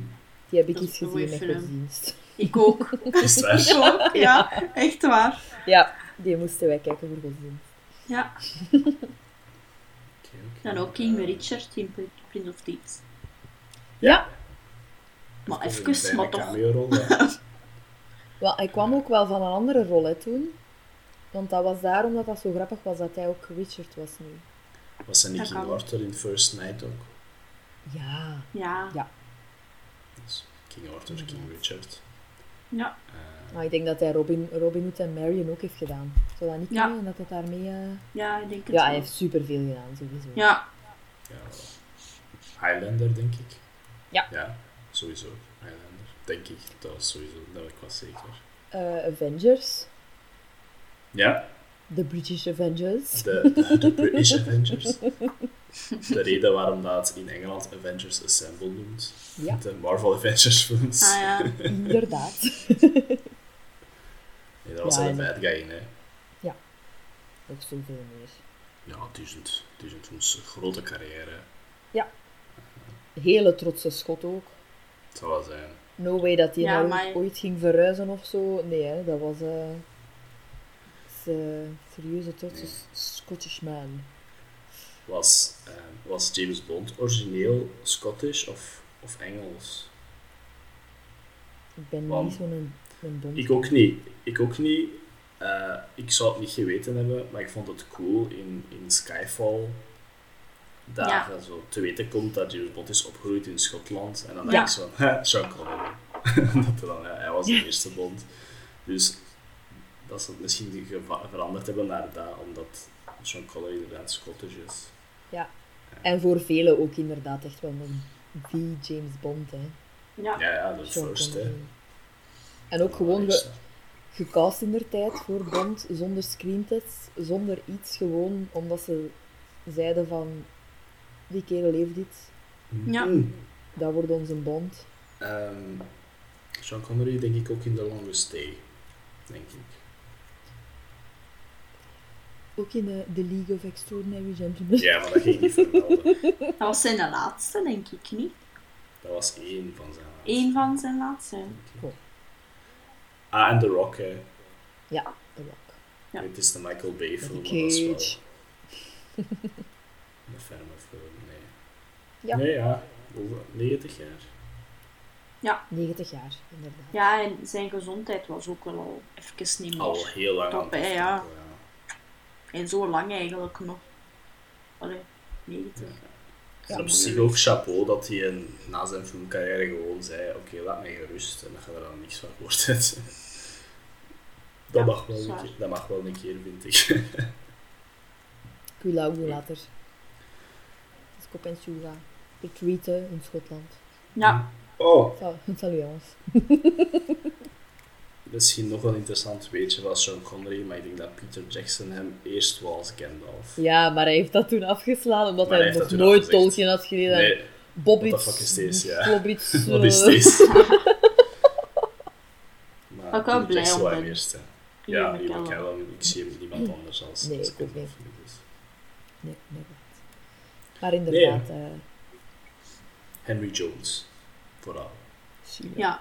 Die heb ik eens een gezien met film. godsdienst. ik ook. [laughs] Is het waar? ik ook, [laughs] ja. Echt waar. Ja, die moesten wij kijken voor godsdienst. Ja. [laughs] Oké. En ook King Eh, Richard in Prince of Thieves. Ja. Maar een even, maar toch. Ja. Wel, hij kwam ook wel van een andere rol hè, toen. Want dat was daarom dat dat zo grappig was dat hij ook Richard was nu. Was hij niet Dat. Arthur in First Night ook? Ja. Ja. Ja. Dus King Arthur, King. Richard. Ja. Maar ik denk dat hij Robin, Robin Hood en Marion ook heeft gedaan. Zou dat niet Ja. kunnen? En dat het daarmee... eh, Ja, ik denk het Ja, hij heeft superveel gedaan, sowieso. Ja. ja, Highlander, denk ik. Ja. Ja, sowieso. Denk ik. Dat was sowieso, dat ik was zeker. Eh, Avengers. Ja, The British Avengers. de, de, de [laughs] British Avengers. [laughs] De reden waarom dat in Engeland Avengers Assemble noemt. Ja, De Marvel Avengers films. Ah ja. [laughs] inderdaad. Nee, dat was Ja, een en- bad guy, hè. Nog zoveel meer. Ja, duizend. Duizend grote carrière. Hele trotse schot ook. Het zou wel zijn. No way dat hij Ja, nou maar- ooit ging verhuizen of zo. Nee, hè, dat was eh is, eh, serieuze trotse Nee. Scottish man. Was, eh, was James Bond origineel Scottish of, of Engels? Ik ben Want- niet zo'n een bond. Ik ook niet. Ik ook niet. Eh, ik zou het niet geweten hebben, maar ik vond het cool in, in Skyfall dat Ja. zo te weten komt dat James Bond is opgegroeid in Schotland. En dan Ja. denk ik zo van, [laughs] "Hè, Sean Connery. [laughs] dat dan, ja, hij was de eerste Bond. Dus dat ze het misschien veranderd hebben naar dat, omdat Sean Connery inderdaad Scottish is. En voor velen ook inderdaad echt wel nog die James Bond. Hè. Ja. Ja, ja, de first, hè. Connery. En ook gewoon ge- gecast in der tijd voor Bond, zonder screentest, zonder iets, gewoon omdat ze zeiden van die kerel heeft iets, Ja. Mm. dat wordt onze Bond. Ehm, Sean Connery denk ik ook in The Longest Stay, denk ik. Ook in de, The League of Extraordinary Gentlemen. Ja, maar dat ging ik niet vermelden. [laughs] Dat was zijn laatste, denk ik niet. Dat was één van zijn laatste. Eén van zijn laatste. Ah, en The Rock, hè. Ja, The Rock. Ja. Het is de Michael Bay film. Dat is wel. [laughs] Een. Ja. Nee, ja. Over 90 jaar. 90 jaar, inderdaad. Ja, en zijn gezondheid was ook wel al even niet meer. Al heel lang Top, hè, ja. En zo lang eigenlijk nog. Allee, 90. En op zich ook chapeau dat hij een- na zijn filmcarrière gewoon zei: Oké, laat mij gerust en dat je er dan niks van gehoord hebt. Dat, Ja, mag wel een keer, dat mag wel een keer, vind ik. Ik wil dat ook doen later. Scop en Suga. Retreaten in Schotland. Ja, Oh, Sal- [laughs] Salut, [laughs] misschien nog een interessant weetje van Sean Connery, maar ik denk dat Peter Jackson hem eerst wel als Gandalf. Ja, maar hij heeft dat toen afgeslaan omdat Maar hij, nog nooit. Tolkien had gelezen. Nee, Bobbits. what the fuck is this, ja. Bobbits, [laughs] wat is eh, deze? Maar ik wel Peter blij om hem ben. eerst. hè. Ja, Ian McKellen. McKellen. Ik zie hem niemand anders als, Nee, ik ook niet. Nee, nee. Maar inderdaad, eh Henry Jones, vooral. Ja.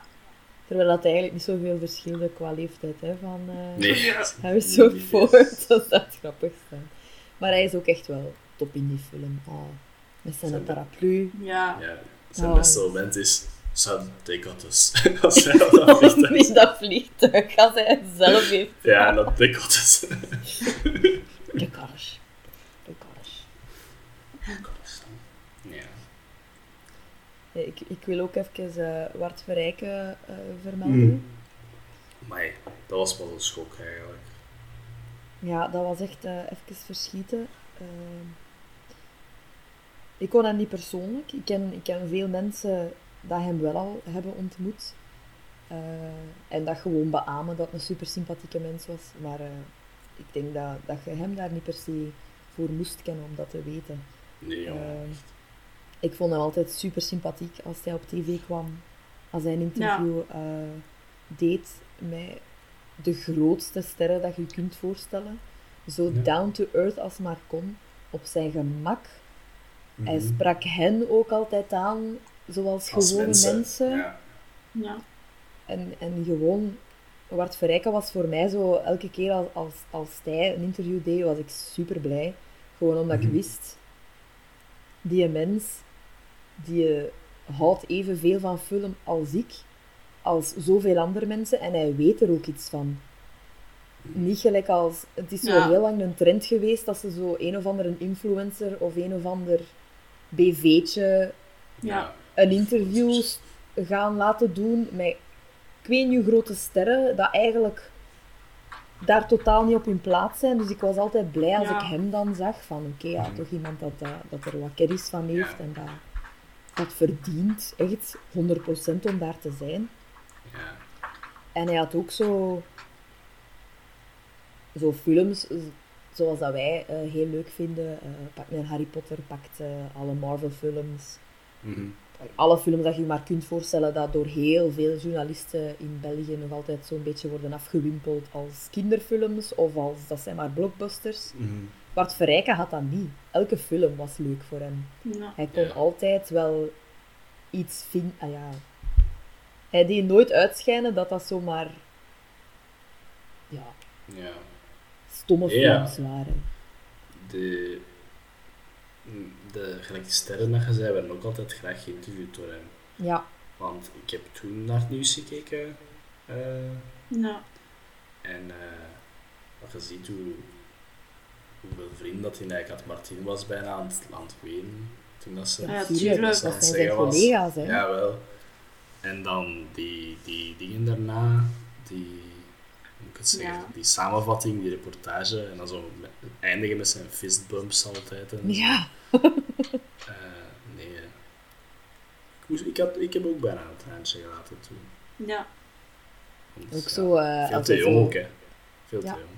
Terwijl dat eigenlijk niet zoveel verschilde qua leeftijd hè, van eh Nee, Harrison Ford. meer. Dat zou grappig zijn. Maar hij is ook echt wel top in die film. Ah, met zijn Zijn- paraplu. Ja. Ja, zijn Oh. beste moment is Son, they got us. Als hij dat [laughs] vliegtuig- dat vliegtuig, als hij het zelf heeft. Ja, dat they got us. De cars. De cars. Ja. Nee, Ik, ik wil ook even uh, Wart Verrijken uh, vermelden. Mm. Maar dat was wel een schok eigenlijk. Ja, dat was echt uh, even verschieten. Uh, ik kon hem niet persoonlijk. Ik ken, ik ken veel mensen dat hem wel al hebben ontmoet. Uh, en dat gewoon beamen dat het een super sympathieke mens was. Maar uh, ik denk dat, dat je hem daar niet per se voor moest kennen om dat te weten. Nee, jongen. Ik vond hem altijd super sympathiek als hij op tv kwam. Als hij een interview ja. deed met de grootste sterren dat je je kunt voorstellen. Zo Ja. down to earth als maar kon, op zijn gemak. Hij Mhm. sprak hen ook altijd aan, zoals Als gewone mensen. Ja. Ja. En, en gewoon, Wart Verrijken was voor mij zo, elke keer als, als, als hij een interview deed, was ik super blij. Gewoon omdat ik Mhm. wist, die mens, die eh, houdt evenveel van film als ik, als zoveel andere mensen, en hij weet er ook iets van. Niet gelijk als, het is zo Ja. heel lang een trend geweest dat ze zo een of andere influencer of een of ander BV'tje Ja. een interview gaan laten doen met ik weet niet hoe grote sterren, dat eigenlijk daar totaal niet op hun plaats zijn. Dus ik was altijd blij als Ja. ik hem dan zag van oké, ja, toch iemand dat, dat, dat er wat kennis van heeft Ja. en dat, dat verdient echt 100% om daar te zijn. Ja. En hij had ook zo, zo films zoals dat wij eh, heel leuk vinden. Eh pak een Harry Potter, pakt eh, alle Marvel films. Mhm. Alle films dat je je maar kunt voorstellen, dat door heel veel journalisten in België nog altijd zo'n beetje worden afgewimpeld als kinderfilms of als dat zijn maar blockbusters. Mhm. Bart Verrijken had dat niet. Elke film was leuk voor hem. Ja. Hij kon Ja. altijd wel iets vinden. Ah ja. Hij deed nooit uitschijnen dat dat zomaar ja, Ja. stomme Ja. films waren. De, de, gelijk de sterren dat je zei, werden ook altijd graag geïnterviewd door hem. Ja, Want ik heb toen naar het nieuws gekeken. eh, Ja. en eh wat je ziet hoe, hoeveel vrienden dat hij eigenlijk had. Martin was bijna aan het, aan het wenen toen dat ze... Ja, tuurlijk, tuurlijk. dat zijn het zijn collega's. Hè. Jawel. En dan die, die dingen daarna, die, moet ik het zeggen, Ja. die samenvatting, die reportage, en dan zo met, eindigen met zijn fistbumps altijd. En. Ja. [laughs] Eh, nee. Ik, moest, ik, had, ik heb ook bijna een traantje gelaten toen. Ja. Want, Ook ja, zo, eh, veel te jong ook, hè. Veel Ja. te jong.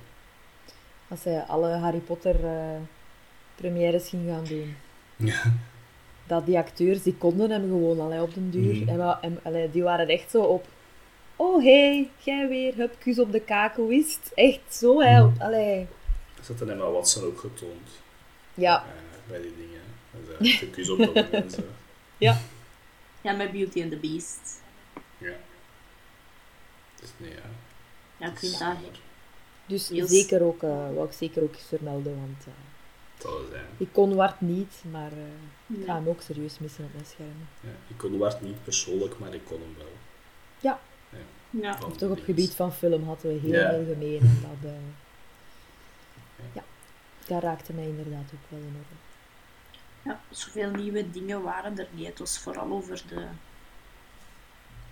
Als hij alle Harry Potter eh, premières ging gaan doen. Ja. Dat die acteurs, die konden hem gewoon allee, op den duur. Mhm. En, en allee, die waren echt zo op... Oh, hey, jij weer. Hup, kus op de kaak, hoe is het? Echt zo, hè. Mhm. Allee. Dat had Emma Watson ook getoond. Ja, eh, bij die dingen. Dat is echt de kus op de [laughs] mensen. Ja, met Beauty and the Beast. Ja. Dus nee, ja. Ja, ik Het vind is dat... dus zeker ook, eh wou ik zeker ook eens vermelden, want eh, Het zijn. ik kon Wart niet, maar eh, ik Ja. ga hem ook serieus missen op mijn schermen. Ja, ik kon Bart niet persoonlijk, maar ik kon hem wel. Ja. Ja. Van Of toch op links. gebied van film hadden we heel Ja. veel gemeen. En dat, eh, ja, dat raakte mij inderdaad ook wel enorm. Ja, zoveel nieuwe dingen waren er niet. Het was vooral over de...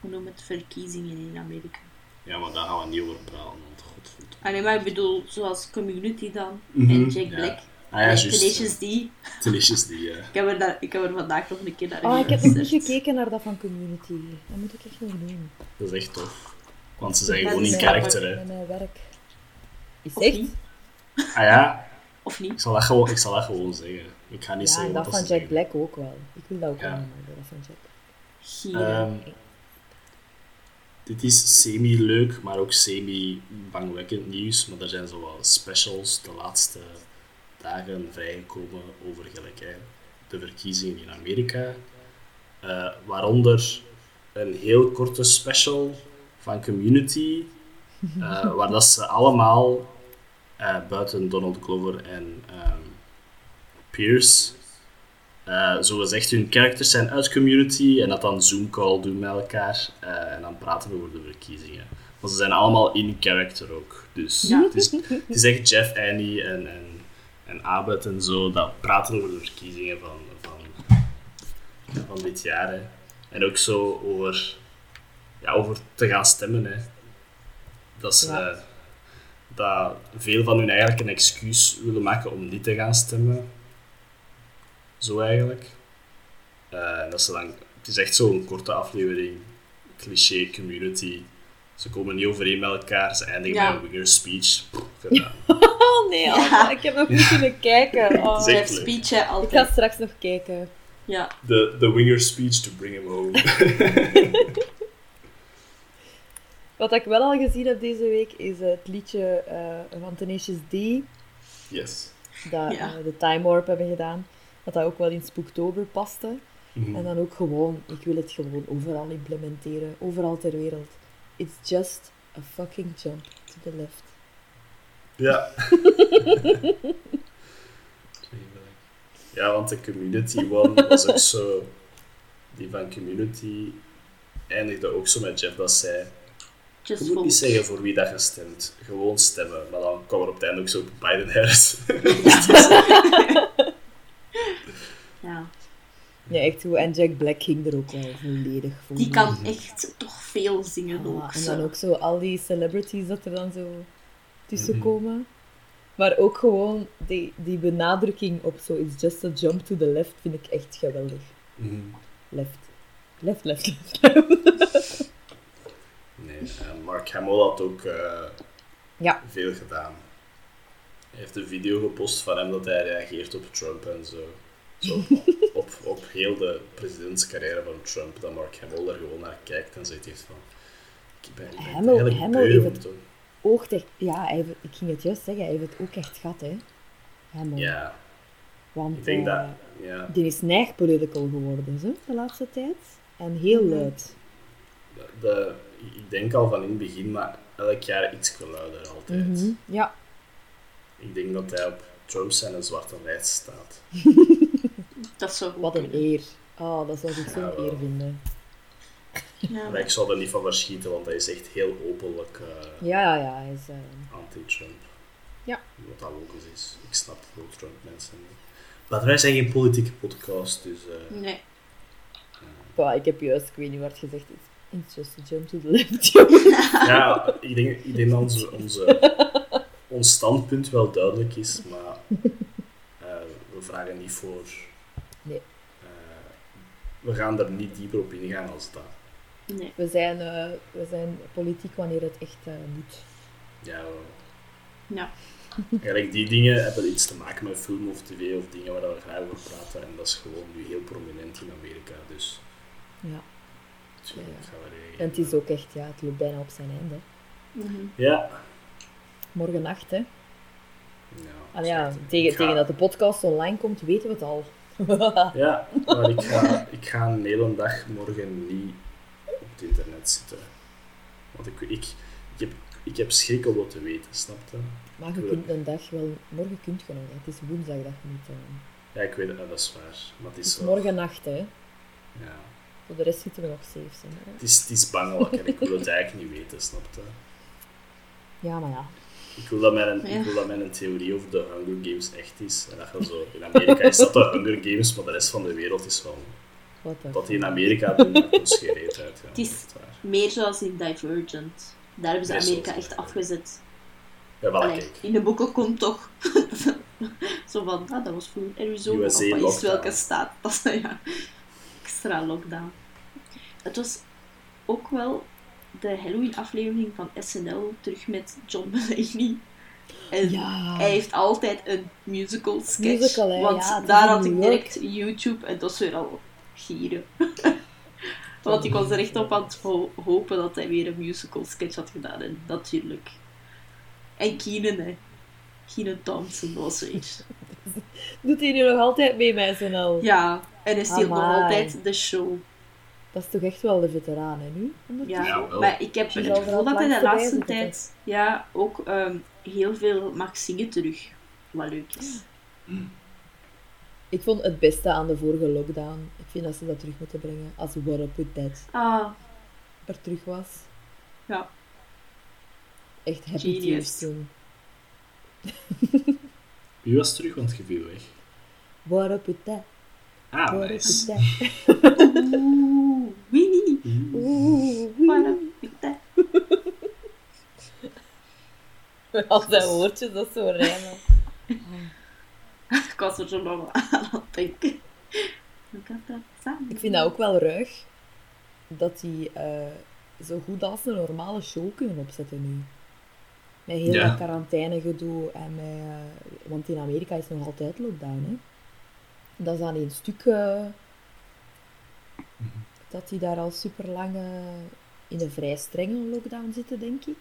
Hoe noem het? Verkiezingen in Amerika. Ja, maar daar gaan we niet over praten, want godverdomme. Allee, maar ik bedoel, zoals Community dan. Mhm, En Jack ja. Black. Ah ja, en juist. Tenacious D. Tenacious die, ja. Ik heb, er daar, ik heb er vandaag nog een keer naar Oh, ik heb nog niet gekeken naar dat van Community. Dat moet ik echt nog doen. Dat is echt tof. Want ze zijn Ik gewoon in karakter, hè. Mijn werk. Is Of echt? niet? Ah ja, Of ik niet? zal dat gewoon, ik zal dat gewoon zeggen. Ik ga niet Ja, en zeggen dat wat van Jack zeggen. Black ook wel. Ik wil dat ook Ja. wel dat van Jack. Ehm, dit is semi-leuk, maar ook semi-bangwekkend nieuws. Maar er zijn zo wat specials de laatste dagen vrijgekomen over gelijk, hè, de verkiezingen in Amerika. Eh, waaronder een heel korte special van Community, eh, [laughs] waar dat ze allemaal, eh, buiten Donald Glover en ehm, Pierce, eh zo gezegd hun characters zijn uit Community en dat dan Zoom call doen met elkaar eh, en dan praten we over de verkiezingen. Maar ze zijn allemaal in character ook. Dus Ja. het, is, het is echt Jeff, Annie en, en, en Abed en zo dat praten over de verkiezingen van, van, van dit jaar. Hè. En ook zo over, ja, over te gaan stemmen. Hè. Dat ze Ja. dat veel van hun eigenlijk een excuus willen maken om niet te gaan stemmen. Zo eigenlijk. Eh, en dat ze dan, het is echt zo'n korte aflevering, cliché community. Ze komen niet overeen met elkaar, ze eindigen Ja. met een winger speech. Oh [laughs] nee, Ja. Ik heb nog niet kunnen kijken. Oh. [laughs] Het is echt Jeff leuk. speech, hè, Ik ga altijd. straks nog kijken. Ja. De, de winger speech to bring him home. [laughs] Wat ik wel al gezien heb deze week, is het liedje eh, van Tenacious D, Yes. dat Ja. eh, de Time Warp hebben gedaan. Dat dat ook wel in Spooktober paste. Mhm. En dan ook gewoon, ik wil het gewoon overal implementeren, overal ter wereld. It's just a fucking jump to the left. Ja. [laughs] ja, want de Community One was ook zo... Die van Community eindigde ook zo met Jeff dat zei... Just Je moet vote. niet zeggen voor wie dat je stemt. Gewoon stemmen. Maar dan kwam er op het einde ook zo Biden Harris. [laughs] Ja. [laughs] Ja, echt goed. En Jack Black ging er ook wel volledig voor. Die kan echt toch veel zingen ook. En zo. dan ook zo al die celebrities dat er dan zo tussen Mhm. komen. Maar ook gewoon die, die benadrukking op zo it's just a jump to the left vind ik echt geweldig. Mhm. Left. Left, left, left. [laughs] Nee, en Mark Hamill had ook eh, Ja. veel gedaan. Hij heeft een video gepost van hem dat hij reageert op Trump en zo. Zo [laughs] op, op heel de presidentscarrière van Trump, dat Mark Hamill daar gewoon naar kijkt en zoiets heeft van... Ik ben, ik ben Hamill- eigenlijk Hamill beu heeft het- echt... Ja, hij ik ging het juist zeggen. Hij heeft het ook echt gehad, hè. Hamill. Ja, Want ik denk eh, dat... Ja, die is neig political geworden, zo, de laatste tijd. En heel Mhm. luid. de, de- ik denk al van in het begin, maar elk jaar iets luider altijd. Mhm. Ja. Ik denk dat hij op Trump zijn zwarte lijst staat. [laughs] Dat zou Wat een eer. Oh, dat zou ik zo'n Ja, eer vinden. Ja. Maar ik zou er niet van verschieten, want hij is echt heel openlijk eh, Ja, ja, ja. Hij is, eh, anti-Trump. Ja. Wat dat logisch is. Ik snap het ook Trump mensen niet. Maar wij zijn geen politieke podcast, dus... eh, Nee. bah, ik heb juist, ik weet niet wat gezegd is. It's just a jump to the left, ja, ik denk, ik denk dat onze, onze, [laughs] ons standpunt wel duidelijk is, maar [laughs] eh, we vragen niet voor... Nee. eh, we gaan er niet dieper op ingaan als dat. Nee. We zijn, eh, we zijn politiek wanneer het echt eh, moet. Ja. Ja. [laughs] Eigenlijk die dingen hebben iets te maken met film of tv of dingen waar we graag over praten. En dat is gewoon nu heel prominent in Amerika. Dus Ja. natuurlijk Ja. gaan we reageren. En het is ook echt, ja, het loopt bijna op zijn einde. Mhm. Ja. Morgen nacht, hè. Ja, Al ja, tegen, ga- tegen dat de podcast online komt, weten we het al. [laughs] Ja, maar ik ga, ik ga een hele dag morgen niet op het internet zitten. Want ik, ik, ik, heb, ik heb schrik om wat te weten, snap je? maar je kunt een dag wel... Morgen kunt je nog. Het is woensdag dat je moet... eh, Ja, ik weet het, dat is waar. Maar het is wel- morgen nacht, hè. Ja. Voor de rest zitten we nog safe, hè. Het is, het is bangelijk en ik wil het eigenlijk niet weten, snap je? Ja, maar ja. Ik wil, dat mijn, Ja. ik wil dat mijn theorie over de Hunger Games echt is. En dat zo, in Amerika is dat de Hunger Games, maar de rest van de wereld is van... Wat die in Amerika doen, maakt ons geen reet uit. Ja, Het is-. Meer zoals in Divergent. Daar hebben ze Meer Amerika echt afgezet. Ja, wel, Allee, in de boeken komt toch [laughs] zo van, ah, dat was vroeger Arizona, USA of wat is welke staat. [laughs] Dat is ja, extra lockdown. Het was ook wel de Halloween-aflevering van SNL terug met John Mulaney. En Ja. hij heeft altijd een musical sketch. Musical, want ja, is daar had ik direct YouTube en dat was weer al gieren. [laughs] want ik was er echt op aan het ho- hopen dat hij weer een musical sketch had gedaan. En natuurlijk. En Keenan, hè. Keenan Thompson was zoiets. [laughs] Doet hij nu nog altijd mee met SNL? Ja, en hij steelt nog altijd de show. Dat is toch echt wel de veteraan, hè, nu? ondertussen? Ja, wel. maar ik heb het gevoel dat hij de laatste tijd ja, ook ehm, heel veel mag zingen terug. Wat leuk is. Ik vond het beste aan de vorige lockdown. Ik vind dat ze dat terug moeten brengen. Als What Up With That Ah, er terug was. ja. Echt happy tears toen. [laughs] Wie was terug, want je viel weg. What Up With That. Ah, What Up nice. With That. [laughs] Winnie. With that? Al zijn woordjes, dat is zo rijmen. Ik was er zo nog aan het denken. Dat? Ik vind dat ook wel ruig. Dat die eh, zo goed als een normale show kunnen opzetten nu. Met heel Ja. dat quarantainegedoe. En met, eh, want in Amerika is nog altijd lockdown. Hè. Dat is aan één stuk... eh, dat die daar al super lang in een vrij strenge lockdown zitten, denk ik.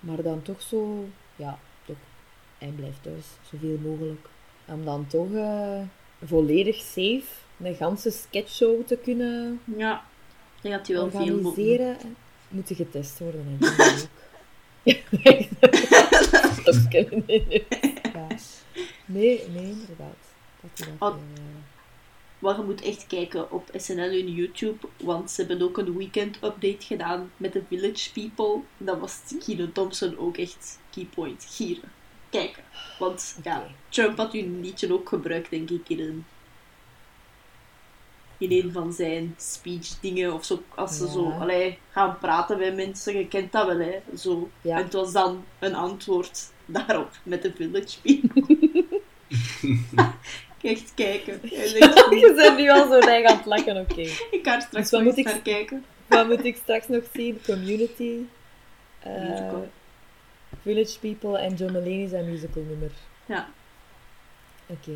Maar dan toch zo, ja, toch, hij blijft thuis, zoveel mogelijk. Om dan toch eh, volledig safe een ganse sketchshow te kunnen Ja, ik dat hij wel veel moet. organiseren, moet er getest worden. En [laughs] dat ook. [laughs] De neus. Ja. Nee, nee, inderdaad. Dat dat, Oh. eh, Maar je moet echt kijken op SNL hun YouTube, want ze hebben ook een weekend update gedaan met de Village People. Dat was Keenan Thompson ook echt keypoint. Gieren. Kijken. Want ja. Trump had hun liedje ook gebruikt, denk ik, in een, in een van zijn speech dingen. Of zo, als ze Ja. zo allee, gaan praten bij mensen, je kent dat wel, hè. Zo. Ja. En het was dan een antwoord daarop met de Village People. [laughs] [laughs] echt kijken. [laughs] Je bent nu al zo erg aan het lachen, oké. Ik ga er straks Dus nog ik- naar kijken. Wat moet ik straks nog zien? Community, [laughs] eh, Musical. Village People en John Mulaney zijn musical nummer. Ja. Oké.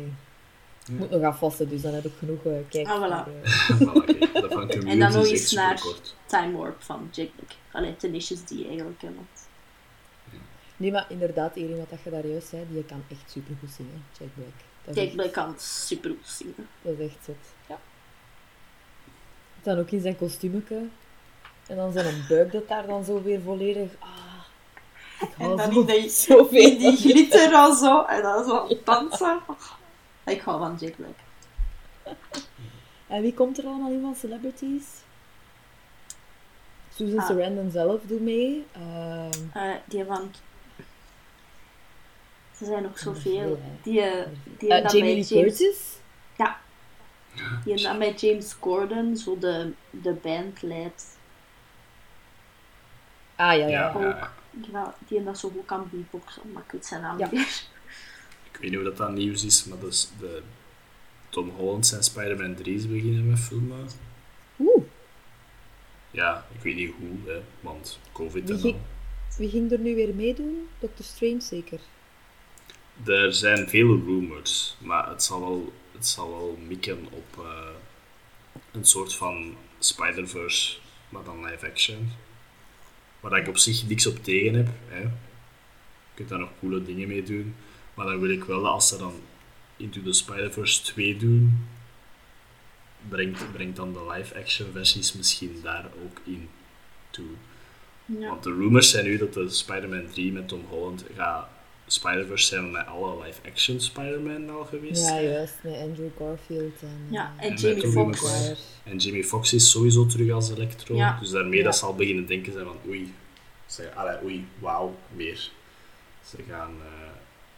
Ik moet nog afwassen, dus dan heb ik genoeg uh, kijk. Ah, voilà. voor, eh, [laughs] Voilà, community En dan nog is eens naar. Time Warp van Jack Black. Allee, Tenacious D eigenlijk. Want... Nee, maar inderdaad, Erin, wat dat je daar juist zei, die kan echt supergoed zingen, Jack Black. Jack echt, kan super goed zingen. dat is echt zot. Ja. Dan ook in zijn kostuumeke. En dan zijn buik dat daar dan zo weer volledig... Ah, ik En dan zo, in die, zoveel in die glitter en zo. En dan zo het dansen. Ik hou van Jack Black. En wie komt er allemaal in van celebrities? Susan Ah. Sarandon zelf doet mee. Ehm, Eh, die van... Er zijn nog veel, zoveel. Die, eh, die eh, dan Jamie Lee James... Curtis. Ja. Die dan met James Gordon zo de, de band leidt. Ah, ja, ja. Ja, Ook. ja. Ja, die dat zo goed kan beatboxen, maar ik weet zijn naam Ja. niet meer. [laughs] Ik weet niet of dat, dat nieuws is, maar dus de Tom Holland zijn Spider-Man 3 is beginnen met filmen. Oeh, Ja, ik weet niet hoe, hè, want COVID Wie en ging- al. wie ging er nu weer meedoen? Doctor Strange zeker? Er zijn veel rumors, maar het zal wel, het zal wel mikken op eh, een soort van Spider-Verse, maar dan live action. Waar ik op zich niks op tegen heb. Hè. Je kunt daar nog coole dingen mee doen. Maar dan wil ik wel dat als ze dan Into the Spider-Verse 2 doen, brengt, brengt dan de live action versies misschien daar ook in toe. Ja. Want de rumors zijn nu dat de Spider-Man 3 met Tom Holland gaat Spider-Verse zijn met alle live-action Spider-Man al geweest. Ja, juist. Met Andrew Garfield en... Ja, eh, en Jamie Foxx. En Jamie Foxx is sowieso terug als Electro. Ja. Dus daarmee Ja. dat ze al beginnen denken zijn van oei, ze, allee, oei, wauw, meer. Ze gaan eh,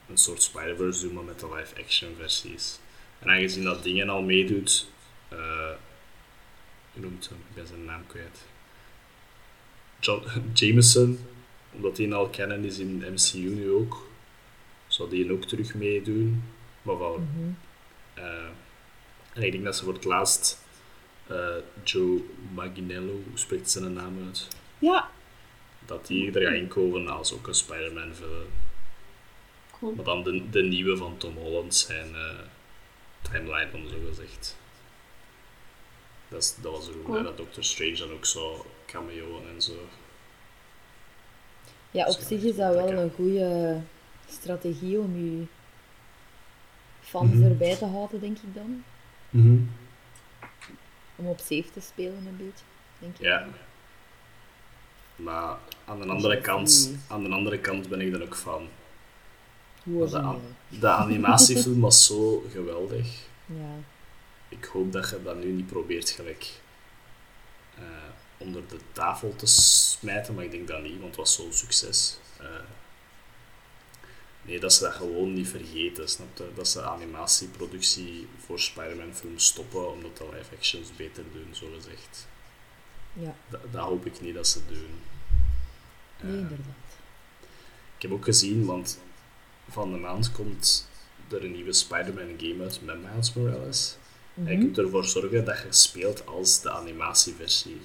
een soort Spider-Verse doen, maar met de live-action versies. En aangezien dat dingen al meedoet, eh hoe noemt hem? Ik ben zijn naam kwijt. John [laughs] Jameson, omdat die al kennen is in MCU nu ook, zou die ook terug meedoen. Maar van, mhm. eh, en ik denk dat ze voor het laatst eh, Joe Manganiello, hoe spreekt zijn naam uit? Ja, Dat die er gaat inkomen als ook een Spider-Man film. Cool. Maar dan de, de nieuwe van Tom Holland zijn eh, timeline dan zo gezegd. Dat, is, dat was ook Cool. dat Doctor Strange dan ook zo cameoen en zo. ja, op zich is dat wel een goede strategie om je fans Mhm. erbij te houden, denk ik dan. Om op safe te spelen een beetje, denk ik. Ja. Maar aan de andere kant, aan de andere kant ben ik dan ook van. Hoe Dat de, de animatiefilm was zo [laughs] geweldig. Ja. Ik hoop dat je dat nu niet probeert gelijk eh, onder de tafel te smijten, maar ik denk dat niet, want het was zo'n succes. Eh, nee, dat ze dat gewoon niet vergeten, snap je? Dat ze animatieproductie voor Spider-Man films stoppen, omdat de live actions beter doen, zo gezegd. Ja, Dat, dat hoop ik niet dat ze doen. nee, Eh, inderdaad. ik heb ook gezien, want van de maand komt er een nieuwe Spider-Man game uit met Miles Morales. En je Mhm. kunt ervoor zorgen dat je speelt als de animatieversie.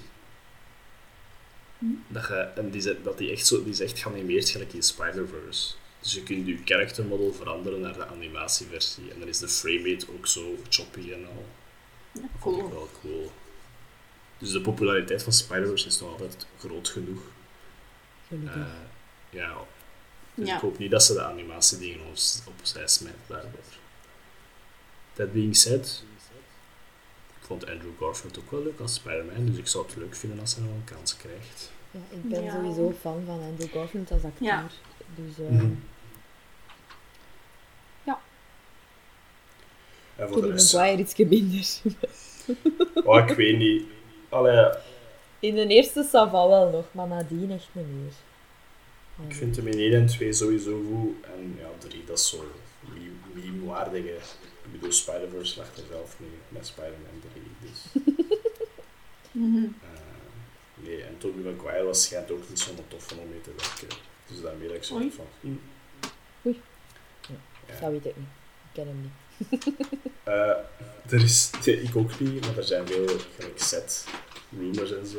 Dat, je, en die, dat die, echt zo, die is echt geanimeerd gelijk in Spider-Verse. Dus je kunt je character model veranderen naar de animatieversie. En dan is de framerate ook zo choppy en al. Dat vond ik wel cool. Dus de populariteit van Spider-Verse is nog altijd groot genoeg. Eh, ja, dus Ja. ik hoop niet dat ze de animatiedingen op, opzij smijten daardoor. That being said, ik vond Andrew Garfield ook wel leuk als Spider-Man, dus ik zou het leuk vinden als hij nog een kans krijgt. Ja, ik ben Ja. sowieso fan van Andrew Garfield als acteur. Ja. Dus eh Mhm. En voor de Tobey rest, Maguire iets minder. [laughs] oh, ik weet niet. Allee, In de eerste Sava wel nog, maar nadien echt niet meer. ik vind hem in 1 en 2 sowieso goed. En ja, 3, dat is zo meme- meme-waardige. Ik bedoel, Spider-Verse legt er zelf nu met Spider-Man 3. Dus, [laughs] Mhm. eh, nee, en Tobey Maguire was schijnt ook niet zo'n tof om mee te werken. Dus daarmee dat ik zo van... hm. Oei. Ja. Dat weet ik niet. Ik ken hem niet. [laughs] Eh, er is, nee, ik ook niet, maar er zijn veel gelijk set rumors en zo.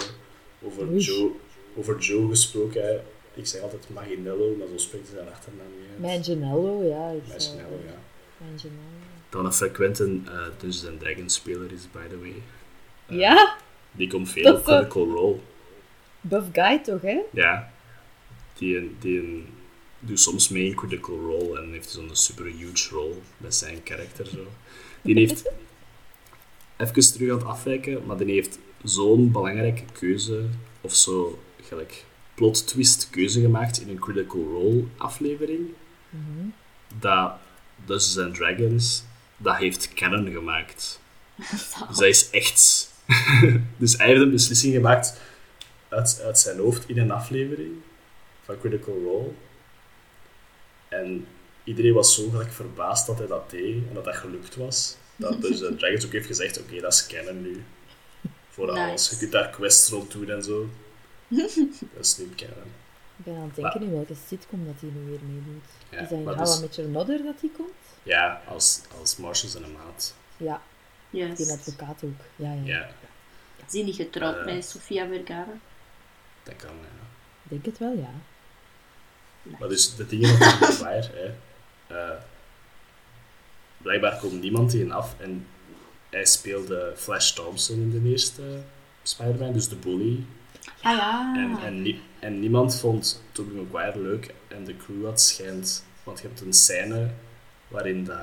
Over Oei. Joe, over Joe gesproken. hè. Ik zeg altijd Maginello, maar zo spreekt hij zijn achternaam niet uit. Manganiello, ja. Manganiello, ja. Manganiello. Dan een frequente uh, Dungeons Dragons speler is, by the way. Eh, Ja, Die komt veel op Critical Role. Buff guy toch, hè? Ja. Die, die doet soms mee in Critical Role en heeft zo'n super huge role met zijn karakter. Zo. Die heeft, [laughs] even terug aan het afwijken, maar die heeft zo'n belangrijke keuze, of zo, gelijk, plot twist keuze gemaakt in een Critical Role aflevering, Mhm. dat Dungeons and Dragons dat heeft canon gemaakt. [laughs] Dus dat is echt... [laughs] dus hij heeft een beslissing gemaakt uit, uit zijn hoofd in een aflevering van Critical Role. En iedereen was zo gelijk verbaasd dat hij dat deed en dat dat gelukt was. Dat dus de [laughs] Dragons ook heeft gezegd, oké, dat is canon nu. Voor Nice. alles. Je kunt daar quests rond doen en zo. [laughs] dat is nu canon. Ik ben aan het denken in welke sitcom dat hij nu weer meedoet. Ja, is dat in How dus- I Met Your Mother dat hij komt? Ja, als, als Marshals en een maat. Ja, die Yes. advocaat ook. Ja, ja. Ja, Is die niet getrouwd Eh. met Sofia Vergara? Dat kan, ja. Ik denk het wel, ja. Maar dus de dingen Tobey Maguire, hè, eh, blijkbaar komt niemand tegen af en hij speelde Flash Thompson in de eerste Spider-Man, dus de bully. Ah ja. En, en, nie- en niemand vond Tobey Maguire leuk en de crew had schijnt, want je hebt een scène waarin dat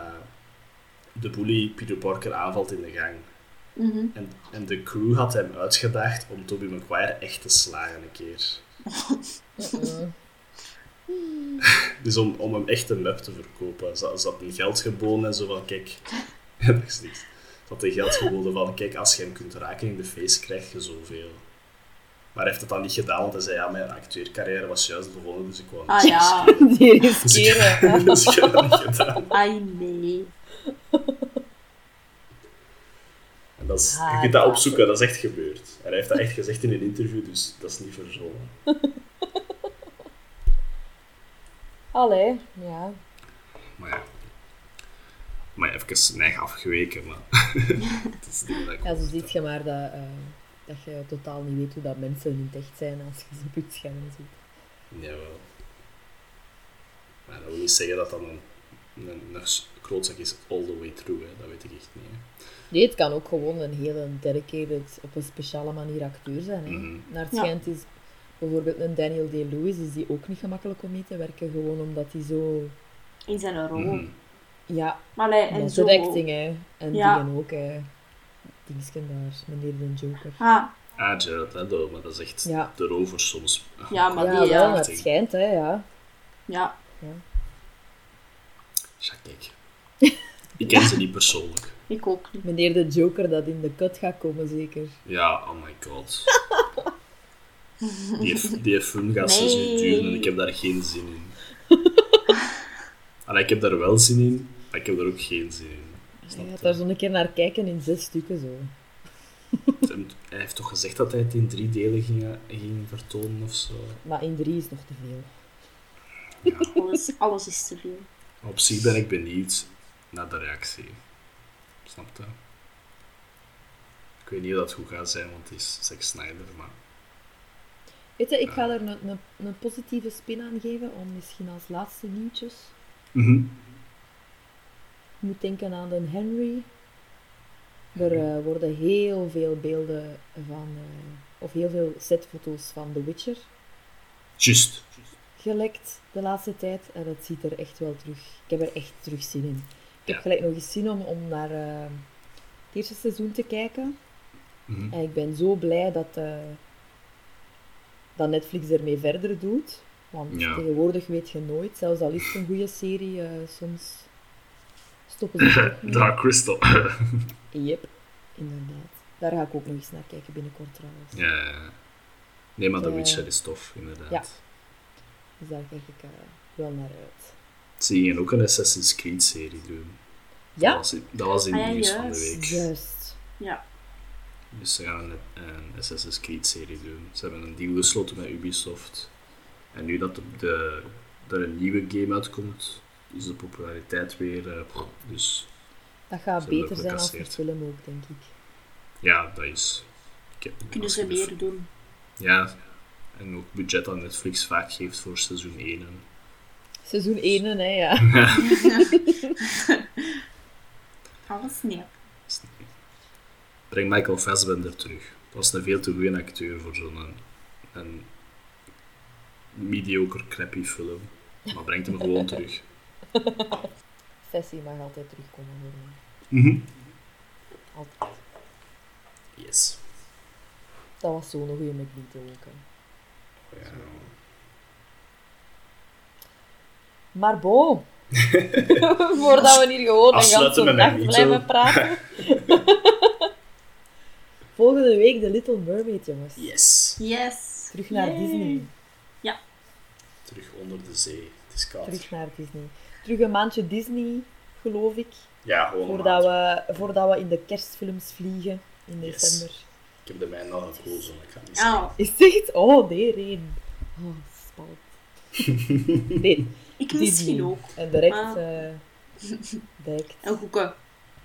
de bully Peter Parker aanvalt in de gang. Mhm. En, en de crew had hem uitgedaagd om Tobey Maguire echt te slagen een keer. [laughs] Dus om, om hem echt een map te verkopen. Ze, ze had een geld geboden en zo van, kijk... dat is niks. Ze had een geld geboden van, kijk, als je hem kunt raken in de face, krijg je zoveel. Maar hij heeft het dan niet gedaan, want hij zei, ja, mijn acteurcarrière was juist begonnen, dus ik wou Ah niet ja. riskeren. [laughs] Die Dus ik, riskeren. dus ik heb dat niet gedaan. Ai nee. Dat is, je Ah, kunt dat opzoeken, dat is echt gebeurd. En hij heeft dat echt gezegd in een interview, dus dat is niet verzonnen. [laughs] Allee, ja. Maar ja. Maar even neig afgeweken, maar... [laughs] het is niet dat Ja, zo ziet je maar dat, eh, dat je totaal niet weet hoe dat mensen in het echt zijn als je ze op het scherm ziet. Jawel. Maar dat wil niet zeggen dat dat een, een, een klootzak is all the way through, hè. dat weet ik echt niet. Hè. Nee, het kan ook gewoon een hele dedicated, op een speciale manier acteur zijn. Hè. Mhm. Naar het Ja. schijnt is bijvoorbeeld een Daniel Day-Lewis is die ook niet gemakkelijk om mee te werken, gewoon omdat hij zo... In zijn rol. Mhm. Ja, Maar hij, en zo... acting, hè. En Ja. dingen ook, hè. Dingsken daar, meneer de Joker. Ah, Ah, Jared Leto, maar dat is echt Ja. de rover soms. Ja, maar ja, die, wel, ja. maar het schijnt, hè, ja. ja. Ja, kijk. [laughs] Ik ken ze niet persoonlijk. Ik ook niet. Meneer de Joker dat in de cut gaat komen, zeker. Ja, oh my god. [laughs] Die, die film gaat zes uur duren en ik heb daar geen zin in. [laughs] En ik heb daar wel zin in, maar ik heb daar ook geen zin in. Je Snap gaat je? daar zo een keer naar kijken in zes stukken, zo. Hij heeft toch gezegd dat hij het in drie delen ging, ging vertonen of zo? Maar in drie is nog te veel. Ja. Alles, alles is te veel. Op zich ben ik benieuwd naar de reactie. Snap je? Ik weet niet of dat goed gaat zijn, want het is Zack Snyder, maar... Weet je, ik ga er een, een, een positieve spin aan geven, om misschien als laatste nieuwtjes. Mhm. Je moet denken aan de Henry. Er eh, worden heel veel beelden van, eh, of heel veel setfoto's van The Witcher Juist. Gelekt de laatste tijd. En dat ziet er echt wel terug. Ik heb er echt terug zin in. Ik heb gelijk nog eens zin om, om naar eh, het eerste seizoen te kijken. Mhm. En ik ben zo blij dat, eh, dat Netflix ermee verder doet. Want Ja. tegenwoordig weet je nooit, zelfs al is het een goede serie, eh, soms stoppen ze [laughs] het. Dark Crystal. [laughs] Yep, inderdaad. Daar ga ik ook nog eens naar kijken binnenkort trouwens. ja. Nee, maar The Witcher is tof, inderdaad. ja. Dus daar kijk ik eh, wel naar uit. Ze gingen ook een Assassin's Creed-serie doen. Dat Ja, was, in- dat was in Ah, het ja, nieuws van de week. juist. Ja. Dus ze gaan een, een Assassin's Creed-serie doen. Ze hebben een deal gesloten met Ubisoft. En nu dat de, de, er een nieuwe game uitkomt, is de populariteit weer... eh, dus Dat gaat beter zijn als de film ook, denk ik. ja, dat is... Ik heb, Kunnen ze de- meer doen? Ja, en ook budget dat Netflix vaak geeft voor seizoen 1. En, Seizoen 1, hè, ja. [laughs] [laughs] Alles niet. Breng Michael Fassbender terug. Dat was een veel te goede acteur voor zo'n een, een mediocre, crappy film. Maar brengt hem gewoon [laughs] terug. Fessie mag altijd terugkomen mij. Altijd. Yes. Dat was zo'n goede McBeat ook. Hè. Ja. Maar bon. [laughs] Voordat we hier gewoon een ganse Magneto. blijven praten. [laughs] Volgende week The Little Mermaid, jongens. Yes. Yes. Terug naar Yay. Disney. Terug onder de zee. Het is koud. Terug naar Disney. Terug een maandje Disney, geloof ik. Ja, gewoon Voordat we, voordat we in de kerstfilms vliegen in Yes. Ik heb de mijne al gekozen, ik ga niet Oh, Is echt? Oh, nee, Reen. Oh, spannend. [laughs] Nee, ik Disney. misschien ook. En direct, Ah. eh direct hoeken.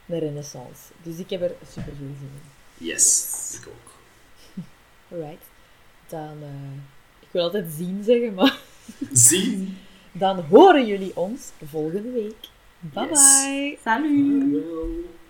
een renaissance. Dus ik heb er super veel zin in. Yes. Ik ook. [laughs] Alright. Dan, eh, ik wil altijd zien zeggen, maar [laughs] Zien. dan horen jullie ons volgende week. Bye Yes. bye. Salut.